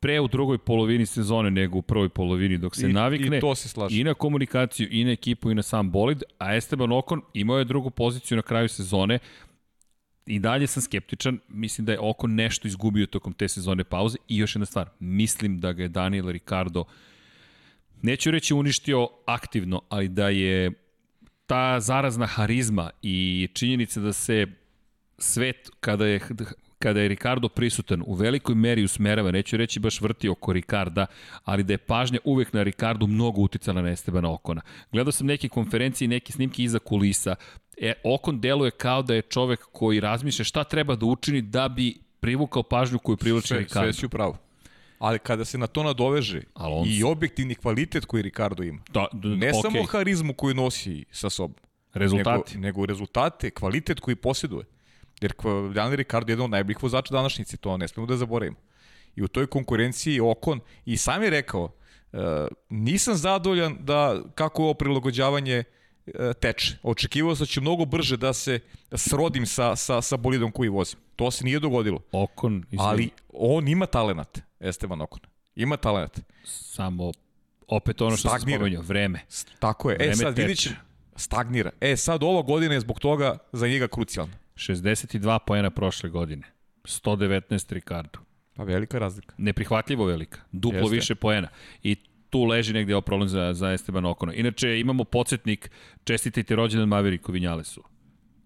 pre u drugoj polovini sezone nego u prvoj polovini, dok se I, navikne I to se slaže. i na komunikaciju, i na ekipu, i na sam bolid, a Esteban Okon imao je drugu poziciju na kraju sezone, i dalje sam skeptičan, mislim da je Okon nešto izgubio tokom te sezone pauze i još jedna stvar, mislim da ga je Daniel Ricardo neću reći uništio aktivno, ali da je ta zarazna harizma i činjenica da se svet kada je kada je Ricardo prisutan u velikoj meri usmerava, neću reći baš vrti oko Ricarda, ali da je pažnja uvek na Ricardu mnogo uticala na Estebana Okona. Gledao sam neke konferencije i neke snimke iza kulisa. E, Okon deluje kao da je čovek koji razmišlja šta treba da učini da bi privukao pažnju koju privlači sve, Ricardo. sve si u pravu. Ali kada se na to nadoveže Alonso. i objektivni kvalitet koji Ricardo ima, Da, d- ne okej, samo harizmu koju nosi sa sobom, rezultati. nego, nego rezultate, kvalitet koji posjeduje. Jer Daniel Ricardo je jedan od najboljih vozača današnjice, to ne smemo da zaboravimo. I u toj konkurenciji Okon, i sam je rekao, e, nisam zadovoljan da kako ovo prilagođavanje e, teče. Očekivao sam da će mnogo brže da se srodim sa, sa, sa bolidom koji vozim. To se nije dogodilo. Okon, izvini, Ali on ima talenat, Esteban Okon. Ima talenat. samo opet ono što sam Stagnira. spomenuo, vreme. Tako je. E Vreme sad teče. vidit ćemo. Stagnira. E sad ova godina je zbog toga za njega krucijalna. 62 poena prošle godine. 119 Ricardo. Pa velika razlika. Neprihvatljivo velika. Duplo Jeste. više poena. I tu leži negde ovo problem za, za Esteban Okona. Inače, imamo podsjetnik, čestitajte rođendan Maveriku Vinjalesu.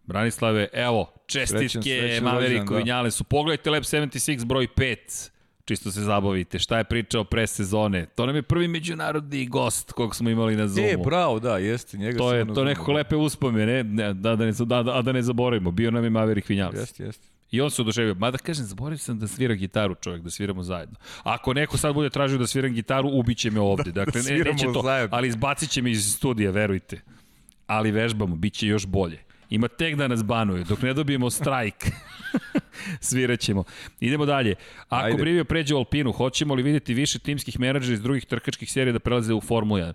Branislave, evo, čestitke Srećan- srećan Maveriku rođendan, da. Vinjalesu. Pogledajte Lab 76 broj 5. Čisto se zabavite. Šta je pričao pre sezone? To nam je prvi međunarodni gost kog smo imali na Zoomu. E, bravo, da, jeste. Njega To je to nekako znao. lepe uspomene, ne, da, da, ne, da, da, da ne zaboravimo. Bio nam je Maverick Vinales. Jeste, jeste. I on se oduševio. Mada kažem, zaboravio sam da svira gitaru čovjek, da sviramo zajedno. Ako neko sad bude tražio da sviram gitaru, ubiće me ovde. Dakle, ne, sviramo neće to, zajedno. ali izbacit će me iz studija, verujte. Ali vežbamo, bit će još bolje. Ima tek da nas banuju, dok ne dobijemo strajk. Sviraćemo. Idemo dalje. Ako Ajde. Brivio pređe u Alpinu, hoćemo li vidjeti više timskih menadžera iz drugih trkačkih serija da prelaze u Formulu 1?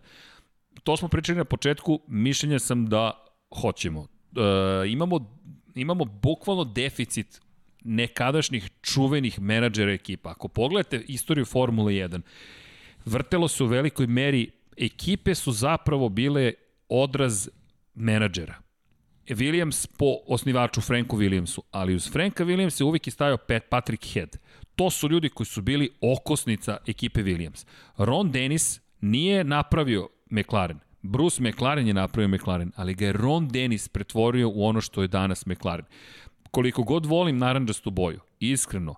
To smo pričali na početku, mišljenja sam da hoćemo. E, imamo, imamo bukvalno deficit nekadašnjih čuvenih menadžera ekipa. Ako pogledate istoriju Formule 1, vrtelo se u velikoj meri, ekipe su zapravo bile odraz menadžera. Williams po osnivaču Franku Williamsu, ali uz Franka Williamsa uvijek je stajao Pat Patrick Head. To su ljudi koji su bili okosnica ekipe Williams. Ron Dennis nije napravio McLaren. Bruce McLaren je napravio McLaren, ali ga je Ron Dennis pretvorio u ono što je danas McLaren. Koliko god volim naranđastu boju, iskreno,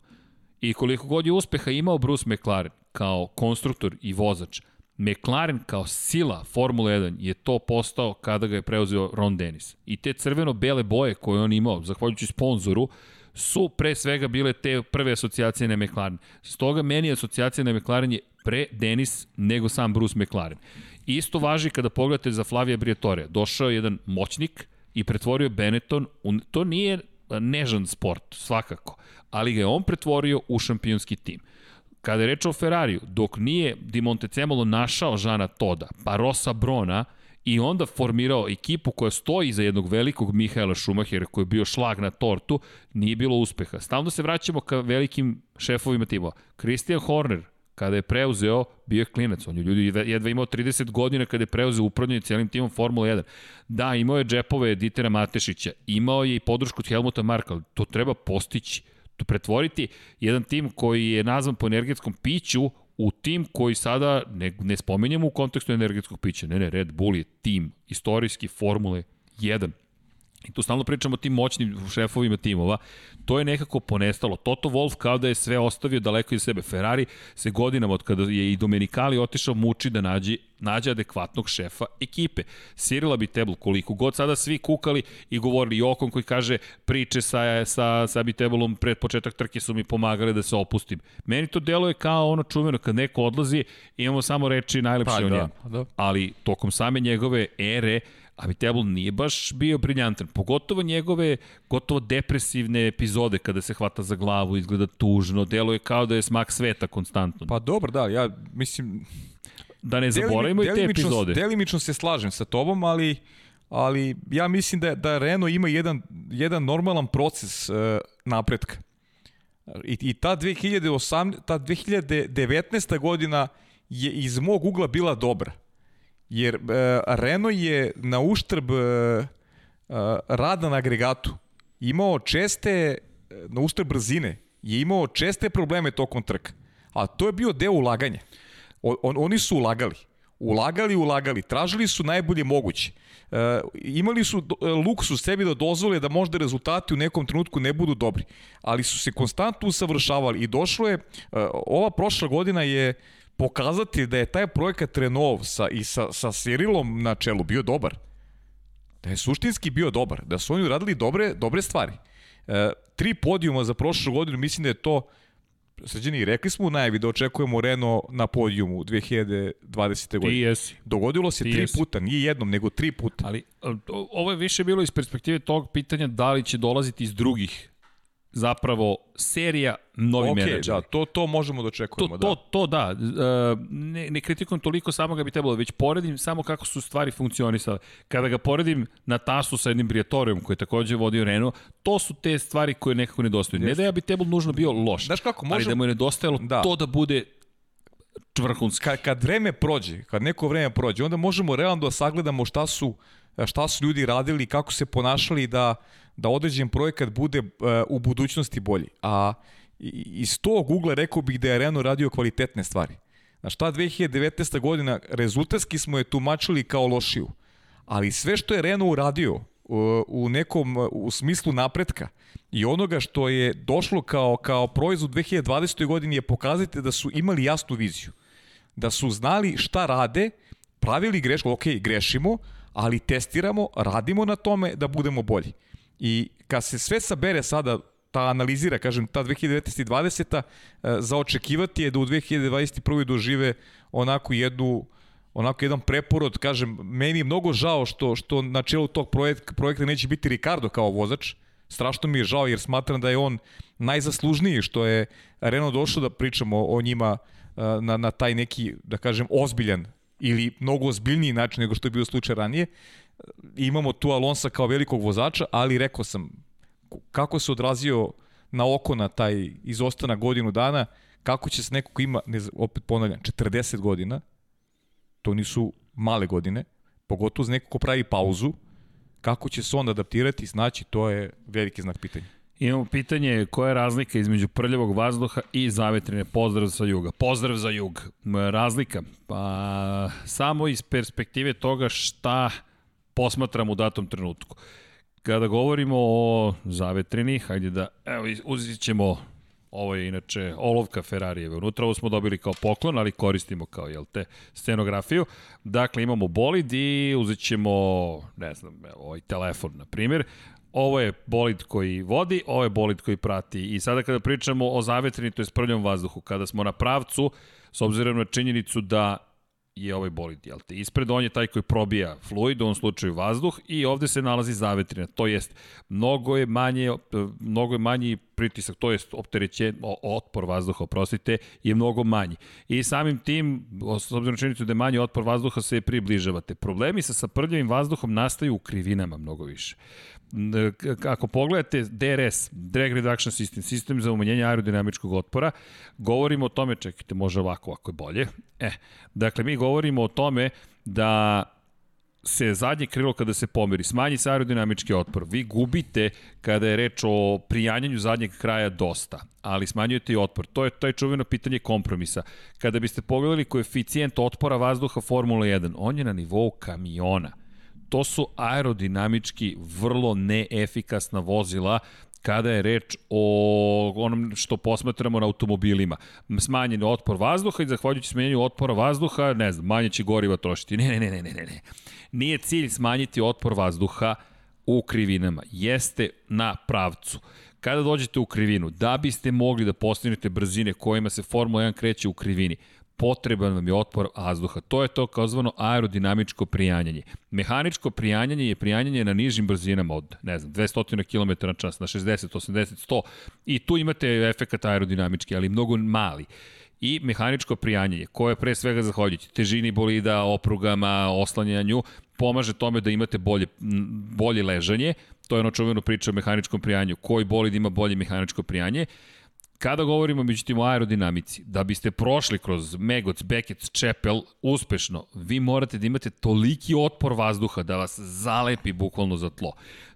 i koliko god je uspeha imao Bruce McLaren kao konstruktor i vozač, McLaren kao sila Formule 1 je to postao kada ga je preuzeo Ron Dennis. I te crveno-bele boje koje on imao, zahvaljujući sponzoru, su pre svega bile te prve asocijacije na McLaren. Stoga meni asocijacija na McLaren je pre Dennis nego sam Bruce McLaren. Isto važi kada pogledate za Flavija Briatore. Došao je jedan moćnik i pretvorio Benetton, u, to nije nežan sport, svakako, ali ga je on pretvorio u šampionski tim. Kada je reč o Ferrariju, dok nije Di Montecemolo našao Žana Toda, pa Rosa Brona i onda formirao ekipu koja stoji iza jednog velikog Mihaela Šumahera koji je bio šlag na tortu, nije bilo uspeha. Stalno se vraćamo ka velikim šefovima timova. Christian Horner, kada je preuzeo, bio je klinac. On je ljudi jedva imao 30 godina kada je preuzeo upravljanje cijelim timom Formula 1. Da, imao je džepove Ditera Matešića, imao je i podršku od Helmuta Marka, to treba postići. Pretvoriti jedan tim koji je nazvan po energetskom piću u tim koji sada, ne, ne spomenjamo u kontekstu energetskog pića, ne, ne, Red Bull je tim, istorijski Formule 1. I tu stalno pričamo o tim moćnim šefovima timova. To je nekako ponestalo. Toto Wolf kao da je sve ostavio daleko iz sebe. Ferrari se godinama od kada je i Domenicali otišao muči da nađe, nađe adekvatnog šefa ekipe. Sirila bi Tebl koliko god sada svi kukali i govorili i Okon koji kaže priče sa, sa, sa Biteblom pred početak trke su mi pomagali da se opustim. Meni to deluje kao ono čuveno kad neko odlazi imamo samo reči najlepše pa, o da, njemu. Da. Ali tokom same njegove ere Abitebul nije baš bio briljantan, pogotovo njegove gotovo depresivne epizode kada se hvata za glavu, izgleda tužno, deluje kao da je smak sveta konstantno. Pa dobro, da, ja mislim... Da ne zaboravimo i te epizode. Delimično se slažem sa tobom, ali ali ja mislim da, da Renault ima jedan, jedan normalan proces uh, napretka. I, I ta 2008, ta 2019. godina je iz mog ugla bila dobra. Jer uh, Renault je na uštrb uh, rada na agregatu imao česte, na uštrb brzine, je imao česte probleme tokom trka. A to je bio deo ulaganja. O, on, oni su ulagali. Ulagali, ulagali. Tražili su najbolje moguće. Uh, imali su luksu sebi da dozvole da možda rezultati u nekom trenutku ne budu dobri. Ali su se konstantno usavršavali i došlo je, uh, ova prošla godina je pokazati da je taj projekat Renault sa, i sa, sa Cyrilom na čelu bio dobar. Da je suštinski bio dobar. Da su oni uradili dobre, dobre stvari. E, tri podijuma za prošlu godinu, mislim da je to Sređeni, rekli smo u najavi da očekujemo Renault na podijumu 2020. godine. Ti jesi. Dogodilo se Ti tri jesi. puta, nije jednom, nego tri puta. Ali ovo je više bilo iz perspektive tog pitanja da li će dolaziti iz drugih zapravo serija novi okay, menadžeri. da, to, to možemo da očekujemo. To, to, da. to da, e, ne, ne kritikujem toliko samo ga bi trebalo, već poredim samo kako su stvari funkcionisale. Kada ga poredim na tasu sa jednim Briatorijom koji je takođe vodio Renault, to su te stvari koje nekako nedostaju. Ne da ja bi trebalo nužno bio loš, Znaš kako, možemo... ali da mu je nedostajalo da. to da bude vrhunski. Kad, kad vreme prođe, kad neko vreme prođe, onda možemo realno da sagledamo šta su šta su ljudi radili, kako se ponašali da da određen projekat bude uh, u budućnosti bolji. A iz tog ugla rekao bih da je Renault radio kvalitetne stvari. Znaš, ta 2019. godina rezultatski smo je tumačili kao lošiju. Ali sve što je Renault uradio u, u nekom u smislu napretka i onoga što je došlo kao, kao proizvod 2020. godini je pokazati da su imali jasnu viziju. Da su znali šta rade, pravili grešku, ok, grešimo, ali testiramo, radimo na tome da budemo bolji. I kad se sve sabere sada, ta analizira, kažem, ta 2019. i 20. E, za očekivati je da u 2021. dožive onako jednu onako jedan preporod, kažem, meni je mnogo žao što, što na čelu tog projek, projekta neće biti Ricardo kao vozač, strašno mi je žao jer smatram da je on najzaslužniji što je Renault došao da pričamo o njima e, na, na taj neki, da kažem, ozbiljan ili mnogo ozbiljniji način nego što je bio slučaj ranije imamo tu Alonsa kao velikog vozača, ali rekao sam, kako se odrazio na oko na taj izostanak godinu dana, kako će se neko ko ima, ne, opet ponavljam, 40 godina, to nisu male godine, pogotovo za neko ko pravi pauzu, kako će se on adaptirati, znači to je veliki znak pitanja. Imamo pitanje koja je razlika između prljavog vazduha i zavetrine. Pozdrav sa juga. Pozdrav za jug. Razlika? Pa samo iz perspektive toga šta posmatram u datom trenutku. Kada govorimo o zavetrini, hajde da, evo, uzit ćemo Ovo je inače olovka Ferrarijeve. Unutra ovo smo dobili kao poklon, ali koristimo kao, jel te, scenografiju. Dakle, imamo bolid i uzet ćemo, ne znam, evo, ovaj telefon, na primjer. Ovo je bolid koji vodi, ovo je bolid koji prati. I sada kada pričamo o zavetrini, to je sprljom vazduhu, kada smo na pravcu, s obzirom na činjenicu da je ovaj bolid, jel te? Ispred on je taj koji probija fluid, u ovom slučaju vazduh, i ovde se nalazi zavetrina. To jest, mnogo je manje, mnogo je manji pritisak, to jest optereće, otpor vazduha, oprostite, je mnogo manji. I samim tim, s obzirom činjenicu da je manji otpor vazduha, se približavate. Problemi sa saprljavim vazduhom nastaju u krivinama mnogo više ako pogledate DRS, Drag Reduction System, sistem za umanjenje aerodinamičkog otpora, govorimo o tome, čekajte, može ovako, ako je bolje. E, dakle, mi govorimo o tome da se zadnje krilo kada se pomeri, smanji se aerodinamički otpor. Vi gubite kada je reč o prijanjanju zadnjeg kraja dosta, ali smanjujete i otpor. To je, to je čuveno pitanje kompromisa. Kada biste pogledali koeficijent otpora vazduha Formula 1, on je na nivou kamiona to su aerodinamički vrlo neefikasna vozila kada je reč o onom što posmatramo na automobilima. Smanjen otpor vazduha i zahvaljujući smanjenju otpora vazduha, ne znam, manje će goriva trošiti. Ne, ne, ne, ne, ne, ne. Nije cilj smanjiti otpor vazduha u krivinama. Jeste na pravcu. Kada dođete u krivinu, da biste mogli da postignete brzine kojima se Formula 1 kreće u krivini, potreban vam je otpor vazduha. To je to kao zvano aerodinamičko prijanjanje. Mehaničko prijanjanje je prijanjanje na nižim brzinama od, ne znam, 200 km na čas, na 60, 80, 100 i tu imate efekat aerodinamički, ali mnogo mali. I mehaničko prijanjanje, koje pre svega zahvaljujući težini bolida, oprugama, oslanjanju, pomaže tome da imate bolje, bolje ležanje, to je ono čuveno priča o mehaničkom prijanju, koji bolid ima bolje mehaničko prijanje, Kada govorimo međutim o aerodinamici, da biste prošli kroz Megoc, Beckett, Čepel uspešno, vi morate da imate toliki otpor vazduha da vas zalepi bukvalno za tlo.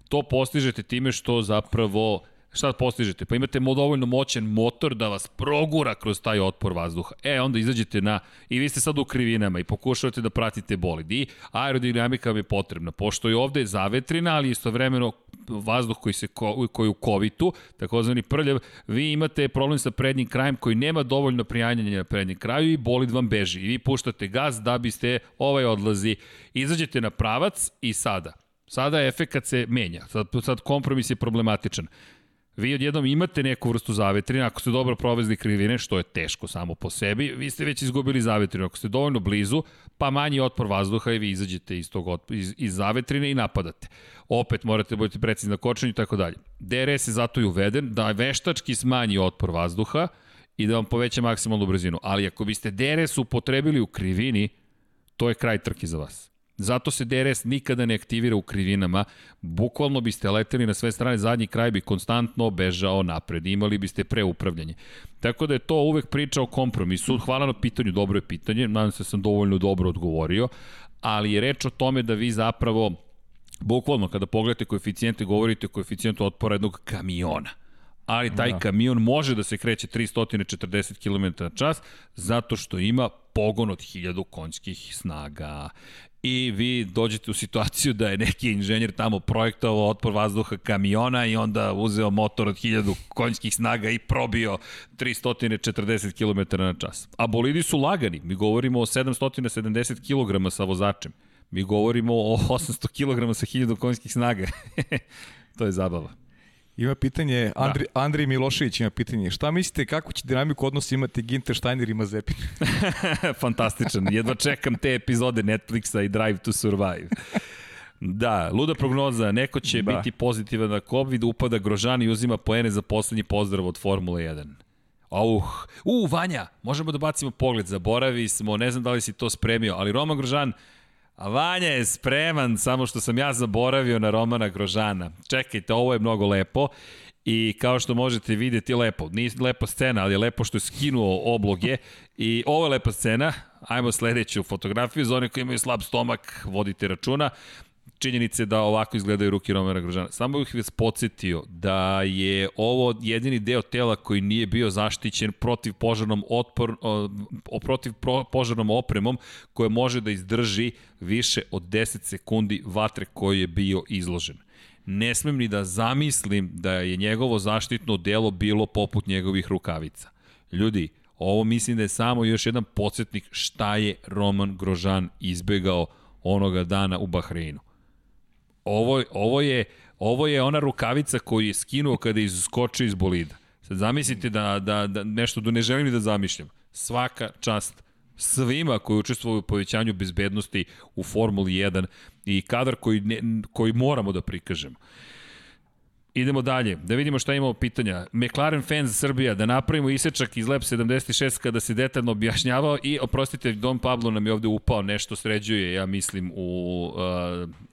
To postižete time što zapravo šta postižete? Pa imate dovoljno moćan motor da vas progura kroz taj otpor vazduha. E, onda izađete na, i vi ste sad u krivinama i pokušavate da pratite bolid. I aerodinamika vam je potrebna, pošto je ovde zavetrina, ali istovremeno vazduh koji, se ko, koji u kovitu, takozvani prljav, vi imate problem sa prednjim krajem koji nema dovoljno prijanjanja na prednjem kraju i bolid vam beži. I vi puštate gas da biste ovaj odlazi. Izađete na pravac i sada. Sada efekat se menja. Sad, sad kompromis je problematičan vi odjednom imate neku vrstu zavetrina, ako ste dobro provezli krivine, što je teško samo po sebi, vi ste već izgubili zavetrinu. Ako ste dovoljno blizu, pa manji otpor vazduha i vi izađete iz, tog otpor, iz, iz zavetrine i napadate. Opet morate budete precizni na kočenju i tako dalje. DRS je zato i uveden da veštački smanji otpor vazduha i da vam poveća maksimalnu brzinu. Ali ako biste DRS upotrebili u krivini, to je kraj trke za vas. Zato se DRS nikada ne aktivira u krivinama. Bukvalno biste leteli na sve strane, zadnji kraj bi konstantno bežao napred. Imali biste preupravljanje. Tako da je to uvek priča o kompromisu. Hvala na pitanju, dobro je pitanje. Nadam se da sam dovoljno dobro odgovorio. Ali je reč o tome da vi zapravo, bukvalno kada pogledate koeficijente, govorite o koeficijentu otpora jednog kamiona ali taj da. kamion može da se kreće 340 km na čas zato što ima pogon od 1000 konjskih snaga i vi dođete u situaciju da je neki inženjer tamo projektovao otpor vazduha kamiona i onda uzeo motor od 1000 konjskih snaga i probio 340 km na čas. A bolidi su lagani, mi govorimo o 770 kg sa vozačem. Mi govorimo o 800 kg sa 1000 konjskih snaga. to je zabava. Ima pitanje, Andri, da. Andrij Milošević ima pitanje, šta mislite kako će dinamiku odnosa imati Ginter Steiner i Mazepin? Fantastičan, jedva čekam te epizode Netflixa i Drive to Survive. Da, luda prognoza, neko će da. biti pozitivan na COVID, upada Grožan i uzima poene za poslednji pozdrav od Formule 1. Auh, u, Vanja, možemo da bacimo pogled, zaboravi smo, ne znam da li si to spremio, ali Roman Grožan, Vanja je spreman, samo što sam ja zaboravio na Romana Grožana. Čekajte, ovo je mnogo lepo i kao što možete videti lepo, nije lepa scena, ali je lepo što je skinuo obloge. I ovo je lepa scena, ajmo sledeću fotografiju, za one koji imaju slab stomak, vodite računa, činjenice da ovako izgledaju ruke Romera Grožana. Samo bih vas podsjetio da je ovo jedini deo tela koji nije bio zaštićen protiv požarnom otpor, o, protiv pro, požarnom opremom koja može da izdrži više od 10 sekundi vatre koji je bio izložen. Ne smem ni da zamislim da je njegovo zaštitno delo bilo poput njegovih rukavica. Ljudi, ovo mislim da je samo još jedan podsjetnik šta je Roman Grožan izbegao onoga dana u Bahreinu. Ovo, ovo, je, ovo je ona rukavica koju je skinuo kada je iskočio iz bolida. Sad zamislite da, da, da nešto da ne želim da zamišljam. Svaka čast svima koji učestvuju u povećanju bezbednosti u Formuli 1 i kadar koji, ne, koji moramo da prikažemo. Idemo dalje, da vidimo šta imamo pitanja. McLaren fans Srbija, da napravimo isečak iz Lab 76 kada se detaljno objašnjavao i, oprostite, Don Pablo nam je ovde upao, nešto sređuje, ja mislim, u,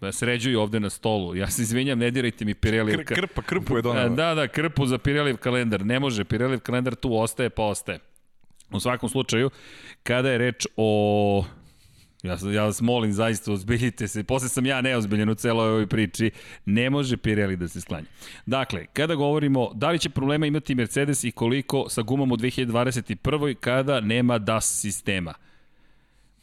uh, sređuje ovde na stolu. Ja se izvinjam, ne dirajte mi Pirelli. Kr, krpa, krpu je donala. Da, da, krpu za Pirelli kalendar. Ne može, Pirelli kalendar tu ostaje, pa ostaje. U svakom slučaju, kada je reč o Ja, ja vas molim, zaista, ozbiljite se. Posle sam ja neozbiljen u celoj ovoj priči. Ne može Pirelli da se sklanja. Dakle, kada govorimo da li će problema imati Mercedes i koliko sa gumom u 2021. kada nema DAS sistema.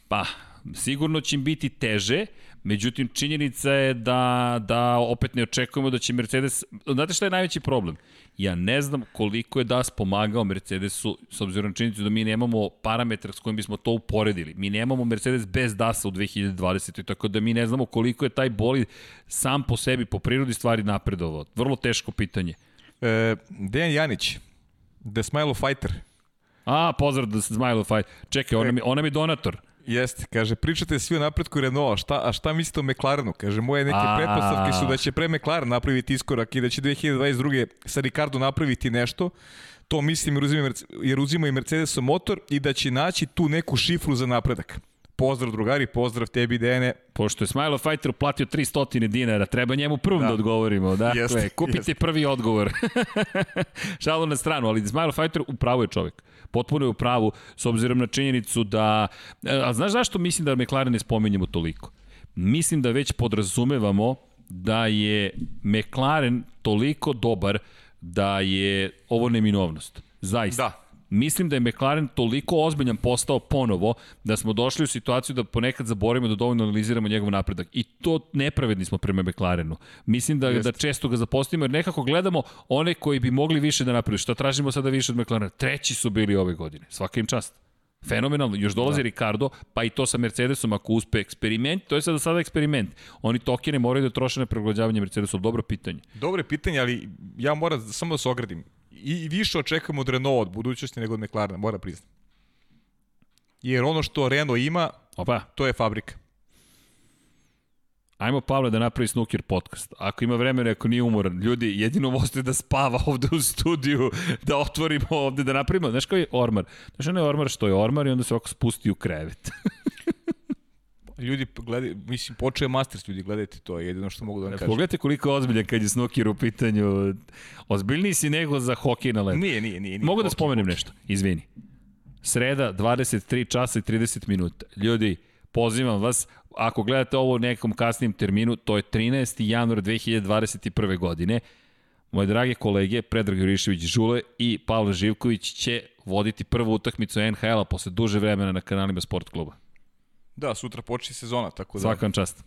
Pa, sigurno će im biti teže, međutim činjenica je da, da opet ne očekujemo da će Mercedes... Znate šta je najveći problem? Ja ne znam koliko je DAS pomagao Mercedesu, s obzirom na činjenicu da mi nemamo parametar s kojim bismo to uporedili. Mi nemamo Mercedes bez DAS-a u 2020. Tako da mi ne znamo koliko je taj bolid sam po sebi, po prirodi stvari napredovao. Vrlo teško pitanje. E, Dejan Janić, The Smile Fighter. A, pozdrav The Smile Fighter. Čekaj, ona mi, ona mi donator. Jeste, kaže, pričate svi o napretku Renaulta, šta, a šta mislite o McLarenu? Kaže, moje neke a... pretpostavke su da će pre McLaren napraviti iskorak i da će 2022. sa Ricardo napraviti nešto, to mislim jer uzima, jer uzima i Mercedesom motor i da će naći tu neku šifru za napredak. Pozdrav drugari, pozdrav tebi Dene. Pošto je Smilo Fighter platio 300 dinara, treba njemu prvom da, da odgovorimo. Dakle, jeste, kupite jeste. prvi odgovor. Šalu na stranu, ali Smilo Fighter upravo je čovjek. Potpuno je u pravu, s obzirom na činjenicu da... E, a znaš zašto mislim da McLaren ne spomenjemo toliko? Mislim da već podrazumevamo da je McLaren toliko dobar da je ovo neminovnost. Zaista. Da, Mislim da je McLaren toliko ozbiljan postao ponovo da smo došli u situaciju da ponekad zaboravimo da dovoljno analiziramo njegov napredak. I to nepravedni smo prema McLarenu. Mislim da, Jest. da često ga zapostavimo jer nekako gledamo one koji bi mogli više da naprede. Šta tražimo sada više od McLarena? Treći su bili ove godine. Svaka im čast. Fenomenalno, još dolazi da. Ricardo, pa i to sa Mercedesom ako uspe eksperiment, to je sada sada eksperiment. Oni tokene moraju da troše na preglađavanje Mercedesu, dobro pitanje. Dobro pitanje, ali ja moram samo da se ogradim i više očekujemo od Renault od budućnosti nego od McLarena, mora priznati. Jer ono što Renault ima, Opa. to je fabrika. Ajmo Pavle da napravi snooker podcast. Ako ima vremena, ako nije umoran, ljudi, jedino možete da spava ovde u studiju, da otvorimo ovde, da napravimo, znaš koji je ormar? Znaš ono je ormar što je ormar i onda se ovako spusti u krevet. ljudi gledaju, mislim, počeo je Masters, ljudi, gledajte to, je jedino što mogu da vam kažem. Pogledajte koliko je ozbiljan kad je snooker u pitanju. Ozbiljniji si nego za hokej na ledu. Nije, nije, nije. nije mogu da spomenem hokej. nešto, izvini. Sreda, 23 časa i 30 minuta. Ljudi, pozivam vas, ako gledate ovo u nekom kasnijem terminu, to je 13. januar 2021. godine. Moje drage kolege, Predrag Jurišević Žule i Pavle Živković će voditi prvu utakmicu NHL-a posle duže vremena na kanalima Sport kluba. Da, sutra počne sezona, tako da... Svaka vam čast.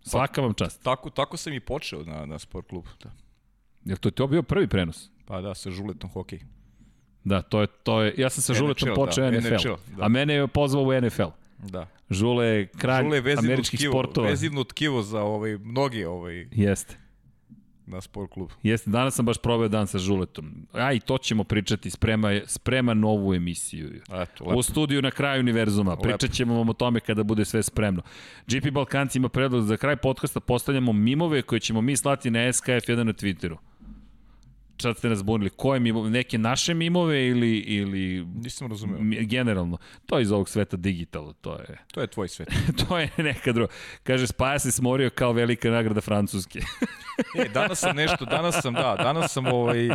Svaka vam čast. Tako, tako sam i počeo na, na sport klubu. Da. Je to to bio prvi prenos? Pa da, sa žuletom hokej. Da, to je, to je, ja sam sa žuletom počeo da, NFL, NHL, da. a mene je pozvao u NFL. Da. Žule je kralj Žule je američkih tkivo, sportova. Vezivno tkivo za ovaj, mnogi ovaj... Jeste na sport klub. Jeste, danas sam baš probao dan sa Žuletom. A i to ćemo pričati, sprema, sprema novu emisiju. Eto, lepo. U studiju na kraju univerzuma. Lepo. Pričat ćemo vam o tome kada bude sve spremno. GP Balkanci ima predlog za kraj podcasta, postavljamo mimove koje ćemo mi slati na SKF1 na Twitteru sad ste nas bunili, koje mimove, neke naše mimove ili, ili Nisam razumeo. Generalno. To je iz ovog sveta digitala, to je... To je tvoj svet. to je neka druga. Kaže, Spaja se smorio kao velika nagrada Francuske. e, danas sam nešto, danas sam, da, danas sam ovaj...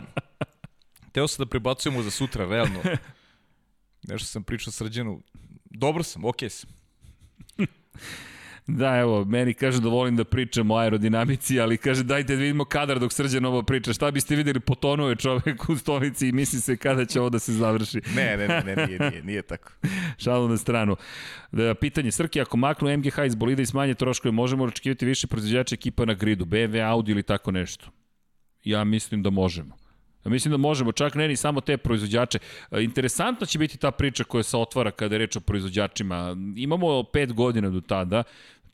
Teo sam da prebacujemo za sutra, realno. Nešto sam pričao srđenu. Dobro sam, okej okay sam. Da, evo, meni kaže da volim da pričam o aerodinamici, ali kaže dajte da vidimo kadar dok Srđan ovo priča. Šta biste videli, potonuo je čovek u stolici i misli se kada će ovo da se završi. Ne, ne, ne, ne nije, nije, nije tako. Šalu na stranu. Da, pitanje, Srki, ako maknu MGH iz bolida i smanje troškove, možemo očekivati više proizvođača ekipa na gridu, BMW, Audi ili tako nešto? Ja mislim da možemo. Mislim da možemo, čak ne ni samo te proizvođače. E, interesantna će biti ta priča koja se otvara kada je reč o proizvođačima. Imamo pet godina do tada,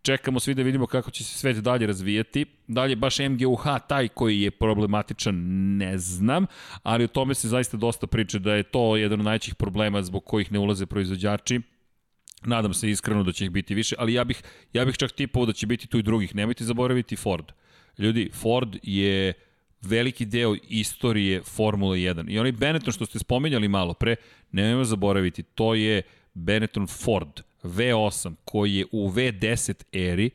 čekamo svi da vidimo kako će se svet dalje razvijati. Dalje baš MGUH taj koji je problematičan, ne znam, ali o tome se zaista dosta priča da je to jedan od najćih problema zbog kojih ne ulaze proizvođači. Nadam se iskreno da će ih biti više, ali ja bih, ja bih čak tipao da će biti tu i drugih. Nemojte zaboraviti Ford. Ljudi, Ford je veliki deo istorije Formule 1. I onaj Benetton što ste spominjali malo pre, nemojmo zaboraviti, to je Benetton Ford V8 koji je u V10 eri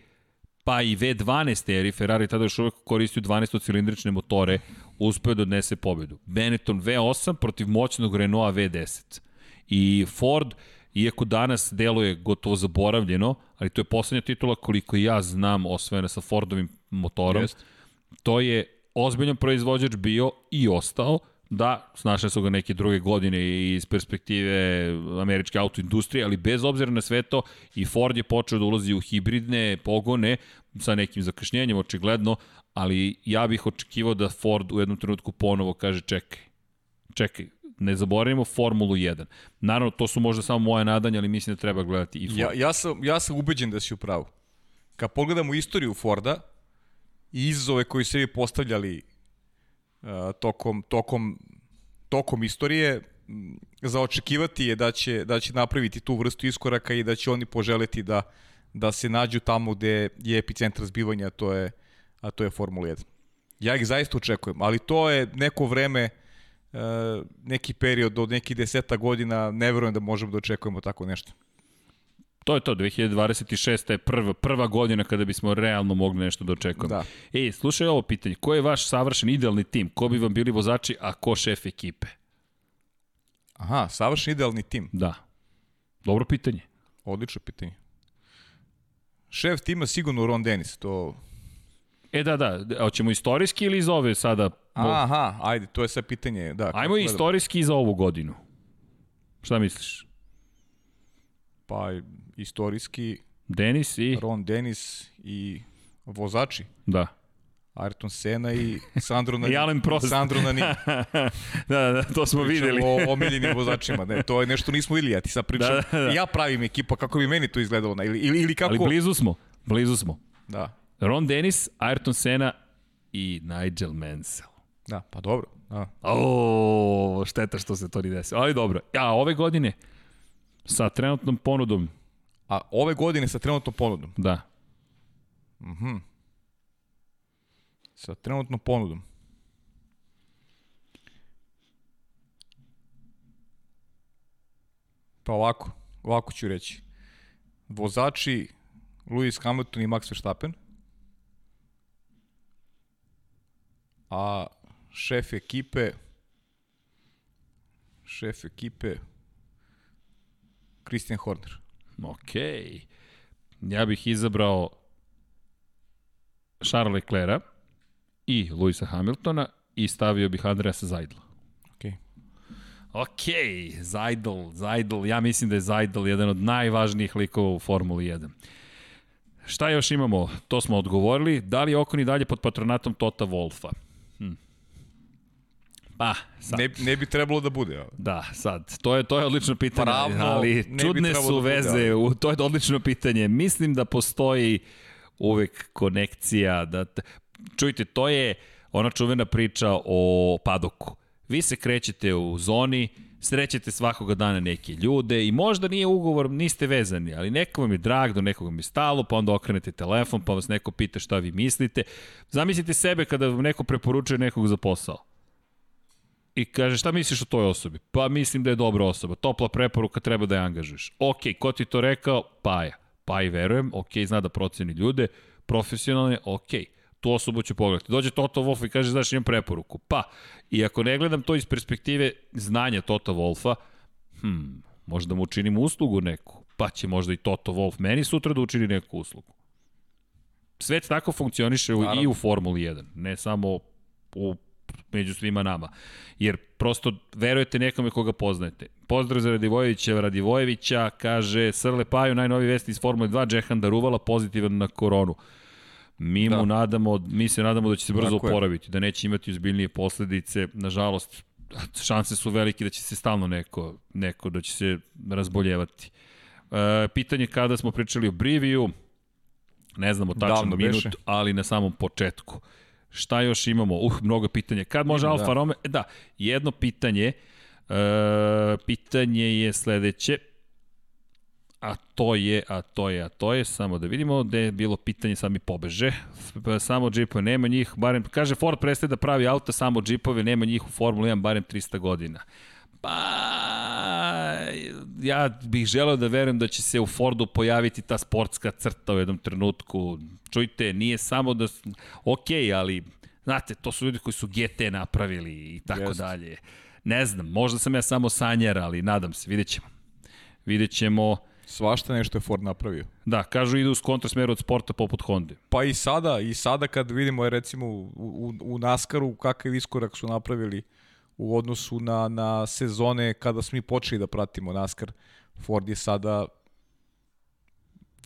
pa i V12 eri, Ferrari tada još uvek koristio 12-cilindrične motore, uspeo da odnese pobedu. Benetton V8 protiv moćnog Renaulta V10. I Ford, iako danas deluje gotovo zaboravljeno, ali to je poslednja titula koliko ja znam osvojena sa Fordovim motorom, Jest. to je ozbiljan proizvođač bio i ostao, Da, snašle su ga neke druge godine iz perspektive američke autoindustrije, ali bez obzira na sve to i Ford je počeo da ulazi u hibridne pogone sa nekim zakašnjenjem očigledno, ali ja bih očekivao da Ford u jednom trenutku ponovo kaže čekaj, čekaj, ne zaboravimo Formulu 1. Naravno, to su možda samo moje nadanje, ali mislim da treba gledati i Ford. Ja, ja, sam, ja sam ubeđen da si u pravu. Kad pogledamo istoriju Forda i izazove koji se vi postavljali tokom, tokom, tokom istorije za očekivati je da će, da će napraviti tu vrstu iskoraka i da će oni poželiti da, da se nađu tamo gde je epicentar zbivanja, to je, a to je Formula 1. Ja ih zaista očekujem, ali to je neko vreme, neki period od nekih deseta godina, ne verujem da možemo da očekujemo tako nešto. To je to, 2026. je prva, prva godina kada bismo realno mogli nešto da očekujemo. Da. Ej, slušaj ovo pitanje, ko je vaš savršen idealni tim? Ko bi vam bili vozači, a ko šef ekipe? Aha, savršen idealni tim. Da. Dobro pitanje. Odlično pitanje. Šef tima sigurno Ron Dennis, to... E da, da, hoćemo istorijski ili iz ove sada? Aha, ajde, to je sve pitanje. Da, Ajmo istorijski za ovu godinu. Šta misliš? Pa istorijski Denis i Ron Denis i vozači. Da. Ayrton Senna i Sandro Nani. I Alan Prost. Sandro Nani. da, da, to smo Pričamo videli. o omiljenim vozačima. Ne, to je nešto nismo videli, ja ti sad pričam. Da, da, da. Ja pravim ekipa, kako bi meni to izgledalo. Ili, ili, ili kako... Ali blizu smo, blizu smo. Da. Ron Dennis, Ayrton Senna i Nigel Mansell. Da, pa dobro. Da. O, šteta što se to ni desilo. Ali dobro. Ja, ove godine, sa trenutnom ponudom A ove godine sa trenutnom ponudom? Da. Mhm. Mm sa trenutnom ponudom. Pa ovako, ovako ću reći. Vozači Lewis Hamilton i Max Verstappen. A šef ekipe šef ekipe Christian Horner. Ok. Ja bih izabrao Charles Leclerc i Luisa Hamiltona i stavio bih Andreasa Zajdla. Ok. Ok, Zajdl, Zajdl, ja mislim da je Zajdl jedan od najvažnijih likova u Formuli 1. Šta još imamo? To smo odgovorili. Da li je Okon i dalje pod patronatom Tota Wolfa? Pa, sad. Ne, ne bi trebalo da bude. Da, sad. To je, to je odlično pitanje, Pravno, ali čudne su da veze. Bude, ali. to je odlično pitanje. Mislim da postoji uvek konekcija. Da, čujte, to je ona čuvena priča o padoku. Vi se krećete u zoni, srećete svakoga dana neke ljude i možda nije ugovor, niste vezani, ali neko vam je drag, do nekog vam je stalo, pa onda okrenete telefon, pa vas neko pita šta vi mislite. Zamislite sebe kada vam neko preporučuje nekog za posao i kaže šta misliš o toj osobi? Pa mislim da je dobra osoba, topla preporuka treba da je angažuješ. Ok, ko ti to rekao? Paja. Pa i verujem, ok, zna da proceni ljude, profesionalne, ok, tu osobu ću pogledati. Dođe Toto Wolf i kaže, znaš, imam preporuku. Pa, i ako ne gledam to iz perspektive znanja Toto Wolfa, hm, možda mu učinim uslugu neku, pa će možda i Toto Wolf meni sutra da učini neku uslugu. Svet tako funkcioniše u, i u Formuli 1, ne samo u među svima nama. Jer prosto verujete nekome koga poznajete. Pozdrav za Radivojevića, Radivojevića, kaže Srle Paju, najnovi vesti iz Formule 2, Džehan Daruvala pozitivan na koronu. Mi da. mu nadamo, mi se nadamo da će se brzo Tako oporaviti, je. da neće imati uzbiljnije posledice. Nažalost, šanse su velike da će se stalno neko, neko da će se razboljevati. E, pitanje kada smo pričali o Briviju, ne znamo tačan minut, beše. ali na samom početku. Šta još imamo? Uh, mnogo pitanja. Kad može Alfa da. Romeo? E, da, jedno pitanje. E, pitanje je sledeće. a to je, a to je, a to je, samo da vidimo gde je bilo pitanje, sad mi pobeže. Samo džipove, nema njih, barem, kaže Ford prestaje da pravi auto, samo džipove, nema njih u Formula 1 barem 300 godina. Pa, ja bih želeo da verujem da će se u Fordu pojaviti ta sportska crta u jednom trenutku. Čujte, nije samo da... Ok, ali, znate, to su ljudi koji su GT napravili i tako Just. dalje. Ne znam, možda sam ja samo sanjar, ali nadam se, vidjet ćemo. Vidjet ćemo... Svašta nešto je Ford napravio. Da, kažu idu s kontrasmeru od sporta poput Honda. Pa i sada, i sada kad vidimo recimo u, u, u Naskaru kakav iskorak su napravili u odnosu na, na sezone kada smo mi počeli da pratimo NASCAR. Ford je sada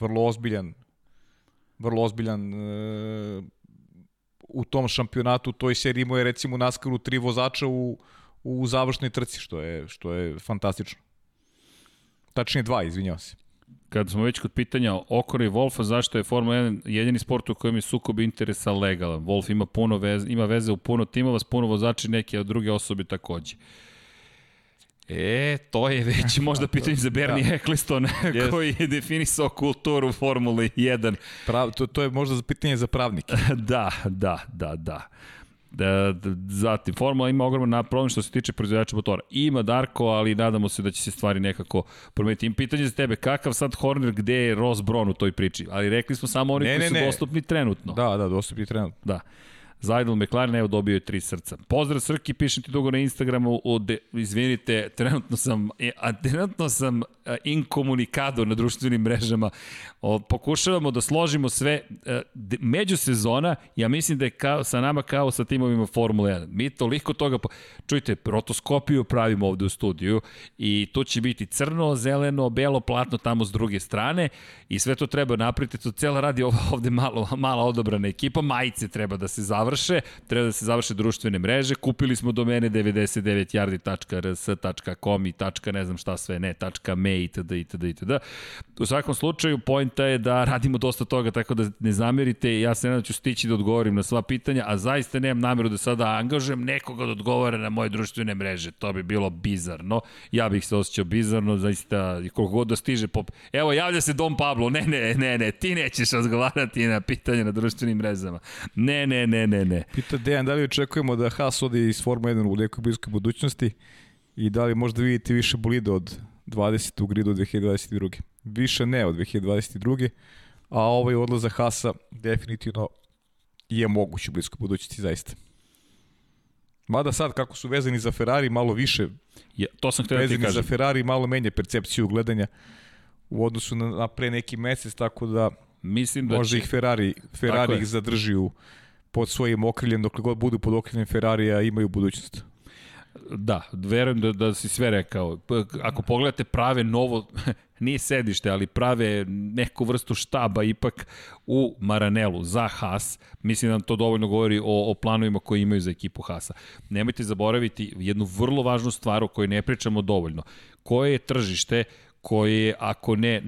vrlo ozbiljan vrlo ozbiljan e, u tom šampionatu, u toj seriji imao je recimo NASCAR-u tri vozača u, u završnoj trci, što je, što je fantastično. Tačnije dva, izvinjao se. Kad smo već kod pitanja Okora i Wolfa, zašto je Formula 1 jedini sport u kojem je sukob interesa legalan? Wolf ima, puno veze, ima veze u puno timova s puno vozači, neke od druge osobe takođe. E, to je već možda pitanje za Bernie da. Eccleston, yes. koji je definisao kulturu Formule 1. Prav, to, to je možda za pitanje za pravnike. da, da, da, da. Da, da, zatim, Formula ima ogroman problem što se tiče proizvođača motora. Ima Darko, ali nadamo se da će se stvari nekako promeniti. Im pitanje za tebe, kakav sad Horner, gde je Ross Brown u toj priči? Ali rekli smo samo oni ne, koji ne, su ne. dostupni trenutno. Da, da, dostupni trenutno. Da. Zajdel McLaren, evo dobio je tri srca. Pozdrav Srki, pišem ti dugo na Instagramu, de, izvinite, trenutno sam, e, a trenutno sam inkomunikado na društvenim mrežama. O, pokušavamo da složimo sve. E, međusezona, ja mislim da je kao, sa nama kao sa timovima Formule 1. Mi toliko toga, po... čujte, rotoskopiju pravimo ovde u studiju i to će biti crno, zeleno, belo, platno tamo s druge strane i sve to treba napraviti. To cijela radi ovde malo, mala odobrana ekipa, majice treba da se završe, treba da se završe društvene mreže, kupili smo domene 99yardi.rs.com i tačka ne znam šta sve, ne, tačka me itd. itd. itd. U svakom slučaju, pojenta je da radimo dosta toga, tako da ne zamerite, ja se nadam da ću stići da odgovorim na sva pitanja, a zaista nemam nameru da sada angažujem nekoga da odgovara na moje društvene mreže. To bi bilo bizarno. Ja bih se osjećao bizarno, zaista, koliko god da stiže pop... Evo, javlja se Dom Pablo, ne, ne, ne, ne, ti nećeš odgovarati na pitanja na društvenim mrežama. Ne, ne, ne, ne, ne. Pita Dejan, da li očekujemo da Haas odi iz Forma 1 u nekoj bliskoj budućnosti i da li možda vidite više bolida od 20. u gridu 2022. Više ne od 2022. A ovaj odlazak Hasa definitivno je moguć u bliskoj budućnosti zaista. Mada sad kako su vezani za Ferrari malo više ja, to sam htio da ti kažem. za Ferrari malo menje percepciju gledanja u odnosu na, na pre neki mesec, tako da Mislim da možda će... ih Ferrari, Ferrari ih zadrži u, pod svojim okriljem, dokle god budu pod okriljem Ferrarija imaju budućnost. Da, verujem da, da si sve rekao. Ako pogledate prave novo, nije sedište, ali prave neku vrstu štaba ipak u Maranelu za Haas, mislim da nam to dovoljno govori o, o planovima koje imaju za ekipu Haasa. Nemojte zaboraviti jednu vrlo važnu stvar o kojoj ne pričamo dovoljno. Koje je tržište koje je, ako ne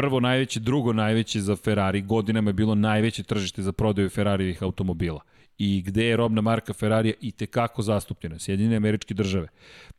prvo najveće, drugo najveće za Ferrari, godinama je bilo najveće tržište za prodaju Ferrarijevih automobila i gde je robna marka Ferrarija i tekako zastupljena, Sjedinjene američke države.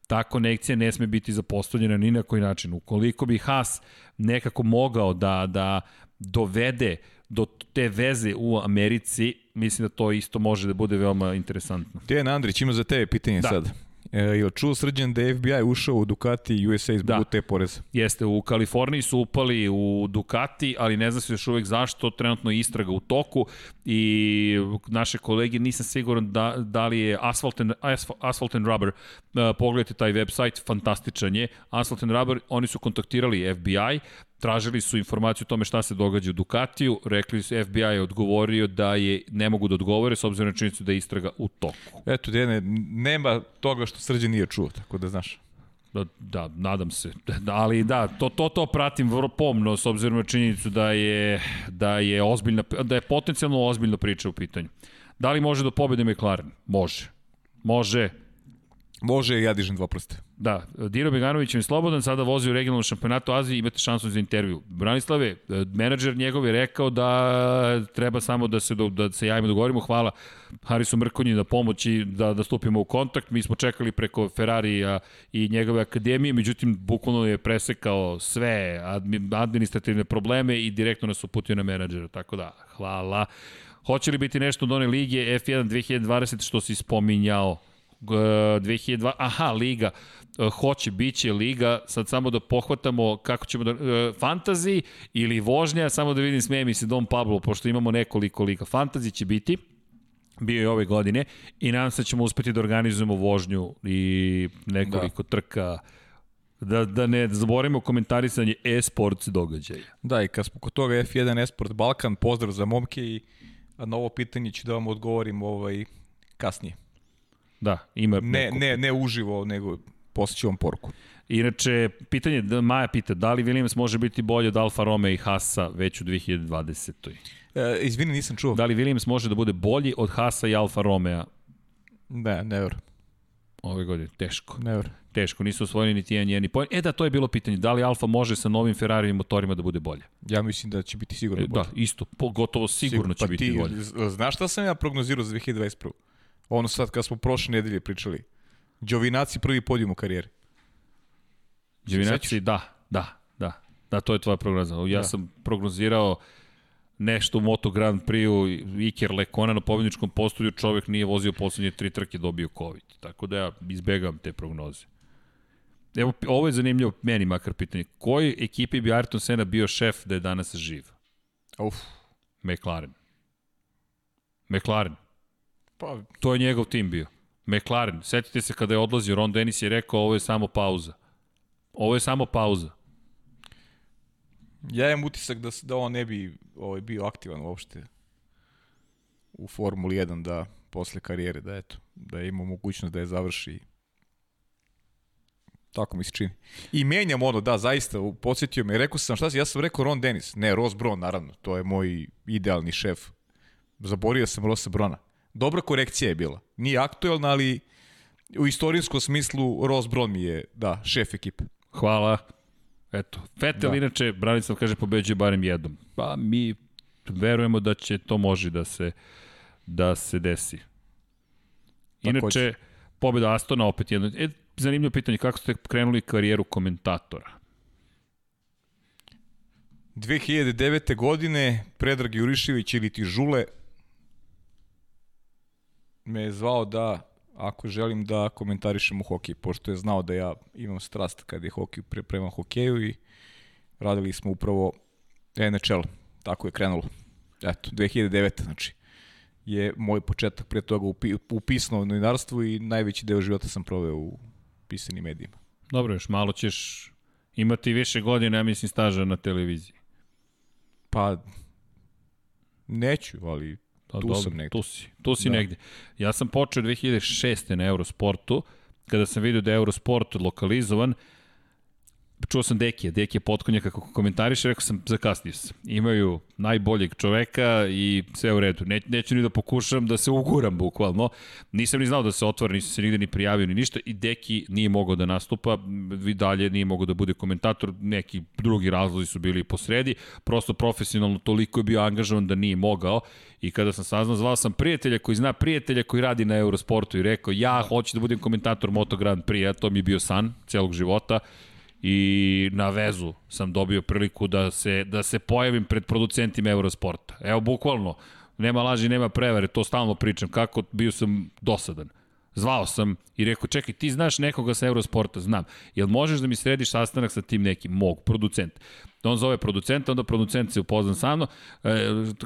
Ta konekcija ne sme biti zapostavljena ni na koji način. Ukoliko bi Haas nekako mogao da, da dovede do te veze u Americi, mislim da to isto može da bude veoma interesantno. Dejan Andrić ima za tebe pitanje da. sad. E, je li čuo srđan da je FBI ušao u Ducati USA zbog da. te poreza? Jeste, u Kaliforniji su upali u Ducati, ali ne zna se još uvek zašto, trenutno je istraga u toku i naše kolege, nisam siguran da, da li je Asphalt and, Asphalt and Rubber, uh, pogledajte taj website, fantastičan je, Asphalt and Rubber, oni su kontaktirali FBI, tražili su informaciju o tome šta se događa u Ducatiju, rekli su FBI je odgovorio da je ne mogu da odgovore s obzirom na činjenicu da je istraga u toku. Eto, Dene, nema toga što Srđan nije čuo, tako da znaš. Da, da, nadam se. Da, ali da, to, to, to pratim vrlo pomno s obzirom na činjenicu da je, da je ozbiljna, da je potencijalno ozbiljna priča u pitanju. Da li može do pobede McLaren? Može. Može. Može ja dižem dva prsta. Da, Dino Beganović je slobodan, sada vozi u regionalnom šampionatu Azije, imate šansu za intervju. Branislave, e, menadžer njegov je rekao da treba samo da se, da se javimo, dogovorimo. Hvala Harisu Mrkonji na pomoći da, da stupimo u kontakt. Mi smo čekali preko Ferrarija i njegove akademije, međutim, bukvalno je presekao sve administrativne probleme i direktno nas uputio na menadžera, tako da, hvala. Hoće li biti nešto od one lige F1 2020 što si spominjao? 2002, aha, liga, e, hoće, bit će liga, sad samo da pohvatamo kako ćemo da, e, fantazi ili vožnja, samo da vidim smeje mi se Dom Pablo, pošto imamo nekoliko liga. Fantazi će biti, bio je ove godine i nadam se da ćemo uspeti da organizujemo vožnju i nekoliko da. trka Da, da ne zaboravimo komentarisanje e-sports događaja. Da, i kad smo kod toga F1 e-sport Balkan, pozdrav za momke i na ovo pitanje ću da vam odgovorim ovaj, kasnije. Da, ima... Ne, neko... ne, ne uživo, nego posjeću vam poruku. Inače, pitanje, da Maja pita, da li Williams može biti bolje od Alfa Romeo i Hasa već u 2020. E, izvini, nisam čuo. Da li Williams može da bude bolji od Hasa i Alfa Romeo? Ne, ne vero. Ove godine, teško. Ne vero. Teško, nisu osvojili niti jedan jedni poen. E da, to je bilo pitanje, da li Alfa može sa novim Ferrari motorima da bude bolje? Ja mislim da će biti sigurno e, bolje. Da, isto, pogotovo sigurno Sigur, će pa biti ti, bolje. Znaš šta sam ja prognozirao za 2021? Ono sad kad smo prošle nedelje pričali. Đovinaci prvi podijum u karijeri. Đovinaci, da, da, da. Da, to je tvoja prognoza. Ja da. sam prognozirao nešto u Moto Grand Prix-u, Iker Lekona na pobjedničkom postolju, čovek nije vozio poslednje tri trke, dobio COVID. Tako da ja izbegam te prognoze. Evo, ovo je zanimljivo meni makar pitanje. Koji ekipi bi Ayrton Senna bio šef da je danas živ? Uf. McLaren. McLaren. Pa... To je njegov tim bio. McLaren. Setite se kada je odlazio, Ron Dennis je rekao ovo je samo pauza. Ovo je samo pauza. Ja imam utisak da, da on ne bi ovaj, bio aktivan uopšte u Formuli 1 da posle karijere, da eto, da je imao mogućnost da je završi Tako mi se čini. I menjam ono, da, zaista, podsjetio me. Rekao sam, šta si, ja sam rekao Ron Dennis. Ne, Ross Brown, naravno. To je moj idealni šef. Zaborio sam Rossa Brona. Dobra korekcija je bila. Nije aktuelna, ali u istorijskom smislu Ross Brown je, da, šef ekipe. Hvala. Eto, Vettel da. inače, Branislav kaže, pobeđuje barem jednom. Pa mi verujemo da će to može da se da se desi. Inače, pobeda Astona opet jedno. E, zanimljivo pitanje, kako ste krenuli karijeru komentatora? 2009. godine Predrag Jurišević ili ti Žule me je zvao da ako želim da komentarišem u hokej, pošto je znao da ja imam strast kad je hokej pre, prema hokeju i radili smo upravo NHL, tako je krenulo. Eto, 2009. znači je moj početak pre toga u, u pisnom novinarstvu i najveći deo života sam proveo u pisanim medijima. Dobro, još malo ćeš imati više godina, ja mislim, staža na televiziji. Pa, neću, ali tu dobro, sam negde. Tu si, tu si da. negde. Ja sam počeo 2006. na Eurosportu, kada sam vidio da je Eurosport lokalizovan, čuo sam Dekija, Dekija potkonja kako komentariše, rekao sam, zakasnio sam. Imaju najboljeg čoveka i sve u redu. Ne, neću ni da pokušam da se uguram bukvalno. Nisam ni znao da se otvara, nisam se nigde ni prijavio ni ništa i Deki nije mogao da nastupa, vi dalje nije mogao da bude komentator, neki drugi razlozi su bili po sredi, prosto profesionalno toliko je bio angažovan da nije mogao i kada sam saznao, zvao sam prijatelja koji zna prijatelja koji radi na Eurosportu i rekao, ja hoću da budem komentator Moto Grand Prix, to mi je bio san celog života i na vezu sam dobio priliku da se, da se pojavim pred producentima Eurosporta. Evo, bukvalno, nema laži, nema prevare, to stalno pričam, kako bio sam dosadan. Zvao sam i rekao, čekaj, ti znaš nekoga sa Eurosporta? Znam. Jel možeš da mi središ sastanak sa tim nekim? Mog, producent. Da on zove producenta, onda producent se upoznan sa mnom. E,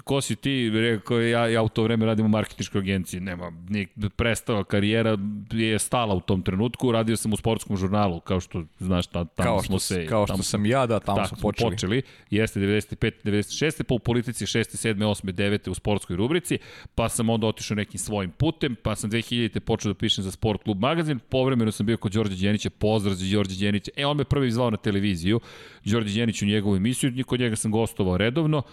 ko si ti? Rekao, ja, ja u to vreme radim u marketičkoj agenciji. Nema, nije prestava karijera je stala u tom trenutku. Radio sam u sportskom žurnalu, kao što znaš, ta, tamo kao smo se... Kao što tamo, sam ja, da, tamo smo počeli. počeli. Jeste 95, 96, pa u politici 6, 7, 8, 9 u sportskoj rubrici, pa sam onda otišao nekim svojim putem, pa sam 2000. počeo da pišem za Sport klub magazin, povremeno sam bio kod Đorđe Đenića, pozdrav za Đorđe Đenića. E, on me prvi zvao na televiziju, Đorđe Đenić u njegov njegovu emisiju, kod njega sam gostovao redovno,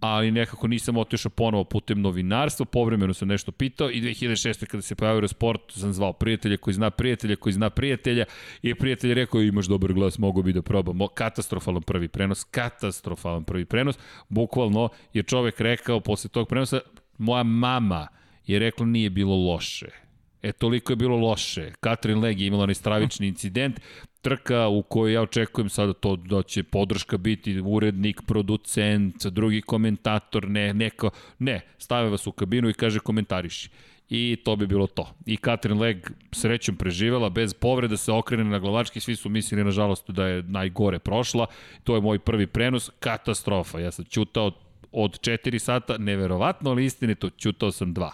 ali nekako nisam otišao ponovo putem novinarstva, povremeno sam nešto pitao i 2006. kada se pojavio sport sam zvao prijatelja koji zna prijatelja koji zna prijatelja i prijatelj rekao imaš dobar glas, mogu bi da probam. Katastrofalan prvi prenos, katastrofalan prvi prenos, bukvalno je čovek rekao posle tog prenosa, moja mama je rekla nije bilo loše. E, toliko je bilo loše. Katrin Leg je imala onaj stravični incident, trka u kojoj ja očekujem sada to da će podrška biti urednik, producent, drugi komentator, ne, neko, ne, stave vas u kabinu i kaže komentariši. I to bi bilo to. I Katrin Leg srećom preživela, bez povreda se okrene na glavački, svi su mislili nažalost da je najgore prošla. To je moj prvi prenos, katastrofa. Ja sam čutao od 4 sata, neverovatno, ali istinito, čutao sam 2.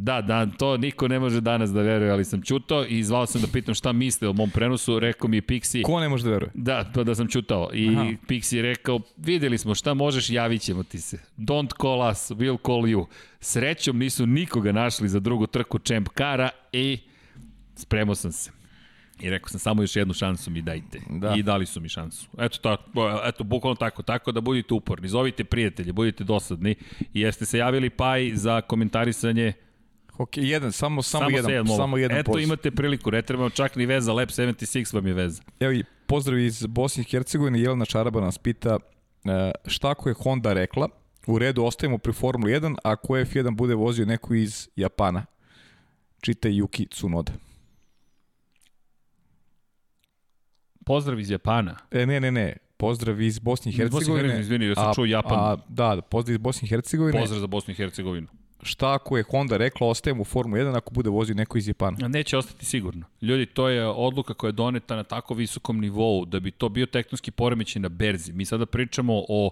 Da, da, to niko ne može danas da veruje, ali sam čutao i zvao sam da pitam šta misle o mom prenosu, rekao mi Pixi... Ko ne može da veruje? Da, to da sam čutao. I Aha. Pixi je rekao, videli smo šta možeš, javit ćemo ti se. Don't call us, we'll call you. Srećom nisu nikoga našli za drugu trku Champ Kara i spremao sam se. I rekao sam samo još jednu šansu mi dajte. Da. I dali su mi šansu. Eto tako, eto bukvalno tako, tako da budite uporni, zovite prijatelje, budite dosadni i jeste se javili Paj za komentarisanje Ok, jedan, samo, samo, samo jedan, jedan samo jedan Eto poziv. imate priliku, ne trebamo čak ni veza, Lab 76 vam je veza. Evo i pozdrav iz Bosne i Hercegovine, Jelena Čaraba nas pita e, šta ako je Honda rekla, u redu ostajemo pri Formuli 1, a ako F1 bude vozio neko iz Japana, čita Yuki Tsunoda. Pozdrav iz Japana. E, ne, ne, ne, pozdrav iz Bosne i Hercegovine. Bosne i izvini, ja sam čuo Japan. A, da, pozdrav iz Bosne i Hercegovine. Pozdrav za Bosnu i Hercegovinu šta ako je Honda rekla ostajem u Formu 1 ako bude vozio neko iz Japana? Neće ostati sigurno. Ljudi, to je odluka koja je doneta na tako visokom nivou da bi to bio tektonski poremećaj na berzi. Mi sada pričamo o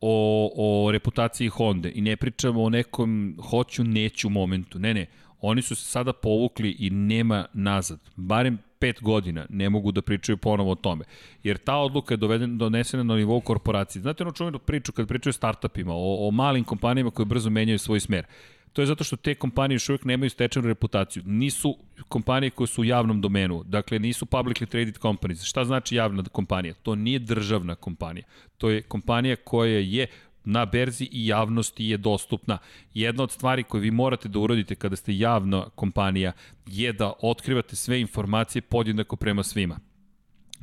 o, o reputaciji Honda i ne pričamo o nekom hoću, neću momentu. Ne, ne. Oni su se sada povukli i nema nazad. Barem pet godina ne mogu da pričaju ponovo o tome. Jer ta odluka je doveden, donesena na nivou korporacije. Znate ono čuvenu priču kad pričaju startupima, o, o malim kompanijama koje brzo menjaju svoj smer. To je zato što te kompanije još uvijek nemaju stečenu reputaciju. Nisu kompanije koje su u javnom domenu, dakle nisu publicly traded companies. Šta znači javna kompanija? To nije državna kompanija. To je kompanija koja je na berzi i javnosti je dostupna. Jedna od stvari koje vi morate da uradite kada ste javna kompanija je da otkrivate sve informacije podjednako prema svima.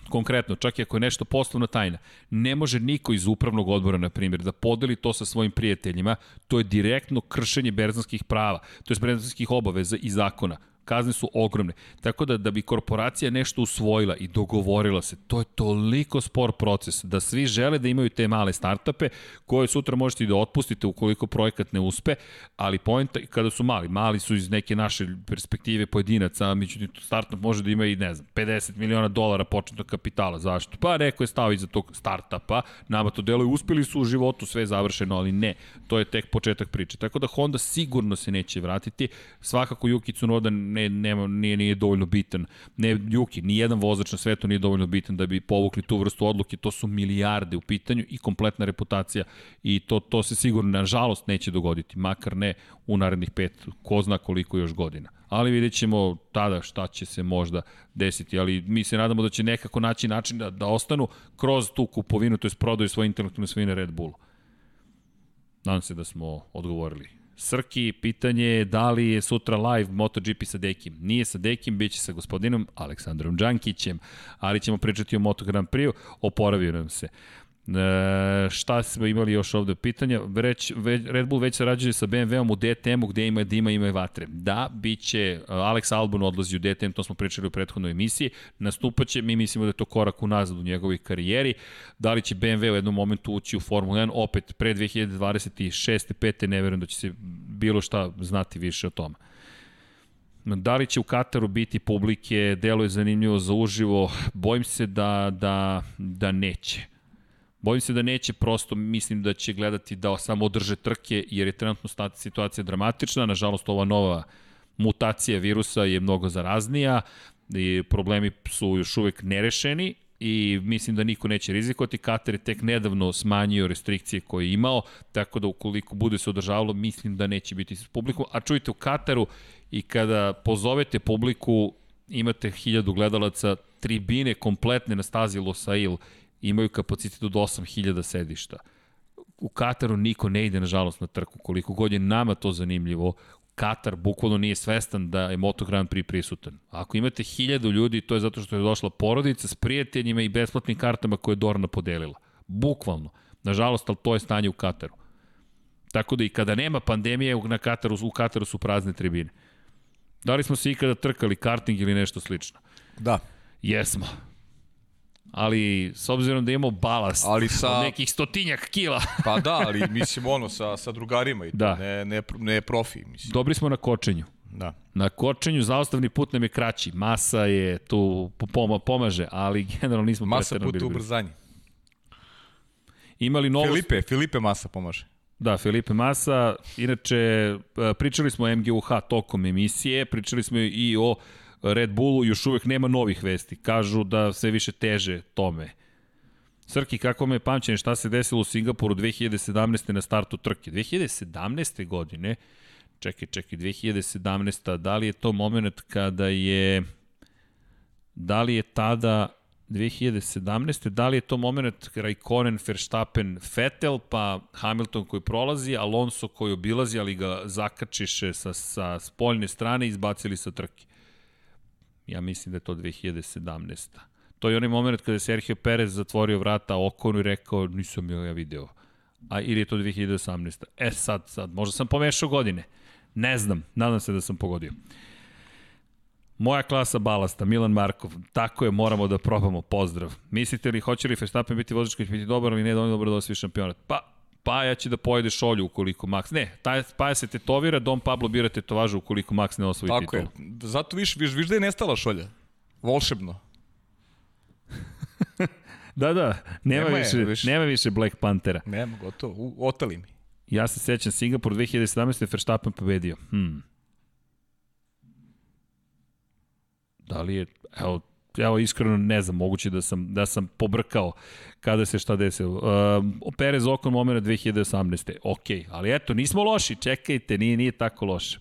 Konkretno, čak i ako je nešto poslovna tajna, ne može niko iz upravnog odbora, na primjer, da podeli to sa svojim prijateljima, to je direktno kršenje berzanskih prava, to je berzanskih obaveza i zakona kazne su ogromne. Tako da da bi korporacija nešto usvojila i dogovorila se, to je toliko spor proces da svi žele da imaju te male startupe koje sutra možete i da otpustite ukoliko projekat ne uspe, ali point kada su mali, mali su iz neke naše perspektive pojedinaca, međutim startup može da ima i ne znam 50 miliona dolara početnog kapitala. Zašto? Pa neko je stao iza tog startupa, nama to deluje, uspeli su u životu, sve je završeno, ali ne, to je tek početak priče. Tako da Honda sigurno se neće vratiti. Svakako Yuki Tsunoda ne, nema, nije, nije dovoljno bitan. Ne Juki, ni jedan vozač na svetu nije dovoljno bitan da bi povukli tu vrstu odluke. To su milijarde u pitanju i kompletna reputacija i to, to se sigurno, nažalost, neće dogoditi. Makar ne u narednih pet, ko zna koliko još godina. Ali vidjet ćemo tada šta će se možda desiti, ali mi se nadamo da će nekako naći način da, da ostanu kroz tu kupovinu, to je prodaju svoje intelektualne svojine Red Bullu. Nadam se da smo odgovorili Srki, pitanje je da li je sutra live MotoGP sa Dekim. Nije sa Dekim, bit će sa gospodinom Aleksandrom Đankićem, ali ćemo pričati o Moto Grand Prix, oporavio nam se. E, šta smo imali još ovde pitanja? Već, već, Red Bull već sarađuje sa BMW-om u DTM-u gde ima dima, ima i vatre. Da, bit će, e, Alex Albon odlazi u DTM, to smo pričali u prethodnoj emisiji, nastupaće, mi mislimo da je to korak unazad u njegovoj karijeri. Da li će BMW u jednom momentu ući u Formula 1, opet pre 2026. 5. ne verujem da će se bilo šta znati više o tome. Da li će u Kataru biti publike, delo je zanimljivo za uživo, bojim se da, da, da neće Bojim se da neće prosto, mislim da će gledati da samo održe trke, jer je trenutno situacija dramatična. Nažalost, ova nova mutacija virusa je mnogo zaraznija i problemi su još uvek nerešeni i mislim da niko neće rizikovati. Katar je tek nedavno smanjio restrikcije koje je imao, tako da ukoliko bude se održavalo, mislim da neće biti s publikom. A čujte, u Kataru i kada pozovete publiku, imate hiljadu gledalaca, tribine kompletne na stazi Losail imaju kapacitet od 8000 sedišta. U Kataru niko ne ide, nažalost, na trku. Koliko god je nama to zanimljivo, Katar bukvalno nije svestan da je Moto Grand Prix prisutan. Ako imate hiljadu ljudi, to je zato što je došla porodica s prijateljima i besplatnim kartama koje je Dorna podelila. Bukvalno. Nažalost, ali to je stanje u Kataru. Tako da i kada nema pandemije, na Kataru, u Kataru su prazne tribine. Da li smo se ikada trkali karting ili nešto slično? Da. Jesmo. Ali s obzirom da imamo balast ali sa... od nekih stotinjak kila. pa da, ali mislim ono sa, sa drugarima i to, da. ne, ne, ne profi. Mislim. Dobri smo na kočenju. Da. Na kočenju zaostavni put nam je kraći. Masa je tu pomaže, ali generalno nismo Masa put ubrzanje. Imali novo... Filipe, Filipe Masa pomaže. Da, Filipe Masa. Inače, e, pričali smo o MGUH tokom emisije, pričali smo i o Red Bullu, još uvek nema novih vesti. Kažu da sve više teže tome. Srki, kako me pamćenje, šta se desilo u Singapuru 2017. na startu trke? 2017. godine, čekaj, čekaj, 2017. Da li je to moment kada je, da li je tada 2017. Da li je to moment Raikkonen, Verstappen, Vettel, pa Hamilton koji prolazi, Alonso koji obilazi, ali ga zakačiše sa, sa spoljne strane i izbacili sa trke. Ja mislim da je to 2017. To je onaj moment kada je Sergio Perez zatvorio vrata Okonu i rekao nisam ja video. A ili je to 2018. E sad, sad, možda sam pomešao godine. Ne znam, nadam se da sam pogodio. Moja klasa balasta, Milan Markov. Tako je, moramo da probamo. Pozdrav. Mislite li, hoće li Verstappen biti vozač koji će biti dobar ili ne dovoljno dobro da osvoji šampionat? Pa, Paja će da pojede šolju ukoliko Max... Ne, taj, Paja se tetovira, Dom Pablo bira tetovažu ukoliko Max ne osvoji Tako titulu. Tako je. Zato viš, viš, viš da je nestala šolja. Volšebno. da, da. Nema, nema, više, više, nema više Black Panthera. Nema, gotovo. U, otali mi. Ja se sećam, Singapur 2017. Verstappen pobedio. Hmm. Da li je, evo, evo iskreno ne znam, moguće da sam, da sam pobrkao kada se šta desilo. Uh, Perez okon momena 2018. Ok, ali eto, nismo loši, čekajte, nije, nije tako loše.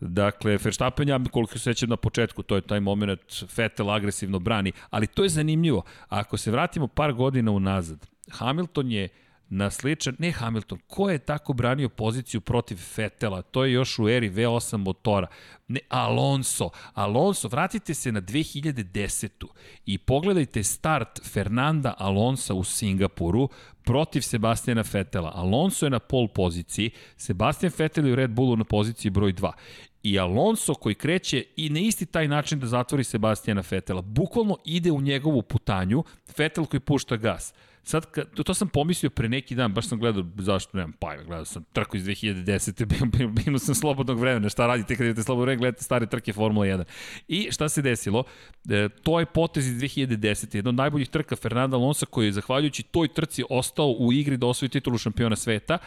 Dakle, Verstappen, ja koliko se sećam na početku, to je taj moment, Vettel agresivno brani, ali to je zanimljivo. Ako se vratimo par godina unazad, Hamilton je uh, na sličan, ne Hamilton, ko je tako branio poziciju protiv Fetela? To je još u eri V8 motora. Ne, Alonso. Alonso, vratite se na 2010. i pogledajte start Fernanda Alonsa u Singapuru protiv Sebastijana Fetela. Alonso je na pol poziciji, Sebastian Fetel je u Red Bullu na poziciji broj 2 i Alonso koji kreće i na isti taj način da zatvori Sebastijana Fetela. Bukvalno ide u njegovu putanju, Fetel koji pušta gas. Sad, to, to sam pomislio pre neki dan, baš sam gledao, zašto nemam pajma, gledao sam trku iz 2010. Imao sam slobodnog vremena, šta radite kad imate slobodno vremena, gledate stare trke Formula 1. I šta se desilo? E, to je potez iz 2010. Jedna od najboljih trka Fernanda Alonso koji je zahvaljujući toj trci ostao u igri da osvoji titulu šampiona sveta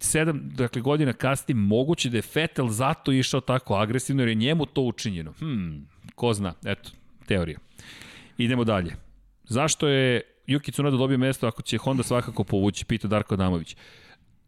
sedam dakle, godina kasnije moguće da je Vettel zato išao tako agresivno jer je njemu to učinjeno. Hmm, ko zna, eto, teorija. Idemo dalje. Zašto je Yuki Tsunoda dobio mesto ako će Honda svakako povući, pita Darko Adamović.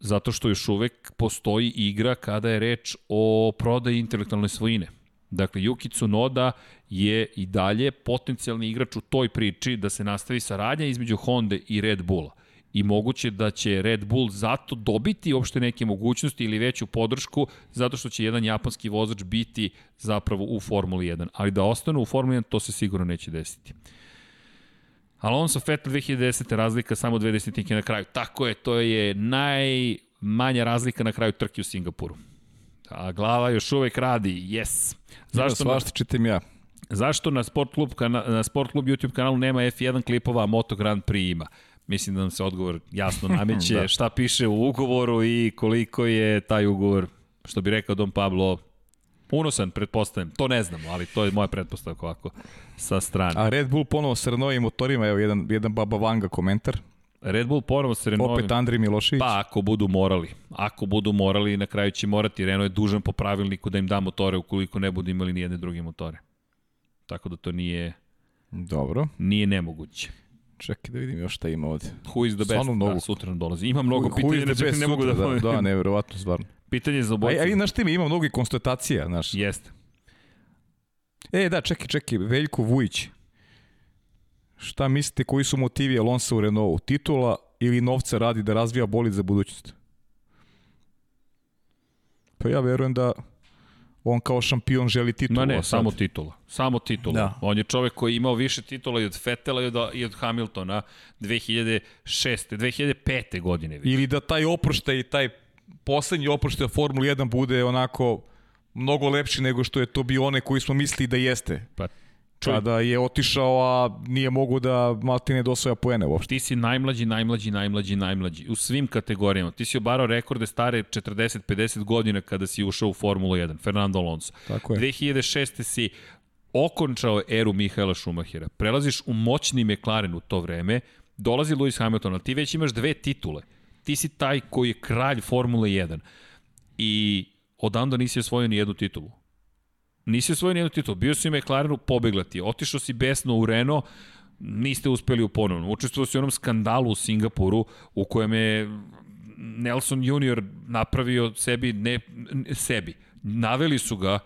Zato što još uvek postoji igra kada je reč o prodaji intelektualne svojine. Dakle, Yuki Tsunoda je i dalje potencijalni igrač u toj priči da se nastavi saradnja između Honda i Red Bulla i moguće da će Red Bull zato dobiti uopšte neke mogućnosti ili veću podršku zato što će jedan japanski vozač biti zapravo u Formuli 1. Ali da ostanu u Formuli 1 to se sigurno neće desiti. Alonso Vettel 2010. razlika samo dve desetinke na kraju. Tako je, to je najmanja razlika na kraju trke u Singapuru. A glava još uvek radi, yes. Zašto svašta čitam ja. Zašto na Sport Club, na Sport Club YouTube kanalu nema F1 klipova, a Moto Grand Prix ima? Mislim da nam se odgovor jasno nameće da. šta piše u ugovoru i koliko je taj ugovor, što bi rekao Don Pablo, unosan, pretpostavljam. To ne znamo, ali to je moja pretpostavka ovako sa strane. A Red Bull ponovo sa novim motorima, evo jedan, jedan Baba Vanga komentar. Red Bull ponovo sa Renault. Opet Andri Milošević. Pa ako budu morali. Ako budu morali, na kraju će morati. Renault je dužan po pravilniku da im da motore ukoliko ne budu imali nijedne druge motore. Tako da to nije... Dobro. Nije nemoguće. Čekaj da vidim još šta ima ovde. Who is the best? Stvarno mnogo. Da, sutra nam dolazi. Ima mnogo pitanja, ne, ne mogu da... Da, da, nevjerovatno, stvarno. Pitanje za obojicu. A, a znaš ti mi ima mnogo konstatacija, znaš. Jeste. E, da, čekaj, čekaj, Veljko Vujić. Šta mislite, koji su motivi Alonso u Renaultu? Titula ili novca radi da razvija bolid za budućnost? Pa ja verujem da on kao šampion želi titulu. Ma ne, sad- samo titula. Samo titula. Da. On je čovek koji je imao više titula i od Fetela i od, i od Hamiltona 2006. 2005. godine. Već. Ili da taj oproštaj, taj poslednji oproštaj Formula 1 bude onako mnogo lepši nego što je to bio onaj koji smo mislili da jeste. Pa, čuj, Kada je otišao, a nije mogu da Maltine dosvoja poene uopšte. ti si najmlađi, najmlađi, najmlađi, najmlađi. U svim kategorijama. Ti si obarao rekorde stare 40-50 godina kada si ušao u Formulu 1. Fernando Alonso. Tako je. 2006. si okončao eru Mihaela Šumahira. Prelaziš u moćni McLaren u to vreme, dolazi Lewis Hamilton, ali ti već imaš dve titule. Ti si taj koji je kralj Formule 1. I odanda nisi osvojio ni jednu titulu. Nisi osvojio ni jednu titulu. Bio si u McLarenu, pobegla ti. Otišao si besno u Renault, niste uspeli u ponovnom. Učestvovao si u onom skandalu u Singapuru u kojem je Nelson Junior napravio sebi, ne, sebi. Naveli su ga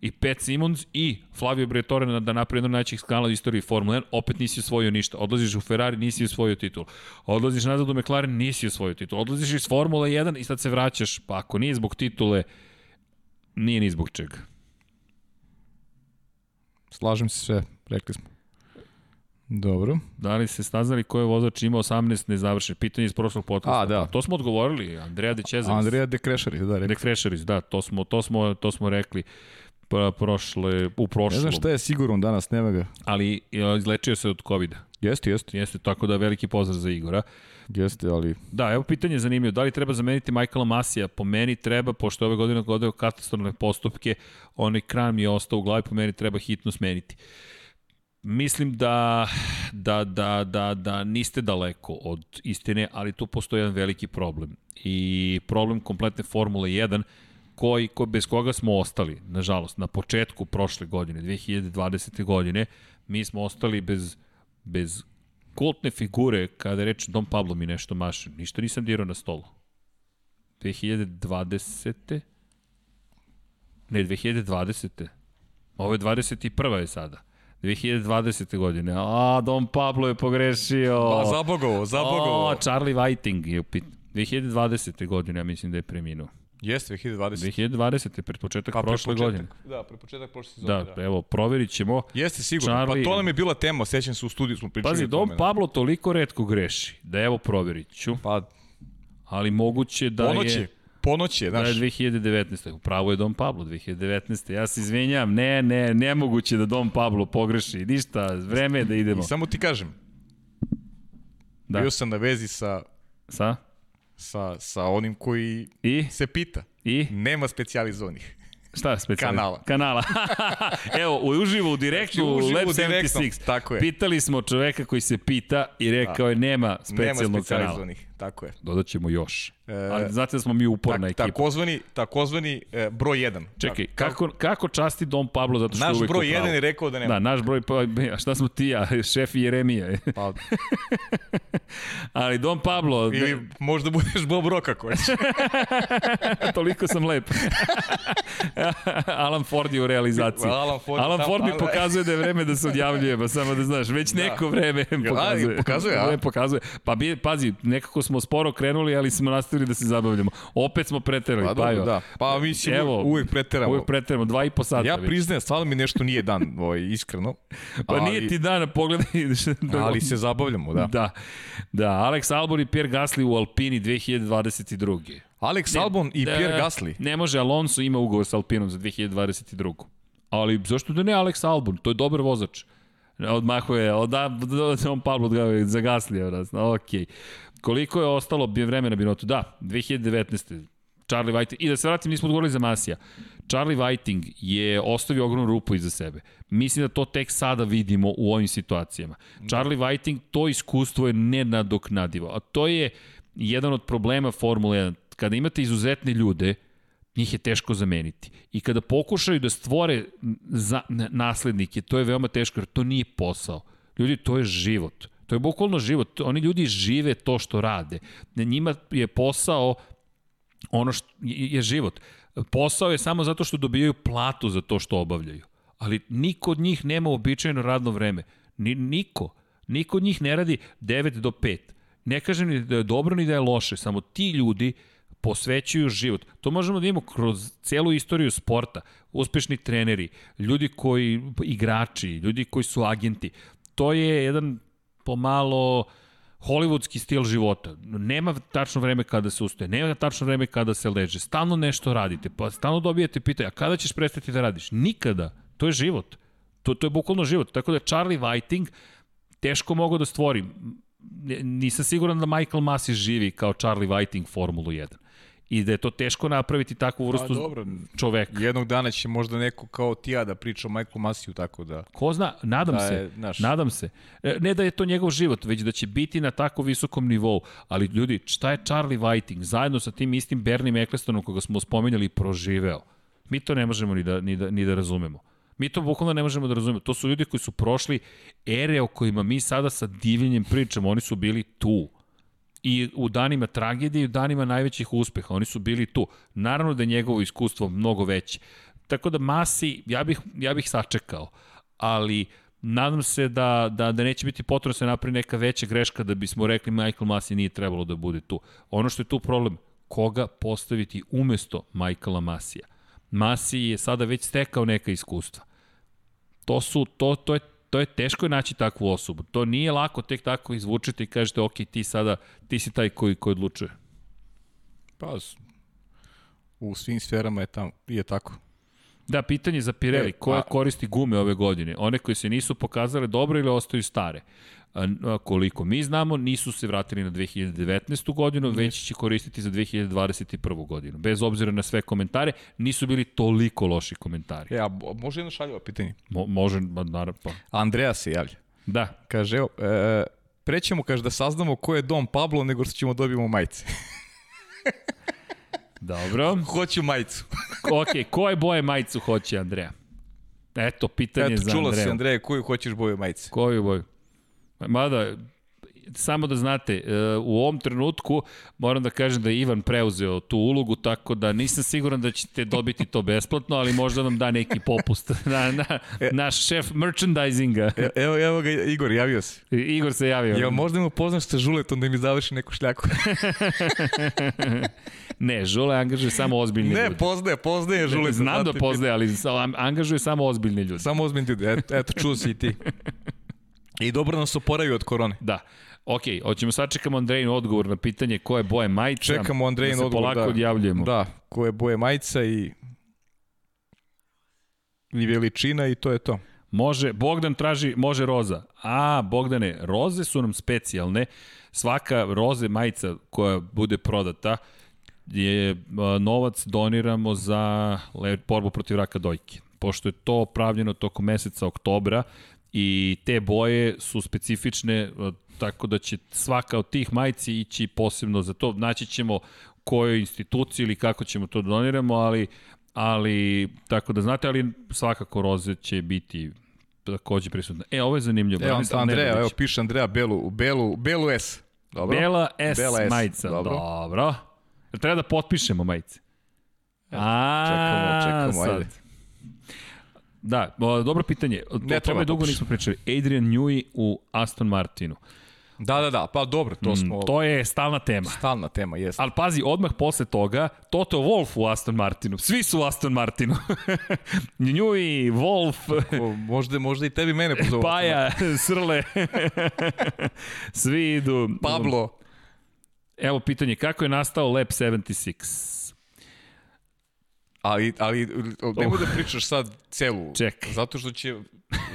i Pat Simons i Flavio Briatore na- da napravi jedan od najćih skandala u istoriji Formule 1, opet nisi osvojio ništa. Odlaziš u Ferrari, nisi osvojio titul. Odlaziš nazad u McLaren, nisi osvojio titul. Odlaziš iz Formule 1 i sad se vraćaš, pa ako nije zbog titule, nije ni zbog čega. Slažem se sve, rekli smo. Dobro. Da li se staznali ko je vozač imao 18 nezavršen? Pitanje iz prošlog podcasta. A, da. To smo odgovorili. Andreja De Cesaris. Andreja de Krešari, da, rekli. De Krešeris, da, to smo, to smo, to smo rekli pa, prošle, u Ne prošlom. znam šta je sigurno danas, nema ga. Ali e, izlečio se od COVID-a. Jeste, jeste, Jeste, tako da veliki pozdrav za Igora. jeste, ali Da, evo pitanje je zanimljivo. Da li treba zameniti Michaela Masija? Po meni treba, pošto ove godine godeo katastrofalne postupke, onaj kran mi je ostao u glavi, po meni treba hitno smeniti. Mislim da, da, da, da, da niste daleko od istine, ali tu postoji jedan veliki problem. I problem kompletne Formule 1, koji, ko, bez koga smo ostali, nažalost, na početku prošle godine, 2020. godine, mi smo ostali bez, bez kultne figure, kada reče Dom Pablo mi nešto maše, ništa nisam dirao na stolu. 2020. Ne, 2020. Ovo je 21. je sada. 2020. godine. A, Dom Pablo je pogrešio. Pa, zabogovo, zabogovo. O, Charlie Whiting je upit. 2020. godine, ja mislim da je preminuo. Jeste, 2020. 2020. pred početak Pa, prošle početak. godine. Da, pre početak prošle sezone, Da, da. evo, proverit ćemo. Jeste sigurno. Charlie- Pa to nam je bila tema, sećam se u studiju smo pričali. Pazi, Dom da. Pablo toliko redko greši, da evo proverit ću, Pa, ali moguće da ponoć je... ponoć je, Da je znaš. 2019. Upravo je Dom Pablo 2019. Ja se izvinjam, ne, ne, nemoguće da Dom Pablo pogreši. Ništa, vreme je da idemo. I samo ti kažem, Da. bio sam na vezi sa, Sa? Sa, sa onim koji I? se pita. I? Nema specijalizovanih. Šta specijalno? Kanala. Kanala. Evo, uživo, u direktnu, Znači, Lab direktno, 76. tako je. Pitali smo čoveka koji se pita i rekao je nema Nema specijalnog kanala. Tako je. Dodat ćemo još. E, Ali znate da smo mi uporna Tak, ekipa. takozvani, takozvani e, broj 1. Čekaj, kako, kako časti Dom Pablo zato što Naš uvek broj u pravu? 1 je rekao da nema. Da, naš broj, pa, a šta smo ti ja, šef Jeremija. Pa, Ali Dom Pablo, ili možda budeš Bob Rock ako hoćeš. toliko sam lep. Alan Ford je u realizaciji. Alan Ford, Alan Ford mi ali- pokazuje da je vreme da se odjavljujemo, samo da znaš, već neko vreme pokazuje. pokazuje, a? Ne, pokazuje. Pa bi, pazi, nekako smo sporo krenuli, ali smo nastavili da se zabavljamo. Opet smo preterali, Pa pa, dobro, jo. da. Pa mi ćemo Evo, uvijek preteramo. Uvijek preteramo, dva i po sata Ja priznajem, stvarno mi nešto nije dan, ovaj, iskreno. Pa ali, nije ti dana, pogledaj. Ali se zabavljamo, da. Da, da. Alex Albon i Pierre Gasly u Alpini 2022. Alex Albon i Da, Pierre Gasly. Ne može, Alonso ima ugovor sa Alpinom za 2022. Ali zašto da ne Alex Albon? To je dobar vozač. Odmahuje, oda, on Pablo odgavaju za Gaslija, raz. Ok. Koliko je ostalo bi vremena Binotu? Da, 2019. Charlie Whiting. I da se vratim, nismo odgovorili za Masija. Charlie Whiting je ostavio ogromnu rupu iza sebe. Mislim da to tek sada vidimo u ovim situacijama. Charlie Whiting, to iskustvo je nenadoknadivo. A to je jedan od problema Formule 1. Kada imate izuzetne ljude, njih je teško zameniti. I kada pokušaju da stvore za, naslednike, to je veoma teško, jer to nije posao. Ljudi, to je život. To je bukvalno život. Oni ljudi žive to što rade. Njima je posao ono što je život. Posao je samo zato što dobijaju platu za to što obavljaju. Ali niko od njih nema običajno radno vreme. Ni, niko. Niko od njih ne radi 9 do 5. Ne kažem ni da je dobro ni da je loše, samo ti ljudi posvećuju život. To možemo da imamo kroz celu istoriju sporta. Uspešni treneri, ljudi koji, igrači, ljudi koji su agenti. To je jedan pomalo hollywoodski stil života. Nema tačno vreme kada se ustaje, nema tačno vreme kada se leže. Stalno nešto radite, pa stalno dobijate pitanje, a kada ćeš prestati da radiš? Nikada. To je život. To, to je bukvalno život. Tako da Charlie Whiting teško mogu da stvori. Nisam siguran da Michael Masi živi kao Charlie Whiting Formulu 1 i da je to teško napraviti takvu pa vrstu pa, dobro. čoveka. Jednog dana će možda neko kao ti ja da priča o Michael Masiju, tako da... Ko zna, nadam da se, je, naš... nadam se. E, ne da je to njegov život, već da će biti na tako visokom nivou. Ali ljudi, šta je Charlie Whiting zajedno sa tim istim Bernim Ecclestonom koga smo spomenjali proživeo? Mi to ne možemo ni da, ni da, ni da razumemo. Mi to bukvalno ne možemo da razumemo. To su ljudi koji su prošli ere o kojima mi sada sa divljenjem pričamo. Oni su bili tu i u danima tragedije i u danima najvećih uspeha. Oni su bili tu. Naravno da je njegovo iskustvo mnogo veće. Tako da Masi, ja bih, ja bih sačekao, ali nadam se da, da, da neće biti potrebno da se napravi neka veća greška da bismo rekli Michael Masi nije trebalo da bude tu. Ono što je tu problem, koga postaviti umesto Michaela Masija. Masi je sada već stekao neka iskustva. To su, to, to je to je teško je naći takvu osobu. To nije lako tek tako izvučiti i kažete, ok, ti sada, ti si taj koji, koji odlučuje. Pa, u svim sferama je, tam, je tako. Da, pitanje za Pirelli, e, koja koristi gume ove godine? One koje se nisu pokazale dobro ili ostaju stare? Koliko mi znamo, nisu se vratili na 2019. godinu, već će koristiti za 2021. godinu. Bez obzira na sve komentare, nisu bili toliko loši komentari. Ja, e, može jedno šaljivo pitanje? Mo, može, naravno. Pa. Andreja se javlja. Da. Kaže, evo, e, prećemo, kaže, da saznamo ko je Dom Pablo, nego što ćemo dobijemo majice. Dobro. Hoću majicu. ok, koje boje majicu hoće Andreja? Eto, pitanje Eto, za Andreja. Eto, čula si Andreja, koju hoćeš boju majice? Koju boju? Mada, samo da znate, e, u ovom trenutku moram da kažem da je Ivan preuzeo tu ulogu, tako da nisam siguran da ćete dobiti to besplatno, ali možda vam da neki popust na, na, e, naš šef merchandisinga. E, evo, evo ga Igor, javio se. Igor se javio. Ja možda mu poznaš sa Žuletom da mi završi neku šljaku. ne, Žule angažuje samo ozbiljni ne, ljudi. Ne, poznaje, poznaje Žule. Znam da poznaje, ali angažuje samo ozbiljni ljudi. Samo ozbiljni ljudi, eto, eto čuo si i ti. I dobro nas oporavio od korone. Da. Ok, hoćemo sačekamo Andrejin odgovor na pitanje koje boje majica. Čekamo Andrejin da odgovor, polako da. odjavljujemo. Da, koje boje majica i i veličina i to je to. Može, Bogdan traži, može roza. A, Bogdane, roze su nam specijalne. Svaka roze majica koja bude prodata je novac doniramo za borbu protiv raka dojke. Pošto je to pravljeno tokom meseca oktobra, i te boje su specifične, e, tako da će svaka od tih majici ići posebno za to. Naći ćemo kojoj instituciji ili kako ćemo to da doniramo, ali, ali tako da znate, ali svakako roze će biti takođe prisutna. E, ovo je zanimljivo. Evo, da, Andreja, evo piše Andreja Belu, Belu, Belu S. Dobro. Bela S, Bela S. majica. Dobro. Dobro. Treba da potpišemo majice. A, čekamo, čekamo, ajde. Da, dobro pitanje. O ne tome dugo nismo pričali. Adrian Newey u Aston Martinu. Da, da, da, pa dobro, to mm, smo... Mm, to je stalna tema. Stalna tema, jeste. Ali pazi, odmah posle toga, Toto Wolf u Aston Martinu. Svi su u Aston Martinu. Njuj, Wolf... Tako, možda, možda i tebi mene pozovu. Paja, Srle. Svi idu. Pablo. Evo pitanje, kako je nastao Lab 76? Ali, ali nemoj oh. da pričaš sad celu. Čekaj. Zato što će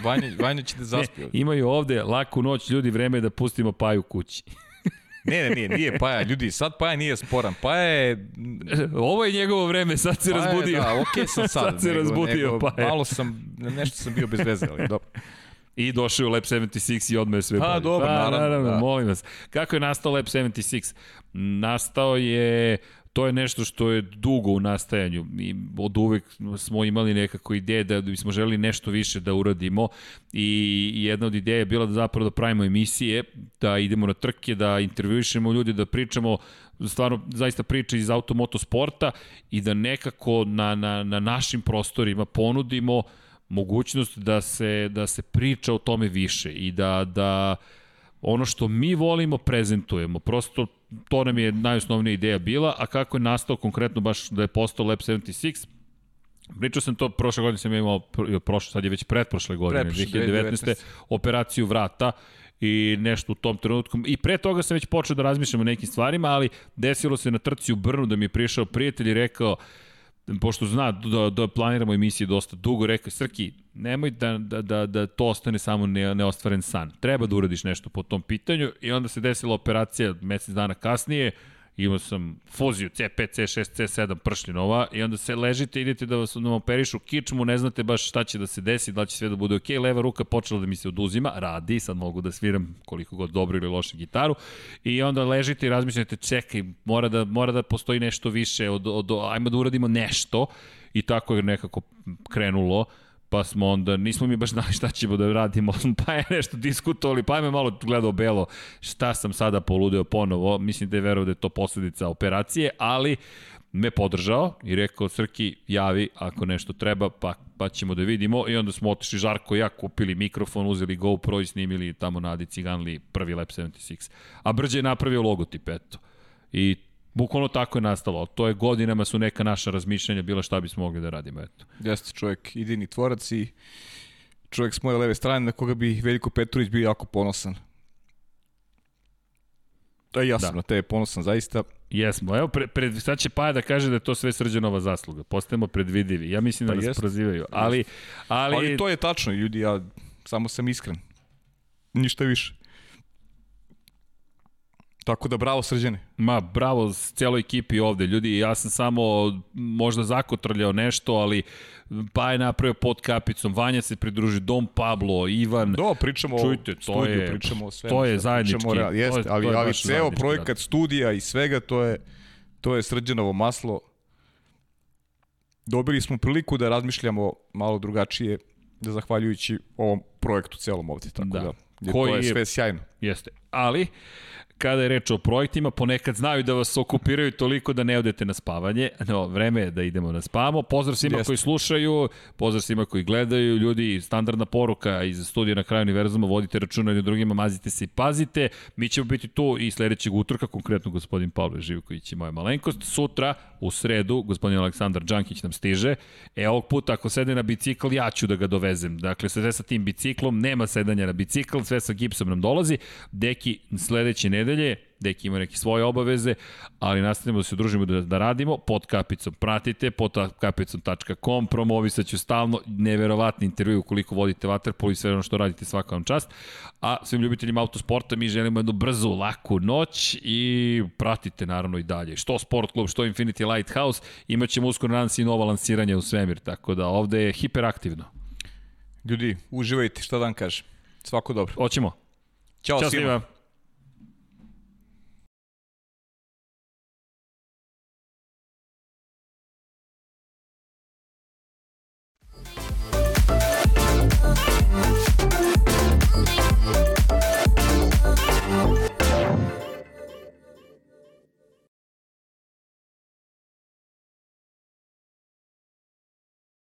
Vanja, Vanja će da zaspi. Ne, imaju ovde laku noć, ljudi, vreme je da pustimo Paju kući. ne, ne, nije, nije Paja, ljudi, sad Paja nije sporan. Paja je... Ovo je njegovo vreme, sad se paja, razbudio. Da, okej okay sam sad. sad se nego, razbudio nego, Paja. Malo sam, nešto sam bio bez veze, ali dobro. I došao u Lab 76 i odme sve Pa, dobro, pa, naravno. naravno da. molim vas. Kako je nastao Lab 76? Nastao je to je nešto što je dugo u nastajanju i od uvek smo imali nekako ideje da bismo želeli nešto više da uradimo i jedna od ideja je bila da zapravo da pravimo emisije, da idemo na trke, da intervjuišemo ljudi, da pričamo stvarno zaista priče iz automotosporta i da nekako na, na, na našim prostorima ponudimo mogućnost da se, da se priča o tome više i da, da ono što mi volimo prezentujemo. Prosto to nam je najosnovnija ideja bila, a kako je nastao konkretno baš da je postao Lab 76, Pričao sam to, prošle godine sam imao, prošle, sad je već pretprošle godine, Pretprošle, 2019. 2019. operaciju vrata i nešto u tom trenutku. I pre toga sam već počeo da razmišljam o nekim stvarima, ali desilo se na trci u Brnu da mi je prišao prijatelj i rekao, pošto zna da, da planiramo emisije dosta dugo, rekao, Srki, nemoj da, da, da, da to ostane samo ne, neostvaren san. Treba da uradiš nešto po tom pitanju i onda se desila operacija mesec dana kasnije, imao sam fuziju C5, C6, C7 pršljenova i onda se ležite, idete da vas nam operišu kičmu, ne znate baš šta će da se desi, da će sve da bude ok, leva ruka počela da mi se oduzima, radi, sad mogu da sviram koliko god dobro ili loše gitaru. I onda ležite i razmišljate, čekaj, mora da, mora da postoji nešto više, od, od, ajmo da uradimo nešto. I tako je nekako krenulo pa smo onda, nismo mi baš znali šta ćemo da radimo, pa je nešto diskutovali, pa je me malo gledao belo šta sam sada poludeo ponovo, mislim da je verovao da je to posledica operacije, ali me podržao i rekao Srki javi ako nešto treba pa, pa ćemo da vidimo i onda smo otišli Žarko i ja kupili mikrofon, uzeli GoPro i snimili tamo na Adi Ciganli prvi Lab 76. A Brđe je napravio logotip, eto. I Bukvalno tako je nastalo. To je godinama su neka naša razmišljanja bila šta bismo mogli da radimo. Eto. Jeste čovjek idini tvorac i čovjek s moje leve strane na koga bi Veljko Petrović bio jako ponosan. Da, ja sam Da. na tebe ponosan zaista. Jesmo. Evo, pre, pred, sad će Paja da kaže da je to sve srđanova zasluga. Postajemo predvidivi. Ja mislim da Pa nas jest. prozivaju. Ali, ali, Ali to je tačno, ljudi, ja samo sam iskren. Ništa više. Tako da bravo srđane. Ma, bravo s celoj ekipi ovde. Ljudi, ja sam samo možda zakotrljao nešto, ali pa je napravio pod kapicom. Vanja se pridruži, Dom Pablo, Ivan. Do, pričamo Čujte, o to studiju, je- pričamo o svemu. to je zajednički, pričamo real- to je- Jeste, to ali, je ali ceo projekat rad. studija i svega, to je, to je srđanovo maslo. Dobili smo priliku da razmišljamo malo drugačije, da zahvaljujući ovom projektu celom ovde. Tako Da. da, je, Koji to je- sve sjajno. Jeste. Ali, kada je reč o projektima, ponekad znaju da vas okupiraju toliko da ne odete na spavanje. No, vreme je da idemo na spavamo. Pozdrav svima Jeste. koji slušaju, pozdrav svima koji gledaju. Ljudi, standardna poruka iz studija na kraju univerzuma, vodite računa jedni drugima, mazite se i pazite. Mi ćemo biti tu i sledećeg utorka, konkretno gospodin Pavle Živković i moja malenkost. Sutra, u sredu, gospodin Aleksandar Đankić nam stiže. E, ovog puta, ako sede na bicikl, ja ću da ga dovezem. Dakle, sve sa tim biciklom, nema sedanja na bicikl, sve sa gipsom nam dolazi. Deki, sledeće nedelje, Deki ima neke svoje obaveze, ali nastavimo da se družimo da, da radimo pod kapicom. Pratite pod kapicom.com, promovisat ću stalno neverovatni intervju ukoliko vodite vaterpol i sve ono što radite svaka vam čast. A svim ljubiteljima autosporta mi želimo jednu brzu, laku noć i pratite naravno i dalje. Što Sport Klub, što Infinity Lighthouse, imaćemo uskoro nadam se i nova lansiranja u svemir, tako da ovde je hiperaktivno. Ljudi, uživajte, šta da vam kažem. Svako dobro. Hoćemo. Ćao, Ćao svima. svima.